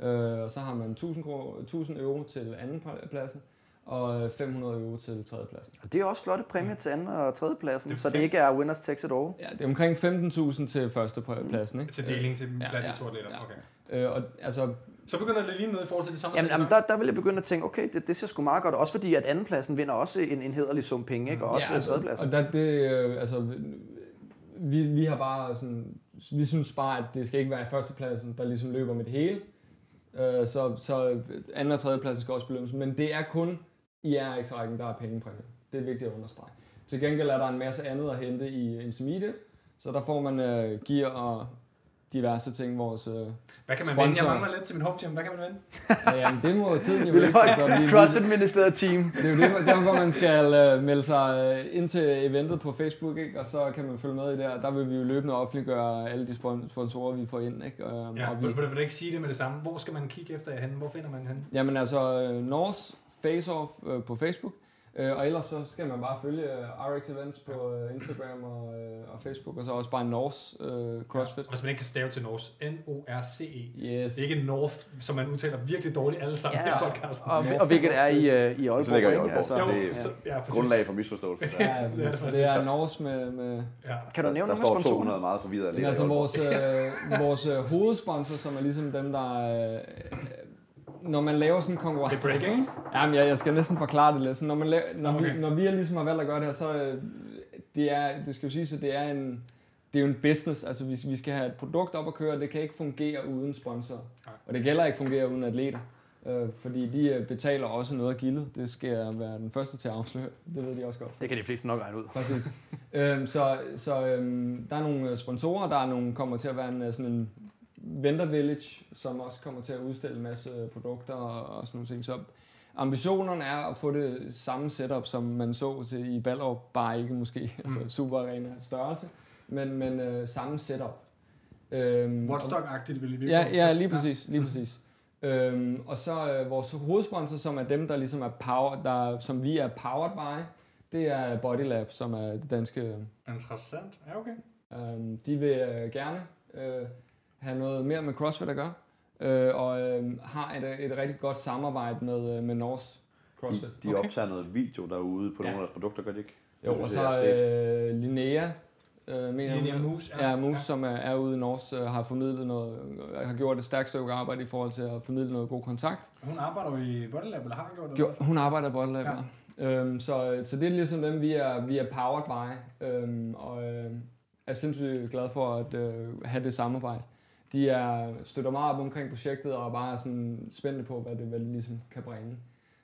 øh, og så har man 1.000, 1000 euro til anden pladsen, og 500 euro til tredjepladsen. Og det er også flotte præmier til anden og tredjepladsen, det så det ikke er winners takes it all. Ja, det er omkring 15.000 til førstepladsen. Ikke? Til deling til blandt ja, de to atleter. Ja. Okay. Øh, og, altså, så begynder det lige noget i forhold til det samme. Jamen, jamen der, der vil jeg begynde at tænke, okay, det, det ser sgu meget godt. Også fordi, at andenpladsen vinder også en, en hederlig sum penge, ikke? og også ja, altså, tredjepladsen. Og der, det, øh, altså, vi, vi har bare sådan, vi synes bare, at det skal ikke være i førstepladsen, der ligesom løber med det hele. Øh, så, så anden og tredjepladsen skal også belønnes. Men det er kun i RX-rækken, der er pengepræmie. Det er vigtigt at understrege. Til gengæld er der en masse andet at hente i Intermediate, så der får man uh, gear og diverse ting. Vores, uh, Hvad kan man vinde? Jeg mangler lidt til min home gym. Hvad kan man vinde? ja, jamen, det må tiden jo vise. Altså, vi, CrossFit Ministeriet Team. Det er jo det, derfor, man skal uh, melde sig uh, ind til eventet på Facebook, ikke? og så kan man følge med i der. Der vil vi jo løbende offentliggøre alle de sponsorer, vi får ind. Ikke? Uh, ja, vi, vil du ikke sige det med det samme? Hvor skal man kigge efter jer hen? Hvor finder man hen? Jamen altså, uh, Norse Face-Off øh, på Facebook. Øh, og ellers så skal man bare følge øh, RX Events på øh, Instagram og, øh, og Facebook, og så også bare Norse øh, CrossFit. Ja, hvis man ikke kan stave til Norse, N-O-R-C-E. Yes. Det er ikke North, som man udtaler virkelig dårligt alle sammen ja, i podcasten. Og, og hvilket er i, uh, i Aalborg. Så ligger i Aalborg. Altså, jo, det er så, ja, grundlag for misforståelse. ja, ja, så det er Norse med... med ja. Kan du nævne der, der står 200 meget forvirret. Altså vores, øh, vores øh, hovedsponsor, som er ligesom dem, der øh, når man laver sådan en konkurrence... Det er breaking? Jamen, jeg, jeg skal næsten forklare det lidt. Så når, man laver, når, okay. vi, når vi ligesom har valgt at gøre det her, så øh, det er, det skal jo sige, at det er en, det er jo en business. Altså, vi, vi skal have et produkt op at køre, det kan ikke fungere uden sponsor. Okay. Og det gælder ikke fungere uden atleter. Øh, fordi de øh, betaler også noget af gildet. Det skal jeg være den første til at afsløre. Det ved de også godt. Det kan de fleste nok regne ud. Præcis. øhm, så så øhm, der er nogle sponsorer, der er nogle, kommer til at være en, sådan en Vendor Village, som også kommer til at udstille en masse produkter og, og sådan nogle ting. Så ambitionerne er at få det samme setup, som man så til i Ballerup, bare ikke måske mm. altså super arena størrelse, men, men øh, samme setup. Øhm, Watchdog-agtigt vil I Ja, ja, lige præcis, lige præcis. Øhm, og så øh, vores hovedsponsor, som er dem, der ligesom er power, der, som vi er powered by, det er Bodylab, som er det danske. Interessant. Ja, okay. Øhm, de vil øh, gerne øh, have noget mere med CrossFit at gøre, øh, og øh, har et, et rigtig godt samarbejde med, øh, med Norse CrossFit. De, de Okay. optager noget video derude på Ja. nogle af deres produkter, gør de ikke? Jo, og synes jeg, så øh, Linnea, øh, mener Linnea hun- Moos, Ja, Moose, ja. som er, er ude i Norge, øh, har formidlet noget, øh, har gjort et stærkt stykke arbejde i forhold til at formidle noget god kontakt. Hun arbejder jo i Bodylab, eller har gjort det? Jo, hun arbejder Bodylab, Ja. ja. øhm, så, så det er ligesom dem, vi er, vi er powered by, øhm, og øh, er sindssygt glad for at øh, have det samarbejde. De er, støtter meget op omkring projektet og er bare sådan spændte på, hvad det, hvad det ligesom kan bringe.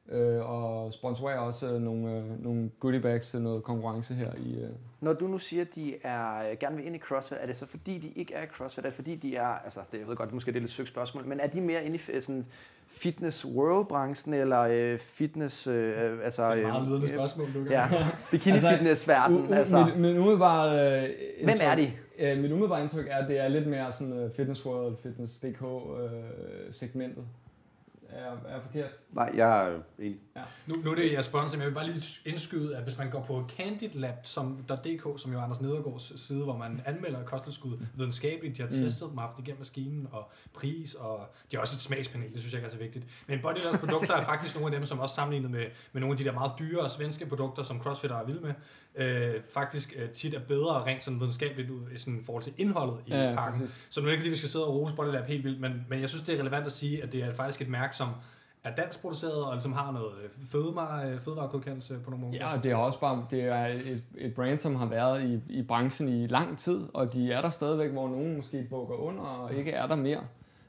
Øh, og sponsorerer også øh, nogle, øh, nogle goodie bags til noget konkurrence her i, øh, Når du nu siger, at de er, øh, gerne vil ind i CrossFit, er det så fordi, de ikke er i CrossFit? Er det fordi, de er, altså det, jeg ved godt, måske det er lidt søgt spørgsmål, men er de mere inde i f- sådan fitness world-branchen, eller øh, fitness, øh, altså... Det er et meget øh, ledende øh, spørgsmål, Lukas. Ja, bikini-fitness-verden, u- altså. Mit, mit umiddelbare, øh, Hvem er de? Øh, mit umiddelbare indtryk er, at det er lidt mere sådan uh, Fitness World, Fitness.dk øh, segmentet. Er, er forkert? Nej, jeg er enig. Nu, nu er det jeres sponsor, men jeg vil bare lige indskyde, at hvis man går på candidlab.dk, som jo er Anders Nedergaards side, hvor man anmelder kosttilskud videnskabeligt, de har Mm. testet dem, haft igennem maskinen og pris, og de har også et smagspanel, det synes jeg ikke er så vigtigt. Men Bodylabs produkter er faktisk nogle af dem, som også sammenlignet med, med nogle af de der meget dyre svenske produkter, som CrossFit er vilde med, øh, faktisk øh, tit er bedre rent sådan videnskabeligt ud i sådan forhold til indholdet i Ja, ja, pakken. præcis. Så nu er det ikke, fordi vi skal sidde og rose Bodylab helt vildt, men, men jeg synes, det er relevant at sige, at det er faktisk et mærke, som er dansk produceret, og ligesom har noget øh, fødevare, øh, fødevaregodkendelse på nogle måder. Ja, og det er også bare det er et, et brand, som har været i, i branchen i lang tid, og de er der stadigvæk, hvor nogen måske bukker under og ikke er der mere.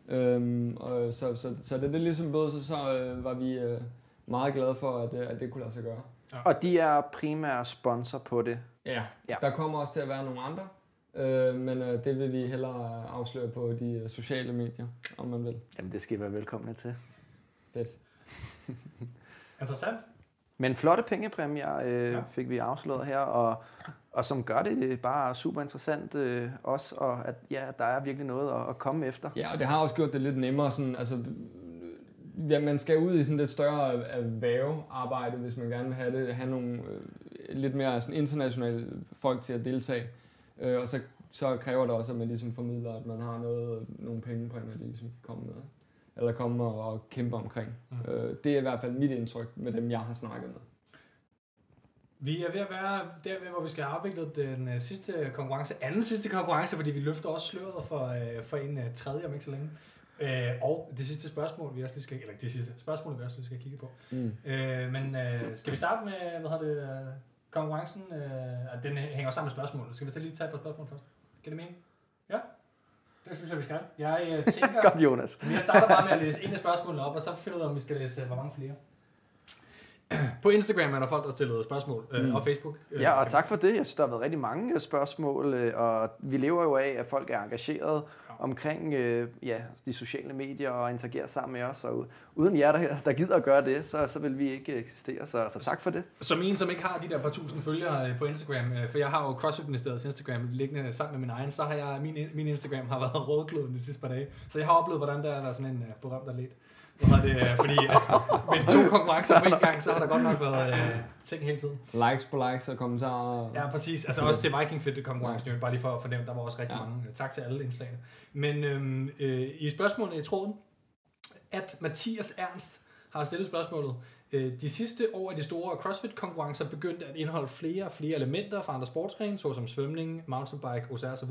Øhm, og så, så, så det er ligesom både, så, så øh, var vi øh, meget glade for, at, øh, at det kunne lade sig gøre. Og de er primære sponsor på det. Ja. Ja. Der kommer også til at være nogle andre, øh, men øh, det vil vi hellere afsløre på de øh, sociale medier, om man vil. Jamen, det skal I være velkomne til. Fedt. Interessant. Men flotte pengepræmier øh, Ja. fik vi afsløret her, og, og som gør det bare super interessant øh, også, og at ja, der er virkelig noget at, at komme efter. Ja, og det har også gjort det lidt nemmere. Sådan, altså, ja, man skal ud i sådan lidt større erhvervarbejde, hvis man gerne vil have det, have nogle øh, lidt mere sådan internationale folk til at deltage. Øh, og så, så kræver det også, at man ligesom formidler, at man har noget, nogle penge på, at man ligesom kan komme med. Eller komme og, og kæmpe omkring. Mm. Øh, det er i hvert fald mit indtryk med dem, jeg har snakket med. Vi er ved at være derved, hvor vi skal have afviklet den øh, sidste konkurrence. Anden sidste konkurrence, fordi vi løfter også sløret for, øh, for en øh, tredje om ikke så længe. Øh, og det sidste spørgsmål, vi også lige skal, eller det sidste spørgsmål, vi også lige skal kigge på. Mm. Øh, men øh, skal vi starte med, hvad hedder det, øh, konkurrencen? Øh, den hænger sammen med spørgsmålet. Skal vi tage lige tage et par spørgsmål først? Giver det mening? Ja? Det synes jeg, vi skal. Jeg øh, tænker, Godt, Jonas. Jeg starter bare med at læse en af spørgsmålene op, og så finder ud af, om vi skal læse øh, hvor mange flere. På Instagram er der folk, der stillet spørgsmål, øh, Mm. og Facebook. Øh, Ja, og tak for det. Jeg synes, der har været rigtig mange spørgsmål, øh, og vi lever jo af, at folk er engageret omkring øh, ja, de sociale medier og interagerer sammen med os, og uden jer, der, der gider at gøre det, så, så vil vi ikke eksistere, så, så tak for det. Som en, som ikke har de der par tusind følgere øh, på Instagram, øh, for jeg har jo CrossFit Ministeriets Instagram liggende sammen med min egen, så har jeg, min, min Instagram har været rådkloden de sidste par dage. Så jeg har oplevet, hvordan der er sådan en uh, berømt atlet. Hvad det, øh, fordi at med to konkurrencer på en gang, så har der godt nok været øh, ting hele tiden. Likes på likes og kommentarer. Ja, præcis. Altså også til Viking Fit konkurrencen, jo, bare lige for at fornemme, der var også rigtig Ja. ja. mange. Tak til alle indslagene. Men øhm, øh, i spørgsmålet i tråden, at Mathias Ernst har stillet spørgsmålet. Øh, de sidste år er de store CrossFit-konkurrencer begyndt at indeholde flere og flere elementer fra andre sportsgrene, såsom svømning, mountainbike, OCR osv.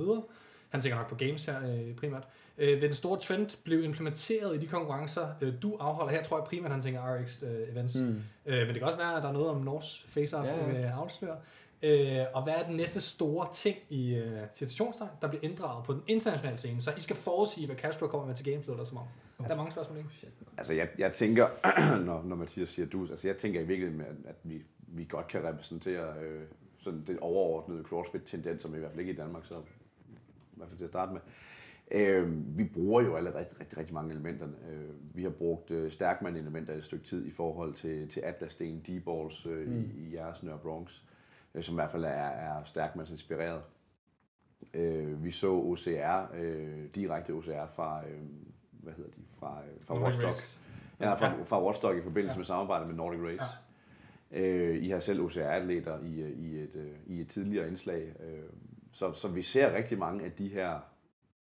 Han tænker nok på games her øh, primært. Øh, vil den store trend blive implementeret i de konkurrencer, øh, du afholder her? Tror jeg primært, han tænker RX øh, events. Mm. Øh, men det kan også være, at der er noget om Norse Facer, Ja, ja. Øh, og hvad er den næste store ting i øh, situationstegn, der bliver inddraget på den internationale scene? Så I skal forudsige, hvad Castro kommer med til Games, lyder det som om. Der er mange spørgsmål, ikke? Altså, jeg, jeg tænker, når, når Mathias siger du, altså jeg tænker i virkeligheden, at, at vi, vi godt kan repræsentere øh, sådan det overordnede CrossFit-tendens, som i hvert fald ikke i Danmark, så i hvert fald til at starte med. Øh, vi bruger jo allerede rigtig, rigtig, rigtig mange elementer. Øh, vi har brugt øh, Stærkman-elementer et stykke tid i forhold til, til Atlas-sten, D-balls øh, mm. i, i jeres Nørre Bronx, øh, som i hvert fald er, er Stærkmans inspireret. Øh, vi så OCR, øh, direkte OCR fra, øh, hvad hedder de, fra, øh, fra Nordic. Race. Ja, fra, Ja. fra Watchdog i forbindelse Ja. med samarbejdet med Nordic Race. Ja. Øh, I har selv OCR-atleter i, øh, i, et, øh, i et tidligere indslag. Øh, så, så vi ser rigtig mange af de her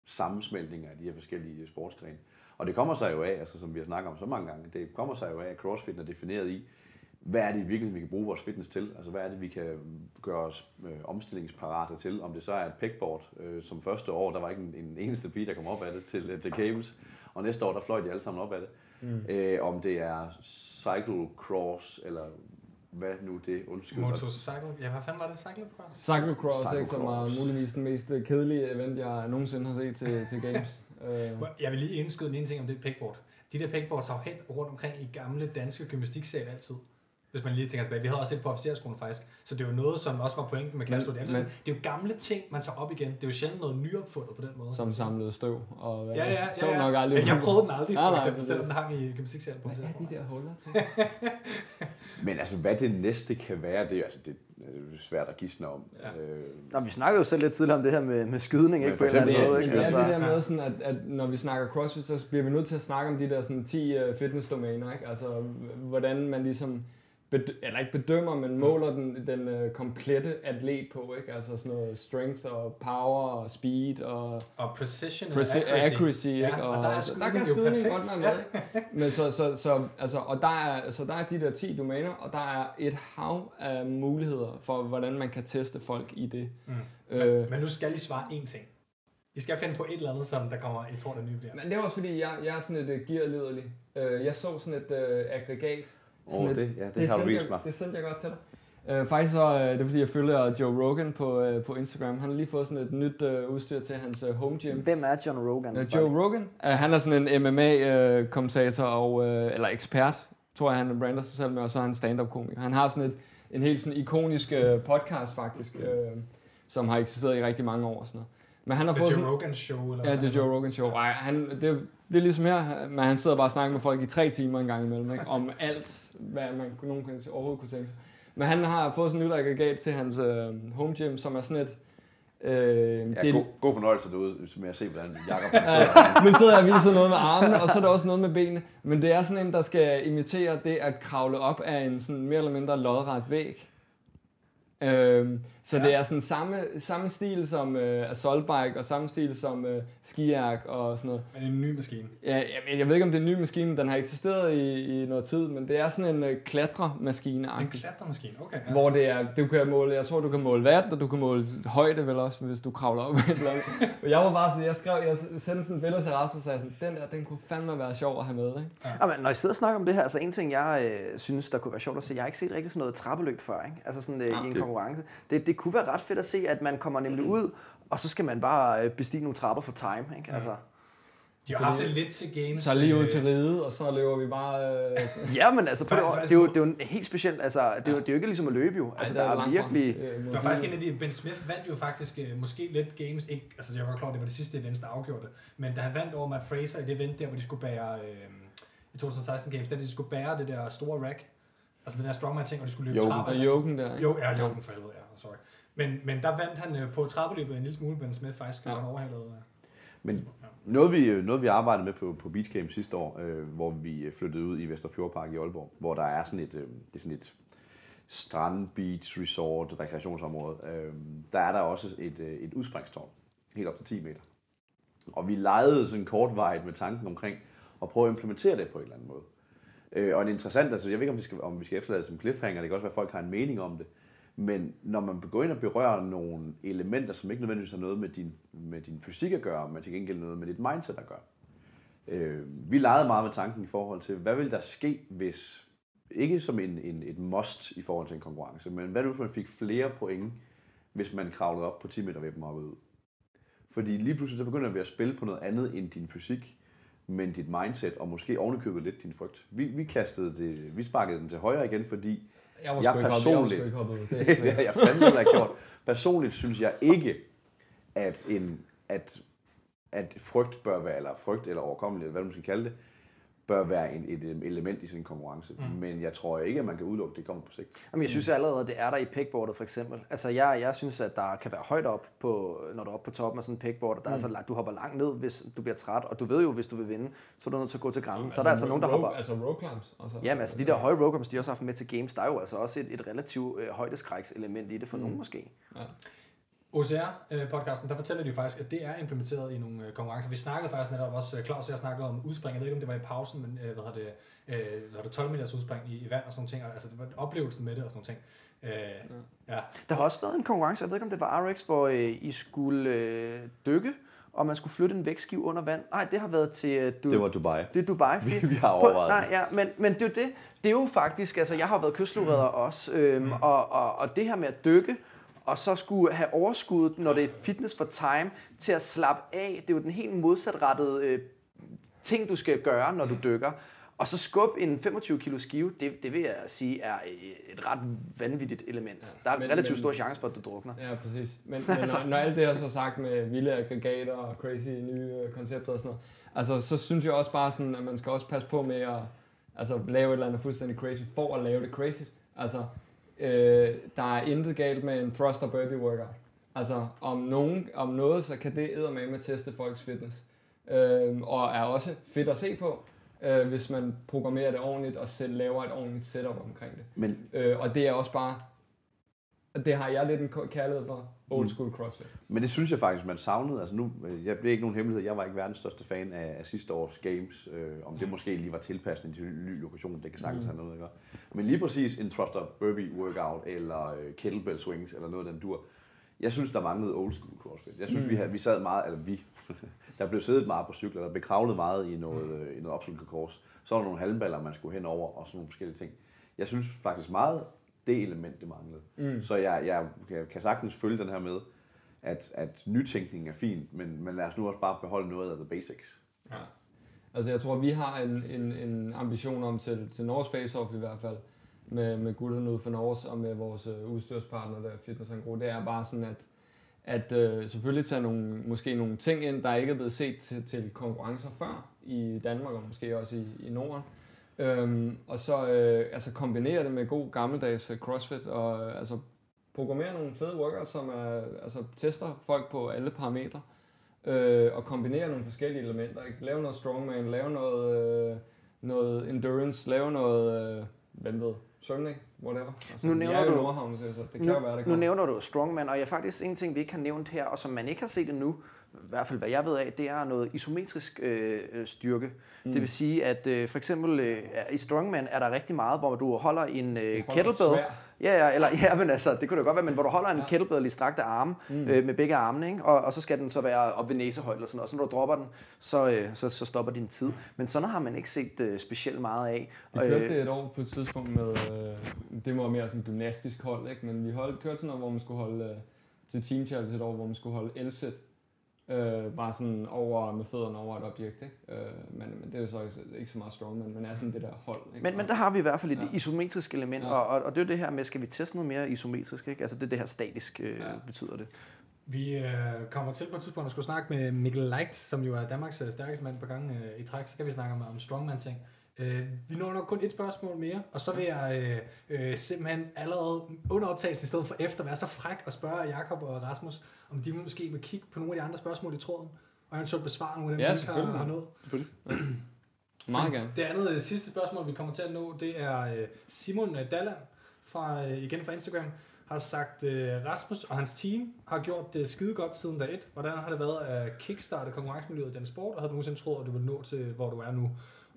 sammensmeltninger af de her forskellige sportsgrene. Og det kommer sig jo af, altså som vi har snakket om så mange gange, det kommer sig jo af, at CrossFit er defineret i, hvad er det i virkeligheden, vi kan bruge vores fitness til? Altså hvad er det, vi kan gøre os øh, omstillingsparate til? Om det så er et pegboard, øh, som første år, der var ikke en, en eneste pige, der kom op af det til, øh, til cables, og næste år, der fløj de alle sammen op af det. Mm. Øh, om det er cyclocross, eller hvad nu det, undskyld. Motorcycle. Ja, hvad fanden var det? Cyclocross? Cyclocross, ikke, som er Cyclocross. muligvis den mest øh, kedelige event, jeg nogensinde har set til, til games. Jeg vil lige indskyde en ting om det pegboard. De der pegboards har jo hængt rundt omkring i gamle danske gymnastiksal altid. Hvis man lige tænker tilbage. Vi havde også et på officerskolen faktisk. Så det er jo noget, som også var pointen med Kastro. Det, er Men- altid- det er jo gamle ting, man tager op igen. Det er jo sjældent noget nyopfundet på den måde. som samlede støv. Og, øh, Ja, ja, ja. så ja. nok aldrig. Men jeg prøvede den aldrig, for eksempel, selvom den hang i gymnastiksalen på Hvad er de der huller til? Men altså, hvad det næste kan være, det er, altså, det er svært at gisne om. Ja. Øh, Nå, vi snakkede jo selv lidt tidligere om det her med, med skydning, ikke? for På en eller anden måde, så- ikke? Ja, Altså, det der Ja. med, sådan, at, at når vi snakker CrossFit, så bliver vi nødt til at snakke om de der sådan, 10 uh, fitnessdomæner. Ikke? Altså, hvordan man ligesom, bed- eller ikke bedømmer, men måler den, den uh, komplette atlet på. Ikke? Altså sådan noget strength og power og speed og Og precision and Preci- accuracy. accuracy, ikke? Ja, og der er så der skydning kan skydning godt nok ikke? Men så, så, så, altså, og der er, så der er de der 10 domæner, og der er et hav af muligheder for, hvordan man kan teste folk i det. Mm. Øh, Men nu skal I svare én ting. I skal finde på et eller andet, som der kommer, I tror, der nye bliver. men det er også fordi, jeg, jeg er sådan et uh, gearlederlig. Uh, jeg så sådan et uh, aggregat. Sådan Åh, et- det, ja, det, det har du vist jeg, mig. Det sendte jeg godt til dig. Uh, faktisk så, uh, det er fordi, jeg følger Joe Rogan på, uh, på Instagram. Han har lige fået sådan et nyt uh, udstyr til hans uh, home gym. Hvem er John Rogan? Uh, Joe Rogan, uh, han er sådan en MMA-kommentator og, uh, eller ekspert, tror jeg, han brander sig selv med, og så er han stand-up-komiker. Han har sådan et, en helt sådan ikonisk uh, podcast faktisk, uh, som har eksisteret i rigtig mange år sådan noget. Men han har The fået Joe sådan, Rogan Show? Eller Ja, er fanden Joe Rogan Show. Ej, han, det, det er ligesom her, men han sidder bare og snakker med folk i tre timer en gang imellem, ikke? om alt, hvad man nogen kan, overhovedet kunne tænke sig. Men han har fået sådan et nyt aggregat til hans øh, home gym, som er sådan et... Øh, Ja, det, god, god fornøjelse derude med at se, hvordan Jacob sidder. nu sidder jeg og viser noget med armene, og så er der også noget med benene. Men det er sådan en, der skal imitere det at kravle op af en sådan mere eller mindre lodret væg. Øhm, så Ja. ja. det er sådan samme, samme stil som øh, assaultbike, og samme stil som øh, skiærk og sådan noget. Men en ny maskine. Ja, jeg, jeg ved ikke, om det er en ny maskine, den har eksisteret i, i noget tid, men det er sådan en øh, klatremaskine En klatremaskine, okay. Ja. hvor det er, du kan måle, jeg tror, du kan måle watt, og du kan måle højde vel også, hvis du kravler op et eller andet. Og jeg var bare sådan, jeg skrev, jeg sendte sådan et billede til Rasmus, og sagde sådan, den der, den kunne fandme være sjov at have med, ikke? Ja, men når I sidder og snakker om det her, altså en ting, jeg øh, synes, der kunne være sjovt at se, jeg har ikke set rigtig sådan noget trappeløb før, ikke? Altså sådan øh, i en det- konkurrence. Det, det kunne være ret fedt at se, at man kommer nemlig ud, og så skal man bare øh, bestige nogle trapper for time, ikke? Altså, De har haft det lidt til games. Så lige ud øh, til ride, og så løber vi bare... Øh, ja, men altså, på det, det, er jo, det er jo helt specielt, altså, det er, jo, det er jo ikke ligesom at løbe jo. Altså, ej, der er langt fra. virkelig... Øh, Det var faktisk en af de, Ben Smith vandt jo faktisk øh, måske lidt games, ikke, altså jeg var klar, det var det sidste event, der afgjorde det, men da han vandt over Matt Fraser i det event der, hvor de skulle bære, øh, i 2016 games, da de skulle bære det der store rack, altså den der strongman ting, og de skulle løbe trapper. Og Joken der, ikke? Jo, ja, Joken for helvede, ja, sorry. Men, men der vandt han øh, på trappeløbet en lille smule, Ben Smith faktisk, Ja. ja. overhalede. Øh. Men noget vi, noget vi arbejdede med på, på Beach Camp sidste år, øh, hvor vi flyttede ud i Vesterfjordpark i Aalborg, hvor der er sådan et, øh, det er sådan et strand, beach, resort, rekreationsområde. Øh, der er der også et, øh, et udspringstårn, helt op til 10 meter. Og vi legede sådan kortvarigt med tanken omkring at prøve at implementere det på en eller anden måde. Øh, og det er interessant, altså jeg ved ikke, om vi skal, om vi skal efterlade det som cliffhanger, det kan også være, at folk har en mening om det. Men når man går ind og berører nogle elementer, som ikke nødvendigvis har noget med din, med din fysik at gøre, men til gengæld noget med dit mindset at gøre. Øh, vi legede meget med tanken i forhold til, hvad vil der ske, hvis, ikke som en, en, et must i forhold til en konkurrence, men hvad nu, hvis man fik flere point, hvis man kravlede op på 10 meter ved dem og ud? Fordi lige pludselig så begynder vi at spille på noget andet end din fysik, men dit mindset, og måske ovenikøbet lidt din frygt. Vi, vi kastede det, vi sparkede den til højre igen, fordi jeg var Jeg ikke hoppet, jeg var personligt- ikke. Det sikkert. jeg fandme heller gjort. Personligt synes jeg ikke, at, en, at, at frygt bør være, eller frygt eller overkommelighed, hvad du skal kalde det, bør være en, et øh, element i sådan en konkurrence. Mm. Men jeg tror ikke, at man kan udelukke, at det kommer på sigt. Jamen, jeg synes allerede, at det er der i pegboardet for eksempel. Altså, jeg, jeg synes, at der kan være højt op, på, når du er oppe på toppen af sådan en pegboard, og der mm. er så langt, du hopper langt ned, hvis du bliver træt, og du ved jo, hvis du vil vinde, så er du nødt til at gå til grænsen. Så er der altså nogen, der rogue, hopper... Altså rogue climbs. Altså, Jamen, altså de der høje rogue climbs, de har også haft med til games, der er jo altså også et, et relativt øh, højdeskrækselement i det for mm. nogen måske. Ja. OCR-podcasten, der fortæller de jo faktisk, at det er implementeret i nogle øh, konkurrencer. Vi snakkede faktisk netop også, øh, Claus og jeg snakkede om udspring, jeg ved ikke om det var i pausen, men øh, hvad hedder det, øh, hvad hedder det 12 meters udspring i, i vand og sådan nogle ting, altså det var oplevelsen med det og sådan nogle ting. Øh, ja. Der har også været en konkurrence, jeg ved ikke om det var RX, hvor øh, I skulle øh, dykke, og man skulle flytte en vægtskive under vand. Nej, det har været til... Øh, du, Det var Dubai. Det er Dubai. Vi- vi har overvejet Nej, ja, men, men det er jo det. Det er jo faktisk, altså jeg har været kystlureder også, øhm, Mm. og, og, og det her med at dykke, og så skulle have overskuddet, når det er fitness for time, til at slappe af. Det er jo den helt modsatrettede øh, ting, du skal gøre, når du dykker. Og så skubbe en 25 kilo skive, det, det vil jeg sige er et ret vanvittigt element. Der er men- relativt men- stor chance for, at du drukner. Ja, præcis. Men, men når, når alt det er så sagt med vilde aggregater og crazy nye øh, koncepter og sådan noget, altså så synes jeg også bare sådan, at man skal også passe på med at altså, lave et eller andet fuldstændig crazy for at lave det crazy. Altså, øh, der er intet galt med en thrust og burpee workout. Altså, om, nogen, om noget, så kan det med at teste folks fitness. Øh, og er også fedt at se på, øh, hvis man programmerer det ordentligt og selv laver et ordentligt setup omkring det. Men Øh, og det er også bare, det har jeg lidt en kærlighed for, old Mm. school CrossFit. Men det synes jeg faktisk, man savnede. Altså nu, øh, jeg, er ikke nogen hemmelighed, jeg var ikke verdens største fan af, af sidste års games. Øh, om det måske lige var tilpasning til en ny lokation, det kan sagtens Mm. have noget at gøre. Men lige præcis en thruster burpee workout, eller øh, kettlebell swings, eller noget af den dur. Jeg synes, der manglede old school crossfit. Jeg synes, Mm. vi, havde, vi sad meget, eller vi, der blev siddet meget på cykler, der blev kravlet meget i noget, mm. øh, i noget opcyklerkors. Så var der nogle halmballer, man skulle hen over, og sådan nogle forskellige ting. Jeg synes faktisk meget, det element, det manglede. Mm. Så jeg, jeg kan- kan sagtens følge den her med, at, at nytænkning er fint, men, men lad os nu også bare beholde noget af the basics. Ja. Altså jeg tror, vi har en, en, en ambition om til, til Norges Face-Off i hvert fald, med, med gutterne ud for Norges og med vores øh, udstyrspartner der, Fitness Gro, det er bare sådan, at, at øh, selvfølgelig tage nogle, måske nogle ting ind, der ikke er blevet set til, til konkurrencer før i Danmark og måske også i, i Norden. Øhm, og så øh, altså kombinere det med god gammeldags øh, CrossFit og øh, altså programmere nogle fede workouts, som er, altså, tester folk på alle parametre øh, og kombinere nogle forskellige elementer. Ikke? Lave noget strongman, lave noget, øh, noget endurance, lave noget, øh, hvem ved, svømning, whatever. Altså, Nu nævner er jo Nordhavn, så det kan nu, jo være, det nu kommer. nævner du strongman, og jeg faktisk en ting, vi ikke har nævnt her, og som man ikke har set endnu, i hvert fald hvad jeg ved af, det er noget isometrisk øh, øh, styrke. Mm. Det vil sige, at øh, for eksempel øh, i strongman er der rigtig meget, hvor du holder en øh, Holder kettlebell. Ja, ja, eller, ja, men altså, det kunne det godt være, men hvor du holder en Ja. kettlebell i strakte arme, mm. øh, med begge armene, ikke? Og, og så skal den så være op ved næsehøjde eller sådan noget, og så når du dropper den, så, øh, så, så stopper din tid. Men sådan har man ikke set øh, specielt meget af. Vi kørte øh, det et år på et tidspunkt med, øh, det var mere sådan et gymnastisk hold, ikke? men vi holdt, kørte sådan noget, hvor man skulle holde, øh, til Team Challenge et år, hvor man skulle holde L-sit, øh, bare sådan over med fødderne over et objekt. Ikke? Øh, men, men det er jo så ikke, ikke så meget strongman, men er sådan det der hold. Ikke? Men, men der har vi i hvert fald et Ja. isometrisk element, Ja. og, og, og det er jo det her med, skal vi teste noget mere isometrisk? Ikke? Altså det er det her statisk, øh, Ja. betyder det. Vi øh, kommer til på et tidspunkt at skulle snakke med Mikkel Leicht, som jo er Danmarks øh, stærkeste mand på gang øh, i træk. Så kan vi snakke om, om strongman-ting. Øh, vi når nok kun et spørgsmål mere, og så vil jeg øh, øh, simpelthen allerede under optagelsen i stedet for efter være så fræk og spørge Jakob og Rasmus, om de måske vil kigge på nogle af de andre spørgsmål i tråden, og eventuelt besvare nogle af dem, Ja, vi har, selvfølgelig. har nået. Meget Fordi gerne. Det andet øh, sidste spørgsmål, vi kommer til at nå, det er øh, Simon øh, Dalland, fra, igen fra Instagram, har sagt, Rasmus og hans team har gjort det skide godt siden dag 1. Hvordan har det været at kickstarte konkurrencemiljøet i den sport, og havde du nogensinde troet, at du ville nå til, hvor du er nu?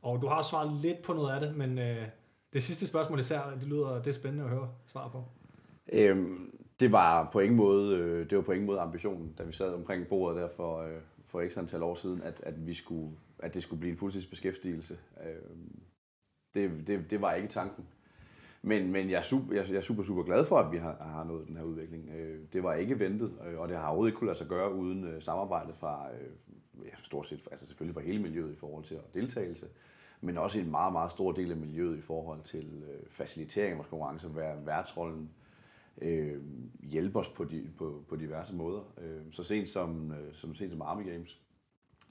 Og du har svaret lidt på noget af det, men øh, det sidste spørgsmål især, det lyder det er spændende at høre svar på. Øhm, det var på ingen måde, øh, det var på ingen måde ambitionen, da vi sad omkring bordet der for, øh, for x antal år siden, at, at, vi skulle, at det skulle blive en fuldtidsbeskæftigelse. Øhm, det, det, det var ikke tanken. Men, men jeg, er super, jeg, jeg er super, super glad for, at vi har, har nået den her udvikling. Øh, det var ikke ventet, øh, og det har overhovedet ikke kunne lade sig gøre uden øh, samarbejde fra, øh, ja, stort set, altså selvfølgelig fra hele miljøet i forhold til deltagelse, men også en meget, meget stor del af miljøet i forhold til øh, facilitering af vores konkurrence, være værtsrollen, øh, hjælper os på, de, på, på diverse måder. Øh, så sent som, øh, som sent som Army Games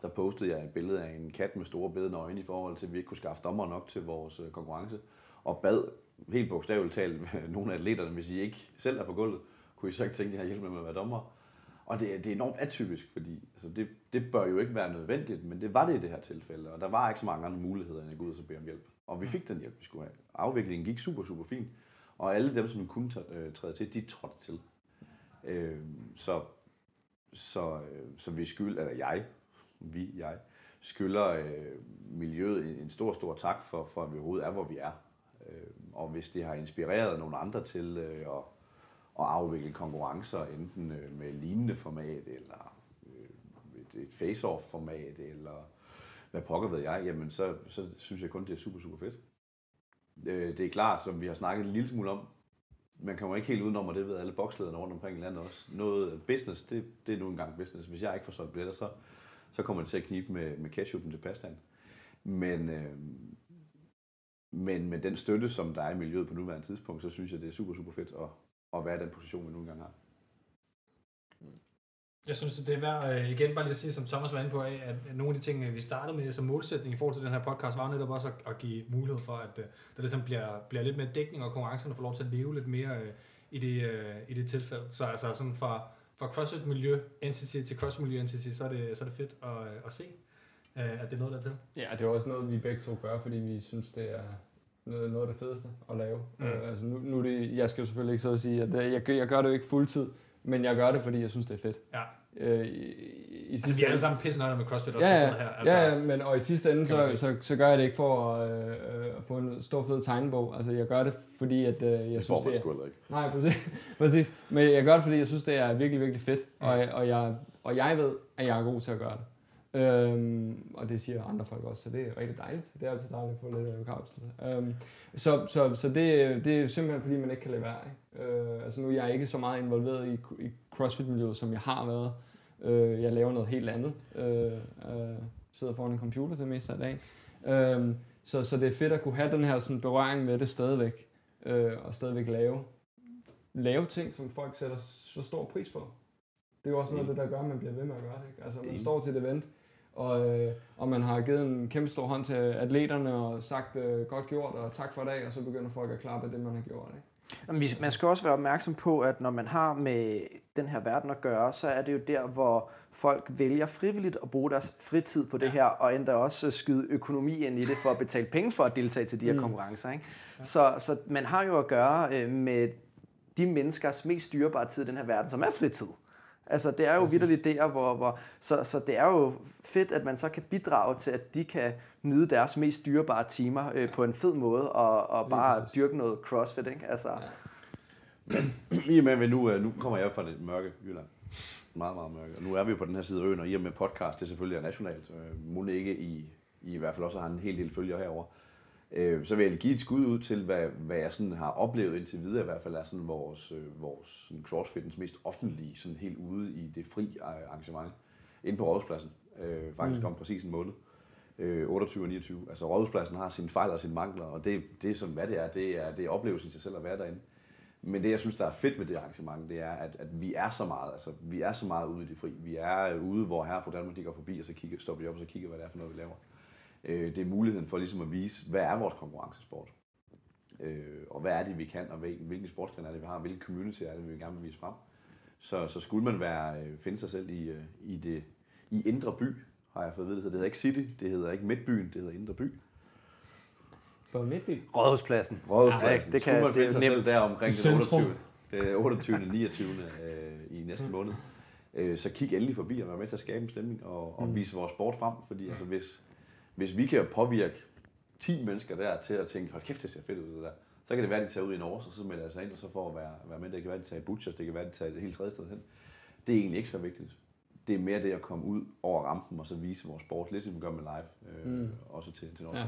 der postede jeg et billede af en kat med store bedende øjne i forhold til, at vi ikke kunne skaffe dommer nok til vores øh, konkurrence. Og bad helt bogstaveligt talt nogle af atleterne, hvis I ikke selv er på gulvet, kunne I så ikke tænke jer at hjælpe med at være dommer. Og det, det er enormt atypisk, fordi altså det, det bør jo ikke være nødvendigt, men det var det i det her tilfælde, og der var ikke så mange andre muligheder, end at gå ud og bede om hjælp. Og vi fik den hjælp, vi skulle have. Afviklingen gik super, super fint, og alle dem, som kunne øh, træde til, de trådte til. Øh, så, så, så vi skyld, eller jeg, vi, jeg, skylder øh, miljøet en, en stor, stor tak for, for, at vi overhovedet er, hvor vi er. Øh, og hvis det har inspireret nogle andre til øh, at, at afvikle konkurrencer, enten øh, med lignende format, eller øh, et, et face-off-format, eller hvad pokker ved jeg, jamen så, så synes jeg kun, det er super, super fedt. Øh, det er klart, som vi har snakket en lille smule om, man kommer ikke helt udenom, og det ved alle bokslederne rundt omkring i landet også. Noget business, det, det er nu engang business. Hvis jeg ikke får solgt billetter, så, så kommer det til at knibe med, med ketchupen til pastaen. Men, øh, men med den støtte, som der er i miljøet på nuværende tidspunkt, så synes jeg, det er super, super fedt at, at være i den position, vi nu engang har. Jeg synes, det er værd øh, igen bare lige at sige, som Thomas var inde på, af, at nogle af de ting, øh, vi startede med som målsætning i forhold til den her podcast, var netop også at, at give mulighed for, at øh, der ligesom bliver, bliver lidt mere dækning, og konkurrencerne får lov til at leve lidt mere i det, i det tilfælde. Så altså sådan fra, fra CrossFit Miljø Entity til CrossFit Miljø Entity, så er det, så er det fedt at, at se, at det er noget der til. Ja, det er også noget, vi begge to gør, fordi vi synes, det er noget, noget af det fedeste at lave. Mm. Uh, altså nu, nu det, jeg skal jo selvfølgelig ikke så at sige, at det, jeg, jeg gør det jo ikke fuldtid, men jeg gør det, fordi jeg synes, det er fedt. Ja. Øh, i, i altså, vi er alle sammen pisse med CrossFit også, ja, der her. Altså, ja, men og i sidste ende, så, så, så, gør jeg det ikke for at, øh, at få en stor fed tegnebog. Altså, jeg gør det, fordi at, øh, jeg det synes, det er... ikke. Nej, præcis, præcis. Men jeg gør det, fordi jeg synes, det er virkelig, virkelig fedt. Mm. Og, og, jeg, og jeg ved, at jeg er god til at gøre det. Øhm, og det siger andre folk også, så det er rigtig dejligt. Det er altid dejligt at få lidt bekræftelse. Øhm, så så, så det, det er simpelthen fordi, man ikke kan lade være. Ikke? Øh, altså nu er jeg ikke så meget involveret i, i CrossFit-miljøet, som jeg har været. Øh, jeg laver noget helt andet. Øh, øh, sidder foran en computer det meste af dagen. Øh, så, så det er fedt at kunne have den her sådan, berøring med det stadigvæk. Øh, og stadigvæk lave, lave ting, som folk sætter så stor pris på. Det er jo også noget af det, der gør, at man bliver ved med at gøre det. Ikke? Altså man står til et event, og, øh, og man har givet en kæmpe stor hånd til atleterne og sagt øh, godt gjort og tak for i dag, og så begynder folk at klappe af det, man har gjort. Ikke? Jamen, man skal også være opmærksom på, at når man har med den her verden at gøre, så er det jo der, hvor folk vælger frivilligt at bruge deres fritid på det ja. her, og endda også skyde økonomi ind i det for at betale penge for at deltage til de her mm. konkurrencer. Ikke? Ja. Så, så man har jo at gøre øh, med de menneskers mest styrbare tid i den her verden, som er fritid. Altså, det er jo vidderligt der, hvor, hvor så, så det er jo fedt, at man så kan bidrage til, at de kan nyde deres mest dyrebare timer øh, på en fed måde, og, og bare dyrke noget crossfit, ikke? Altså. Ja. Men i og med, nu, øh, nu kommer jeg fra det mørke Jylland. Meget, meget mørke. Og nu er vi jo på den her side af øen, og i og med podcast, det selvfølgelig er nationalt. Øh, må ikke i, i, hvert fald også har en hel del følger herover. Øh, så vil jeg give et skud ud til, hvad, hvad jeg sådan har oplevet indtil videre, i hvert fald er sådan vores, øh, vores sådan crossfitens mest offentlige, sådan helt ude i det fri arrangement, inde på Rådhuspladsen, øh, faktisk mm. om præcis en måned. Øh, 28 og 29. Altså Rådhuspladsen har sine fejl og sine mangler, og det, det er sådan, hvad det er. Det er, det er oplevelsen i sig selv at være derinde. Men det, jeg synes, der er fedt ved det arrangement, det er, at, at vi er så meget, altså vi er så meget ude i det fri. Vi er ude, hvor her fra Danmark, de går forbi, og så kigger, stopper de op, og så kigger, hvad det er for noget, vi laver. Øh, det er muligheden for ligesom at vise, hvad er vores konkurrencesport? Øh, og hvad er det, vi kan, og hvilken sportsgren er det, vi har, hvilken community er det, vi gerne vil vise frem. Så, så skulle man være, øh, finde sig selv i, øh, i, det, i Indre By, har jeg fået at vide. Det hedder ikke City, det hedder ikke Midtbyen, det hedder Indre By. På Midtby? Rådhuspladsen. Rådhuspladsen. Ja, det kan, skulle man finde sig selv der omkring den 28. 28. 29. Øh, i næste måned. Øh, så kig endelig forbi og vær med til at skabe en stemning og, og mm. vise vores sport frem. Fordi altså, hvis, hvis vi kan påvirke 10 mennesker der til at tænke, hold kæft, det ser fedt ud det der, så kan det være, at de tager ud i Norge, og så melder sig ind, og så får at være, være med. Det kan være, at de tager i Butchers, det kan være, at de tager et helt tredje sted hen. Det er egentlig ikke så vigtigt. Det er mere det at komme ud over rampen og så vise vores sport, lidt som vi gør med live, øh, mm. også til, til Norge ja.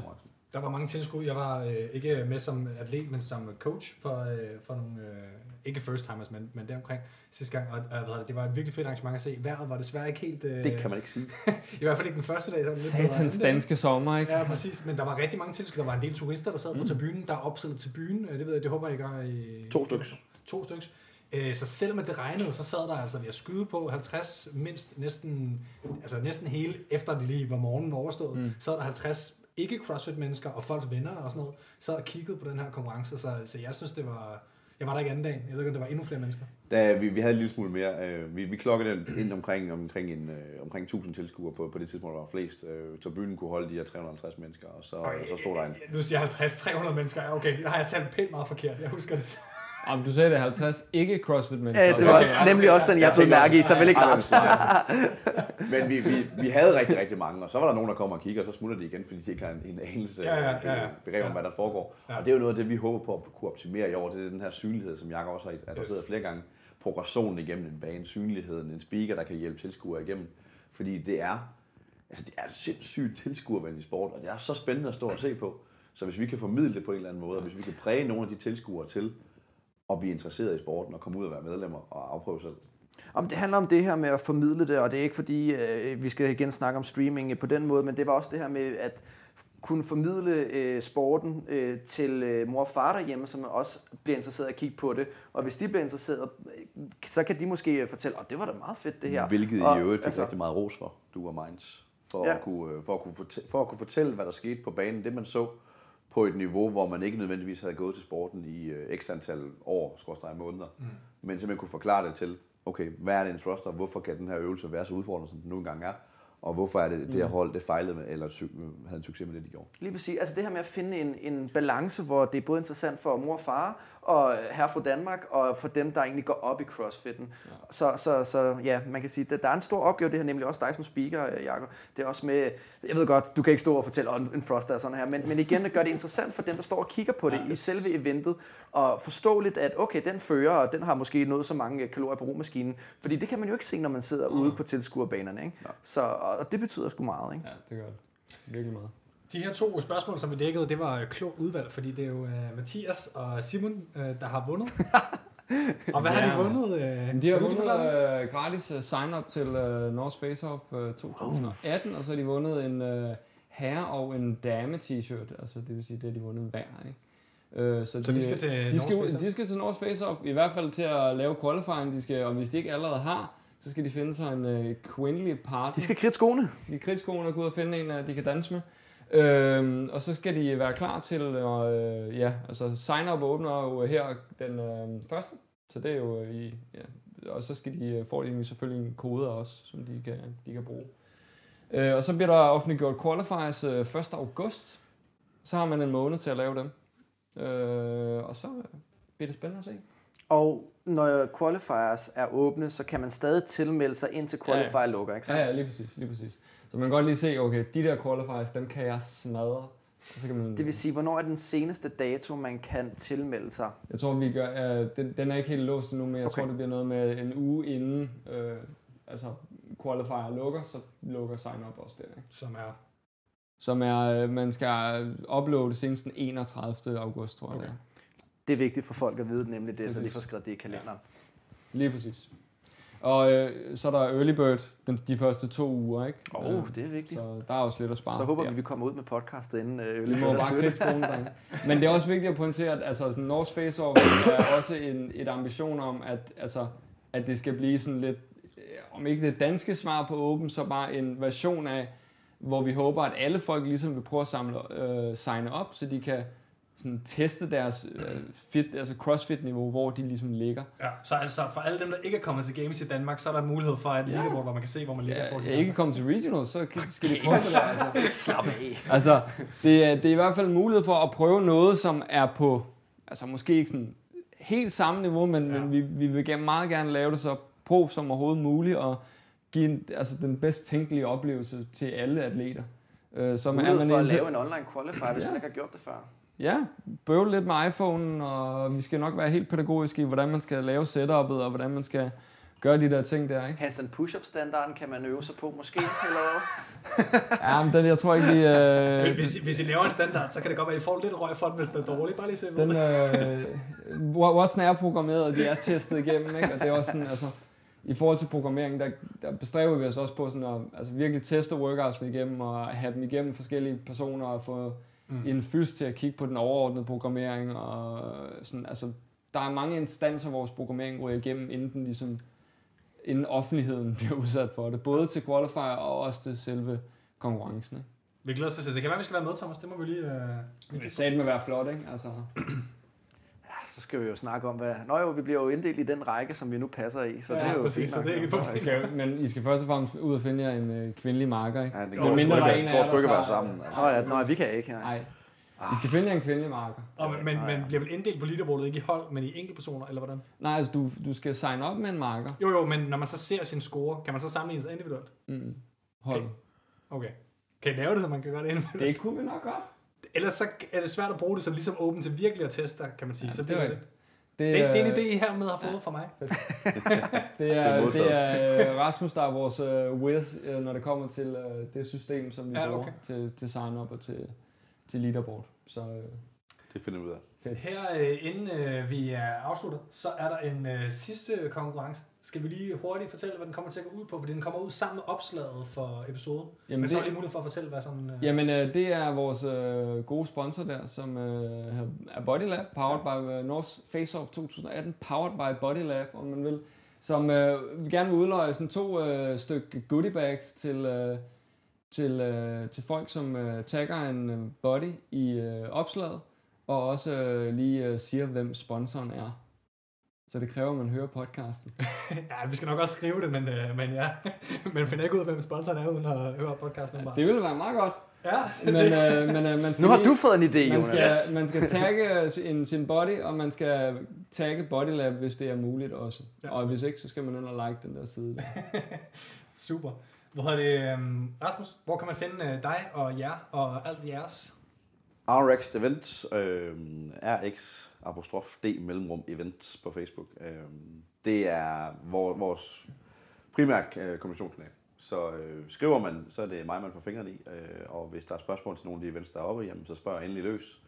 Der var mange tilskud. Jeg var øh, ikke med som atlet, men som coach for, øh, for nogle, øh, ikke first timers, men, men deromkring sidste gang. Og øh, det var et virkelig fedt arrangement at se. Vejret var desværre ikke helt... Øh, det kan man ikke sige. I hvert fald ikke den første dag. Så lidt Satans danske sommer, ikke? Ja, præcis. Men der var rigtig mange tilskud. Der var en del turister, der sad mm. på tribunen. Der er opstillet til byen. Det ved jeg, det håber jeg, I gør i... To stykker. To stykker. Øh, så selvom det regnede, så sad der altså ved at skyde på 50, mindst næsten, altså næsten hele, efter det lige var morgenen overstået, mm. sad der 50 ikke CrossFit-mennesker og folks venner og sådan noget, sad og kiggede på den her konkurrence, så, så jeg synes, det var... Jeg var der ikke anden dag. Jeg ved ikke, om det var endnu flere mennesker. Da vi, vi havde en lille smule mere. Øh, vi, vi klokkede den ind omkring, omkring, en, øh, omkring 1000 tilskuere på, på det tidspunkt, der var flest. Øh, så byen kunne holde de her 350 mennesker, og så, Okay, så stod der en. Nu siger jeg 50-300 mennesker. Ja, Okay, der har jeg talt pænt meget forkert. Jeg husker det. Om du sagde det er 50 ikke CrossFit mennesker. Ja, det var Okay, nemlig også den, jeg blev mærke i, så vel ikke ret. Men vi, vi, vi havde rigtig, rigtig mange, og så var der nogen, der kom og kigger, og så smutter de igen, fordi de ikke har en, en anelse Ja, ja, ja, ja. begreb om, hvad der foregår. Ja. Og det er jo noget af det, vi håber på at kunne optimere i år. Det er den her synlighed, som Jakob også har adresseret Yes. flere gange. Progressionen igennem en bane, synligheden, en speaker, der kan hjælpe tilskuere igennem. Fordi det er, altså det er sindssygt tilskuervenlig sport, og det er så spændende at stå og se på. Så hvis vi kan formidle det på en eller anden måde, og hvis vi kan præge nogle af de tilskuere til at blive interesseret i sporten og komme ud og være medlemmer og afprøve selv. Om det handler om det her med at formidle det, og det er ikke fordi, øh, vi skal igen snakke om streaming på den måde, men det var også det her med at kunne formidle øh, sporten øh, til øh, mor og far derhjemme, som også bliver interesseret at kigge på det. Og hvis de bliver interesseret, øh, så kan de måske fortælle, at oh, det var da meget fedt det her. Hvilket og, I øvrigt fik altså, rigtig meget ros for, du og Minds. For, Ja. ja. at kunne, øh, for, at kunne fortælle, for at kunne fortælle, hvad der skete på banen. Det man så på et niveau, hvor man ikke nødvendigvis havde gået til sporten i øh, x antal år, skorstræk måneder. Mm. Men simpelthen kunne forklare det til, okay, hvad er det en thruster? Hvorfor kan den her øvelse være så udfordrende, som den nu engang er? Og hvorfor er det, det her hold, det fejlede med, eller havde en succes med det, de gjorde? Lige præcis. Altså det her med at finde en, en balance, hvor det er både interessant for mor og far, og her fra Danmark, og for dem, der egentlig går op i crossfitten. Ja. Så, så, så ja, man kan sige, at der er en stor opgave, det her nemlig også dig som speaker, øh, Jacob. Det er også med, jeg ved godt, du kan ikke stå og fortælle om en froster og sådan her, men, men igen, det gør det interessant for dem, der står og kigger på det i selve eventet, og forståeligt, at okay, den fører, og den har måske nået så mange kalorier på romaskinen, fordi det kan man jo ikke se, når man sidder ude på tilskuerbanerne, ikke? Så, og det betyder sgu meget, ikke? Ja, det gør det. Virkelig meget. De her to spørgsmål, som vi dækkede, det var klogt udvalg, fordi det er jo uh, Mathias og Simon, uh, der har vundet. og hvad ja. har de vundet? Uh, de har vundet øh, gratis øh, sign-up til øh, North Face Off øh, 2018, og så har de vundet en øh, herre- og en dame-t-shirt. Altså det vil sige, det har de vundet hver, ikke? Øh, Så de skal til de North skal, Off? de skal til North Face Off, i hvert fald til at lave qualifying, de skal, og hvis de ikke allerede har, så skal de finde sig en øh, kvindelig partner. De skal kridte skoene. De skal kridtskoene og gå ud og finde en, øh, de kan danse med. Øhm, og så skal de være klar til, at, øh, ja, altså sign up åbner jo her den øh, første, så det er jo i, ja, og så skal de, øh, får de selvfølgelig en kode også, som de kan, de kan bruge. Øh, og så bliver der offentliggjort qualifiers øh, 1. august, så har man en måned til at lave dem. Øh, og så øh, bliver det spændende at se. Og når qualifiers er åbne, så kan man stadig tilmelde sig indtil qualifier lukker, ikke Ja, sandt? ja, lige præcis, lige præcis. Så man kan godt lige se, okay, de der qualifiers, dem kan jeg smadre. Så kan man, Det vil sige, hvornår er den seneste dato, man kan tilmelde sig? Jeg tror, vi gør, øh, den, den er ikke helt låst endnu, men jeg Okay. tror, det bliver noget med en uge inden øh, altså qualifier lukker, så lukker sign-up også der. Ikke? som er Som er, øh, man skal uploade senest den 31. august, tror jeg. Okay. Det er vigtigt for folk at vide, nemlig det, så de Præcis. får skrevet det i kalenderen. Lige præcis. Og øh, så er der early bird den, de første to uger, ikke? Åh, Øh, oh, det er vigtigt. Så der er også lidt at spare. Så håber vi, vi kommer ud med podcastet inden øh, Vi må bare kridte skolen, drenge. Men det er også vigtigt at pointere, at altså, sådan North Face Off er også en, et ambition om, at, altså, at det skal blive sådan lidt, øh, om ikke det danske svar på Open, så bare en version af, hvor vi håber, at alle folk ligesom vil prøve at samle, øh, signe op, så de kan sådan teste deres øh, fit, altså crossfit-niveau, hvor de ligesom ligger. Ja, så altså for alle dem, der ikke er kommet til Games i Danmark, så er der mulighed for et Ja. leaderboard, hvor man kan se, hvor man ligger. Ja, jeg ikke kommet til regional, så kan- skal de prøve det. Altså. Slap af. Altså, det er, det er i hvert fald en mulighed for at prøve noget, som er på, altså måske ikke sådan helt samme niveau, men, Ja. men vi, vi vil gerne, meget gerne lave det så prof som overhovedet muligt, og give en, altså den bedst tænkelige oplevelse til alle atleter. Øh, som er Mulighed man for at lave en online qualifier, hvis Ja. man ikke har gjort det før. Ja, bøvle lidt med iPhone, og vi skal nok være helt pædagogiske i, hvordan man skal lave setup'et, og hvordan man skal gøre de der ting der, ikke? Handstand push-up standarden kan man øve sig på måske, eller hvad? Ja, men den, jeg tror ikke, vi... Øh, Hvis, hvis I laver en standard, så kan det godt være, at I får lidt røg for den, hvis det er dårligt. Bare lige se Den, øh, Watson er programmeret, og de er testet igennem, ikke? Og det er også sådan, altså, i forhold til programmering, der, der bestræber vi os også på sådan at altså, virkelig teste workoutsene igennem, og have dem igennem forskellige personer, og få Mm. en fys til at kigge på den overordnede programmering, og sådan, altså, der er mange instanser, vores programmering går igennem, inden den ligesom, inden offentligheden bliver udsat for det. Både til qualifier og også til selve konkurrencen. Ikke? Vi glæder os til at se. Det kan være, vi skal være med, Thomas. Det må vi lige... Øh, Det sagde med at være flot, ikke? Altså, så skal vi jo snakke om, hvad... Nå jo, vi bliver jo inddelt i den række, som vi nu passer i, så Ja, det er jo præcis, fint så det er ikke. I skal, men I skal først og fremmest ud og finde jer en øh, kvindelig marker, ikke? Ja, det går, mindre sgu der er ikke, en går sgu ikke at være sammen. Altså. Nå ja, nej, vi kan ikke. Nej. I skal finde jer en kvindelig marker. Og, men, men, men bliver vel inddelt på leaderboardet, ikke i hold, men i enkeltpersoner, eller hvordan? Nej, altså du, du skal sign op med en marker. Jo, jo, men når man så ser sin score, kan man så sammenligne sig individuelt? Mm. Hold. Okay. Okay. Kan I lave det, så man kan gøre det individuelt? Det kunne vi nok godt. Ellers så er det svært at bruge det som ligesom åben til virkelig at teste, kan man sige. Ja, så det det, er er rigtigt. det, det, det er en idé, I hermed har fået fra mig. Det Det er er, modtaget. det er øh, Rasmus, der er vores uh, whiz, uh, når det kommer til uh, det system, som vi Ja, ja, bruger okay. til, til sign-up og til, til leaderboard. Så uh, Det finder vi ud af. Her, øh, inden øh, vi er afsluttet, så er der en øh, sidste konkurrence. Skal vi lige hurtigt fortælle, hvad den kommer til at gå ud på? Fordi den kommer ud sammen med opslaget for episoden. Jamen Men så er det, lige mulighed for at fortælle, hvad sådan... Øh, jamen uh, det er vores uh, gode sponsor der, som uh, er Bodylab, powered by uh, North Face Off 2018, powered by Bodylab, om man vil. Som uh, vi gerne vil udløje sådan to uh, stykke goodie bags til, uh, til, uh, til folk, som uh, tagger en uh, body i uh, opslaget, og også uh, lige uh, siger, hvem sponsoren er. Så det kræver, at man hører podcasten. ja, vi skal nok også skrive det, men, øh, men ja. men finder ikke ud af, hvem sponsoren er, uden at høre podcasten. Ja, Det ville være meget godt. ja, Men, øh, men øh, man skal Nu har lige- du fået en idé, man Jonas. skal, man skal tagge sin, sin body, og man skal tagge Bodylab, hvis det er muligt også. Ja, og hvis ikke, så skal man ind og like den der side. Super. Hvor hedder det, øhm, Rasmus, hvor kan man finde øh, dig og jer og alt jeres? RX Events, øh, RX apostrof D mellemrum events på Facebook. Øh, det er vor, vores primært øh, kommunikationskanal. Så øh, skriver man, så er det mig, man får fingrene i. Øh, og hvis der er spørgsmål til nogle af de events, der er oppe, jamen, så spørger jeg endelig løs.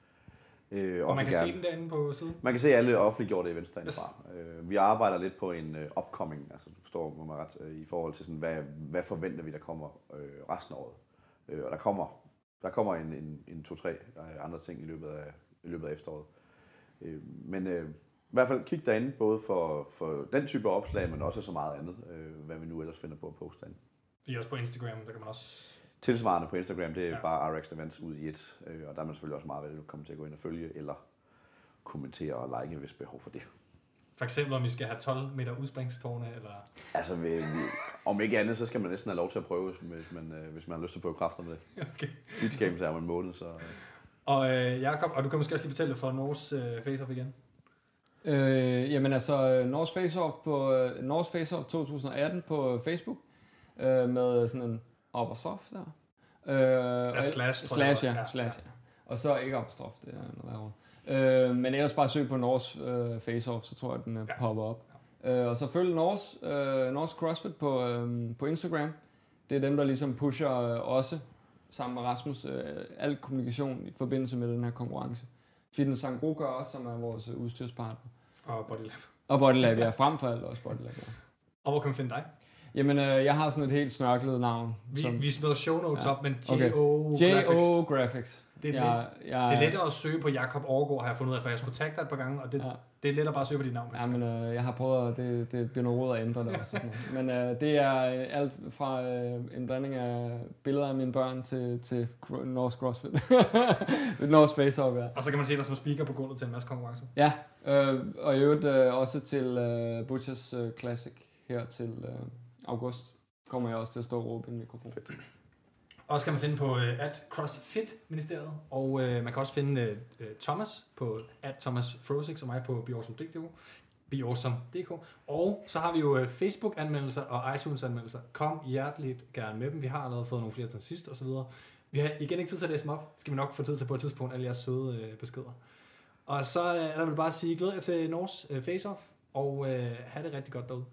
Øh, Og man kan gerne- se den derinde på siden. Man kan se alle offentliggjorte events derinde fra. Øh, vi arbejder lidt på en øh, upcoming, altså du forstår mig ret, øh, i forhold til sådan, hvad, hvad forventer vi, der kommer øh, resten af året. Øh, og der kommer, der kommer en, en, en to-tre andre ting i løbet af, i løbet af efteråret. Øh, men øh, i hvert fald kig derinde, både for, for den type opslag, men også så meget andet, øh, hvad vi nu ellers finder på at poste derinde. I er også på Instagram, der kan man også... Tilsvarende på Instagram, det er Ja. bare RX Events ud i et, øh, og der er man selvfølgelig også meget velkommen til at gå ind og følge, eller kommentere og like, hvis behov for det. For eksempel, om vi skal have 12 meter udspringstårne, eller... Altså, vi, vi, om ikke andet, så skal man næsten have lov til at prøve, hvis man, øh, hvis man har lyst til at prøve kræfterne. Okay. Beach Games er om en måned, så... Øh. Og øh, Jakob, og du kan måske også lige fortælle for Norges øh, face-off igen. Øh, jamen altså, North Face Off på øh, North Face Off 2018 på øh, Facebook, øh, med sådan en apostrof der. Øh, Ja, slash, jeg, slash, ja. Ja, slash, ja. Og så ikke apostrof, det er noget værre. Øh, men ellers bare søg på North øh, Face Off, så tror jeg, den øh, Ja. popper op. Øh, og så følg North, øh, North CrossFit på, øh, på Instagram. Det er dem, der ligesom pusher øh, også, sammen med Rasmus, øh, al kommunikation i forbindelse med den her konkurrence. Fitness Sangro gør også, som er vores øh, udstyrspartner. Og Bodylab. Og Bodylab, ja. Frem for alt også Bodylab, ja. Og hvor kan man finde dig? Jamen, øh, jeg har sådan et helt snørklet navn. Vi, som vi smider show notes Ja. op, men Okay. J.O. J.O. Graphics. Graphics. Det er, jeg, jeg, det er lettere at søge på Jakob Overgaard, har jeg fundet ud af, for jeg skulle tagge dig et par gange, og det, Ja. det er lettere bare at søge på dit navn. Ja, men øh, jeg har prøvet, at det, det bliver noget råd at ændre det også. og Sådan noget. Men øh, det er øh, alt fra øh, en blanding af billeder af mine børn til, til North CrossFit. North Face Off, ja. Og så kan man se dig som speaker på gulvet til en masse konkurrencer. Ja, øh, og i øvrigt øh, også til øh, Butchers øh, Classic her til øh, august. Kommer jeg også til at stå og råbe i en mikrofon. Fedt. Og så kan man finde på uh, at CrossFit Ministeriet, og uh, man kan også finde uh, Thomas på at Thomas Frosix og mig på BeAwesome.dk. BeAwesome.dk. Og så har vi jo uh, Facebook-anmeldelser og iTunes-anmeldelser. Kom hjerteligt gerne med dem. Vi har allerede fået nogle flere til sidst og så videre. Vi har igen ikke tid til at læse dem op. Skal vi nok få tid til på et tidspunkt, alle jeres søde uh, beskeder. Og så uh, er der vel bare at sige, glæder jer til Nords uh, face-off, og uh, have det rigtig godt derude.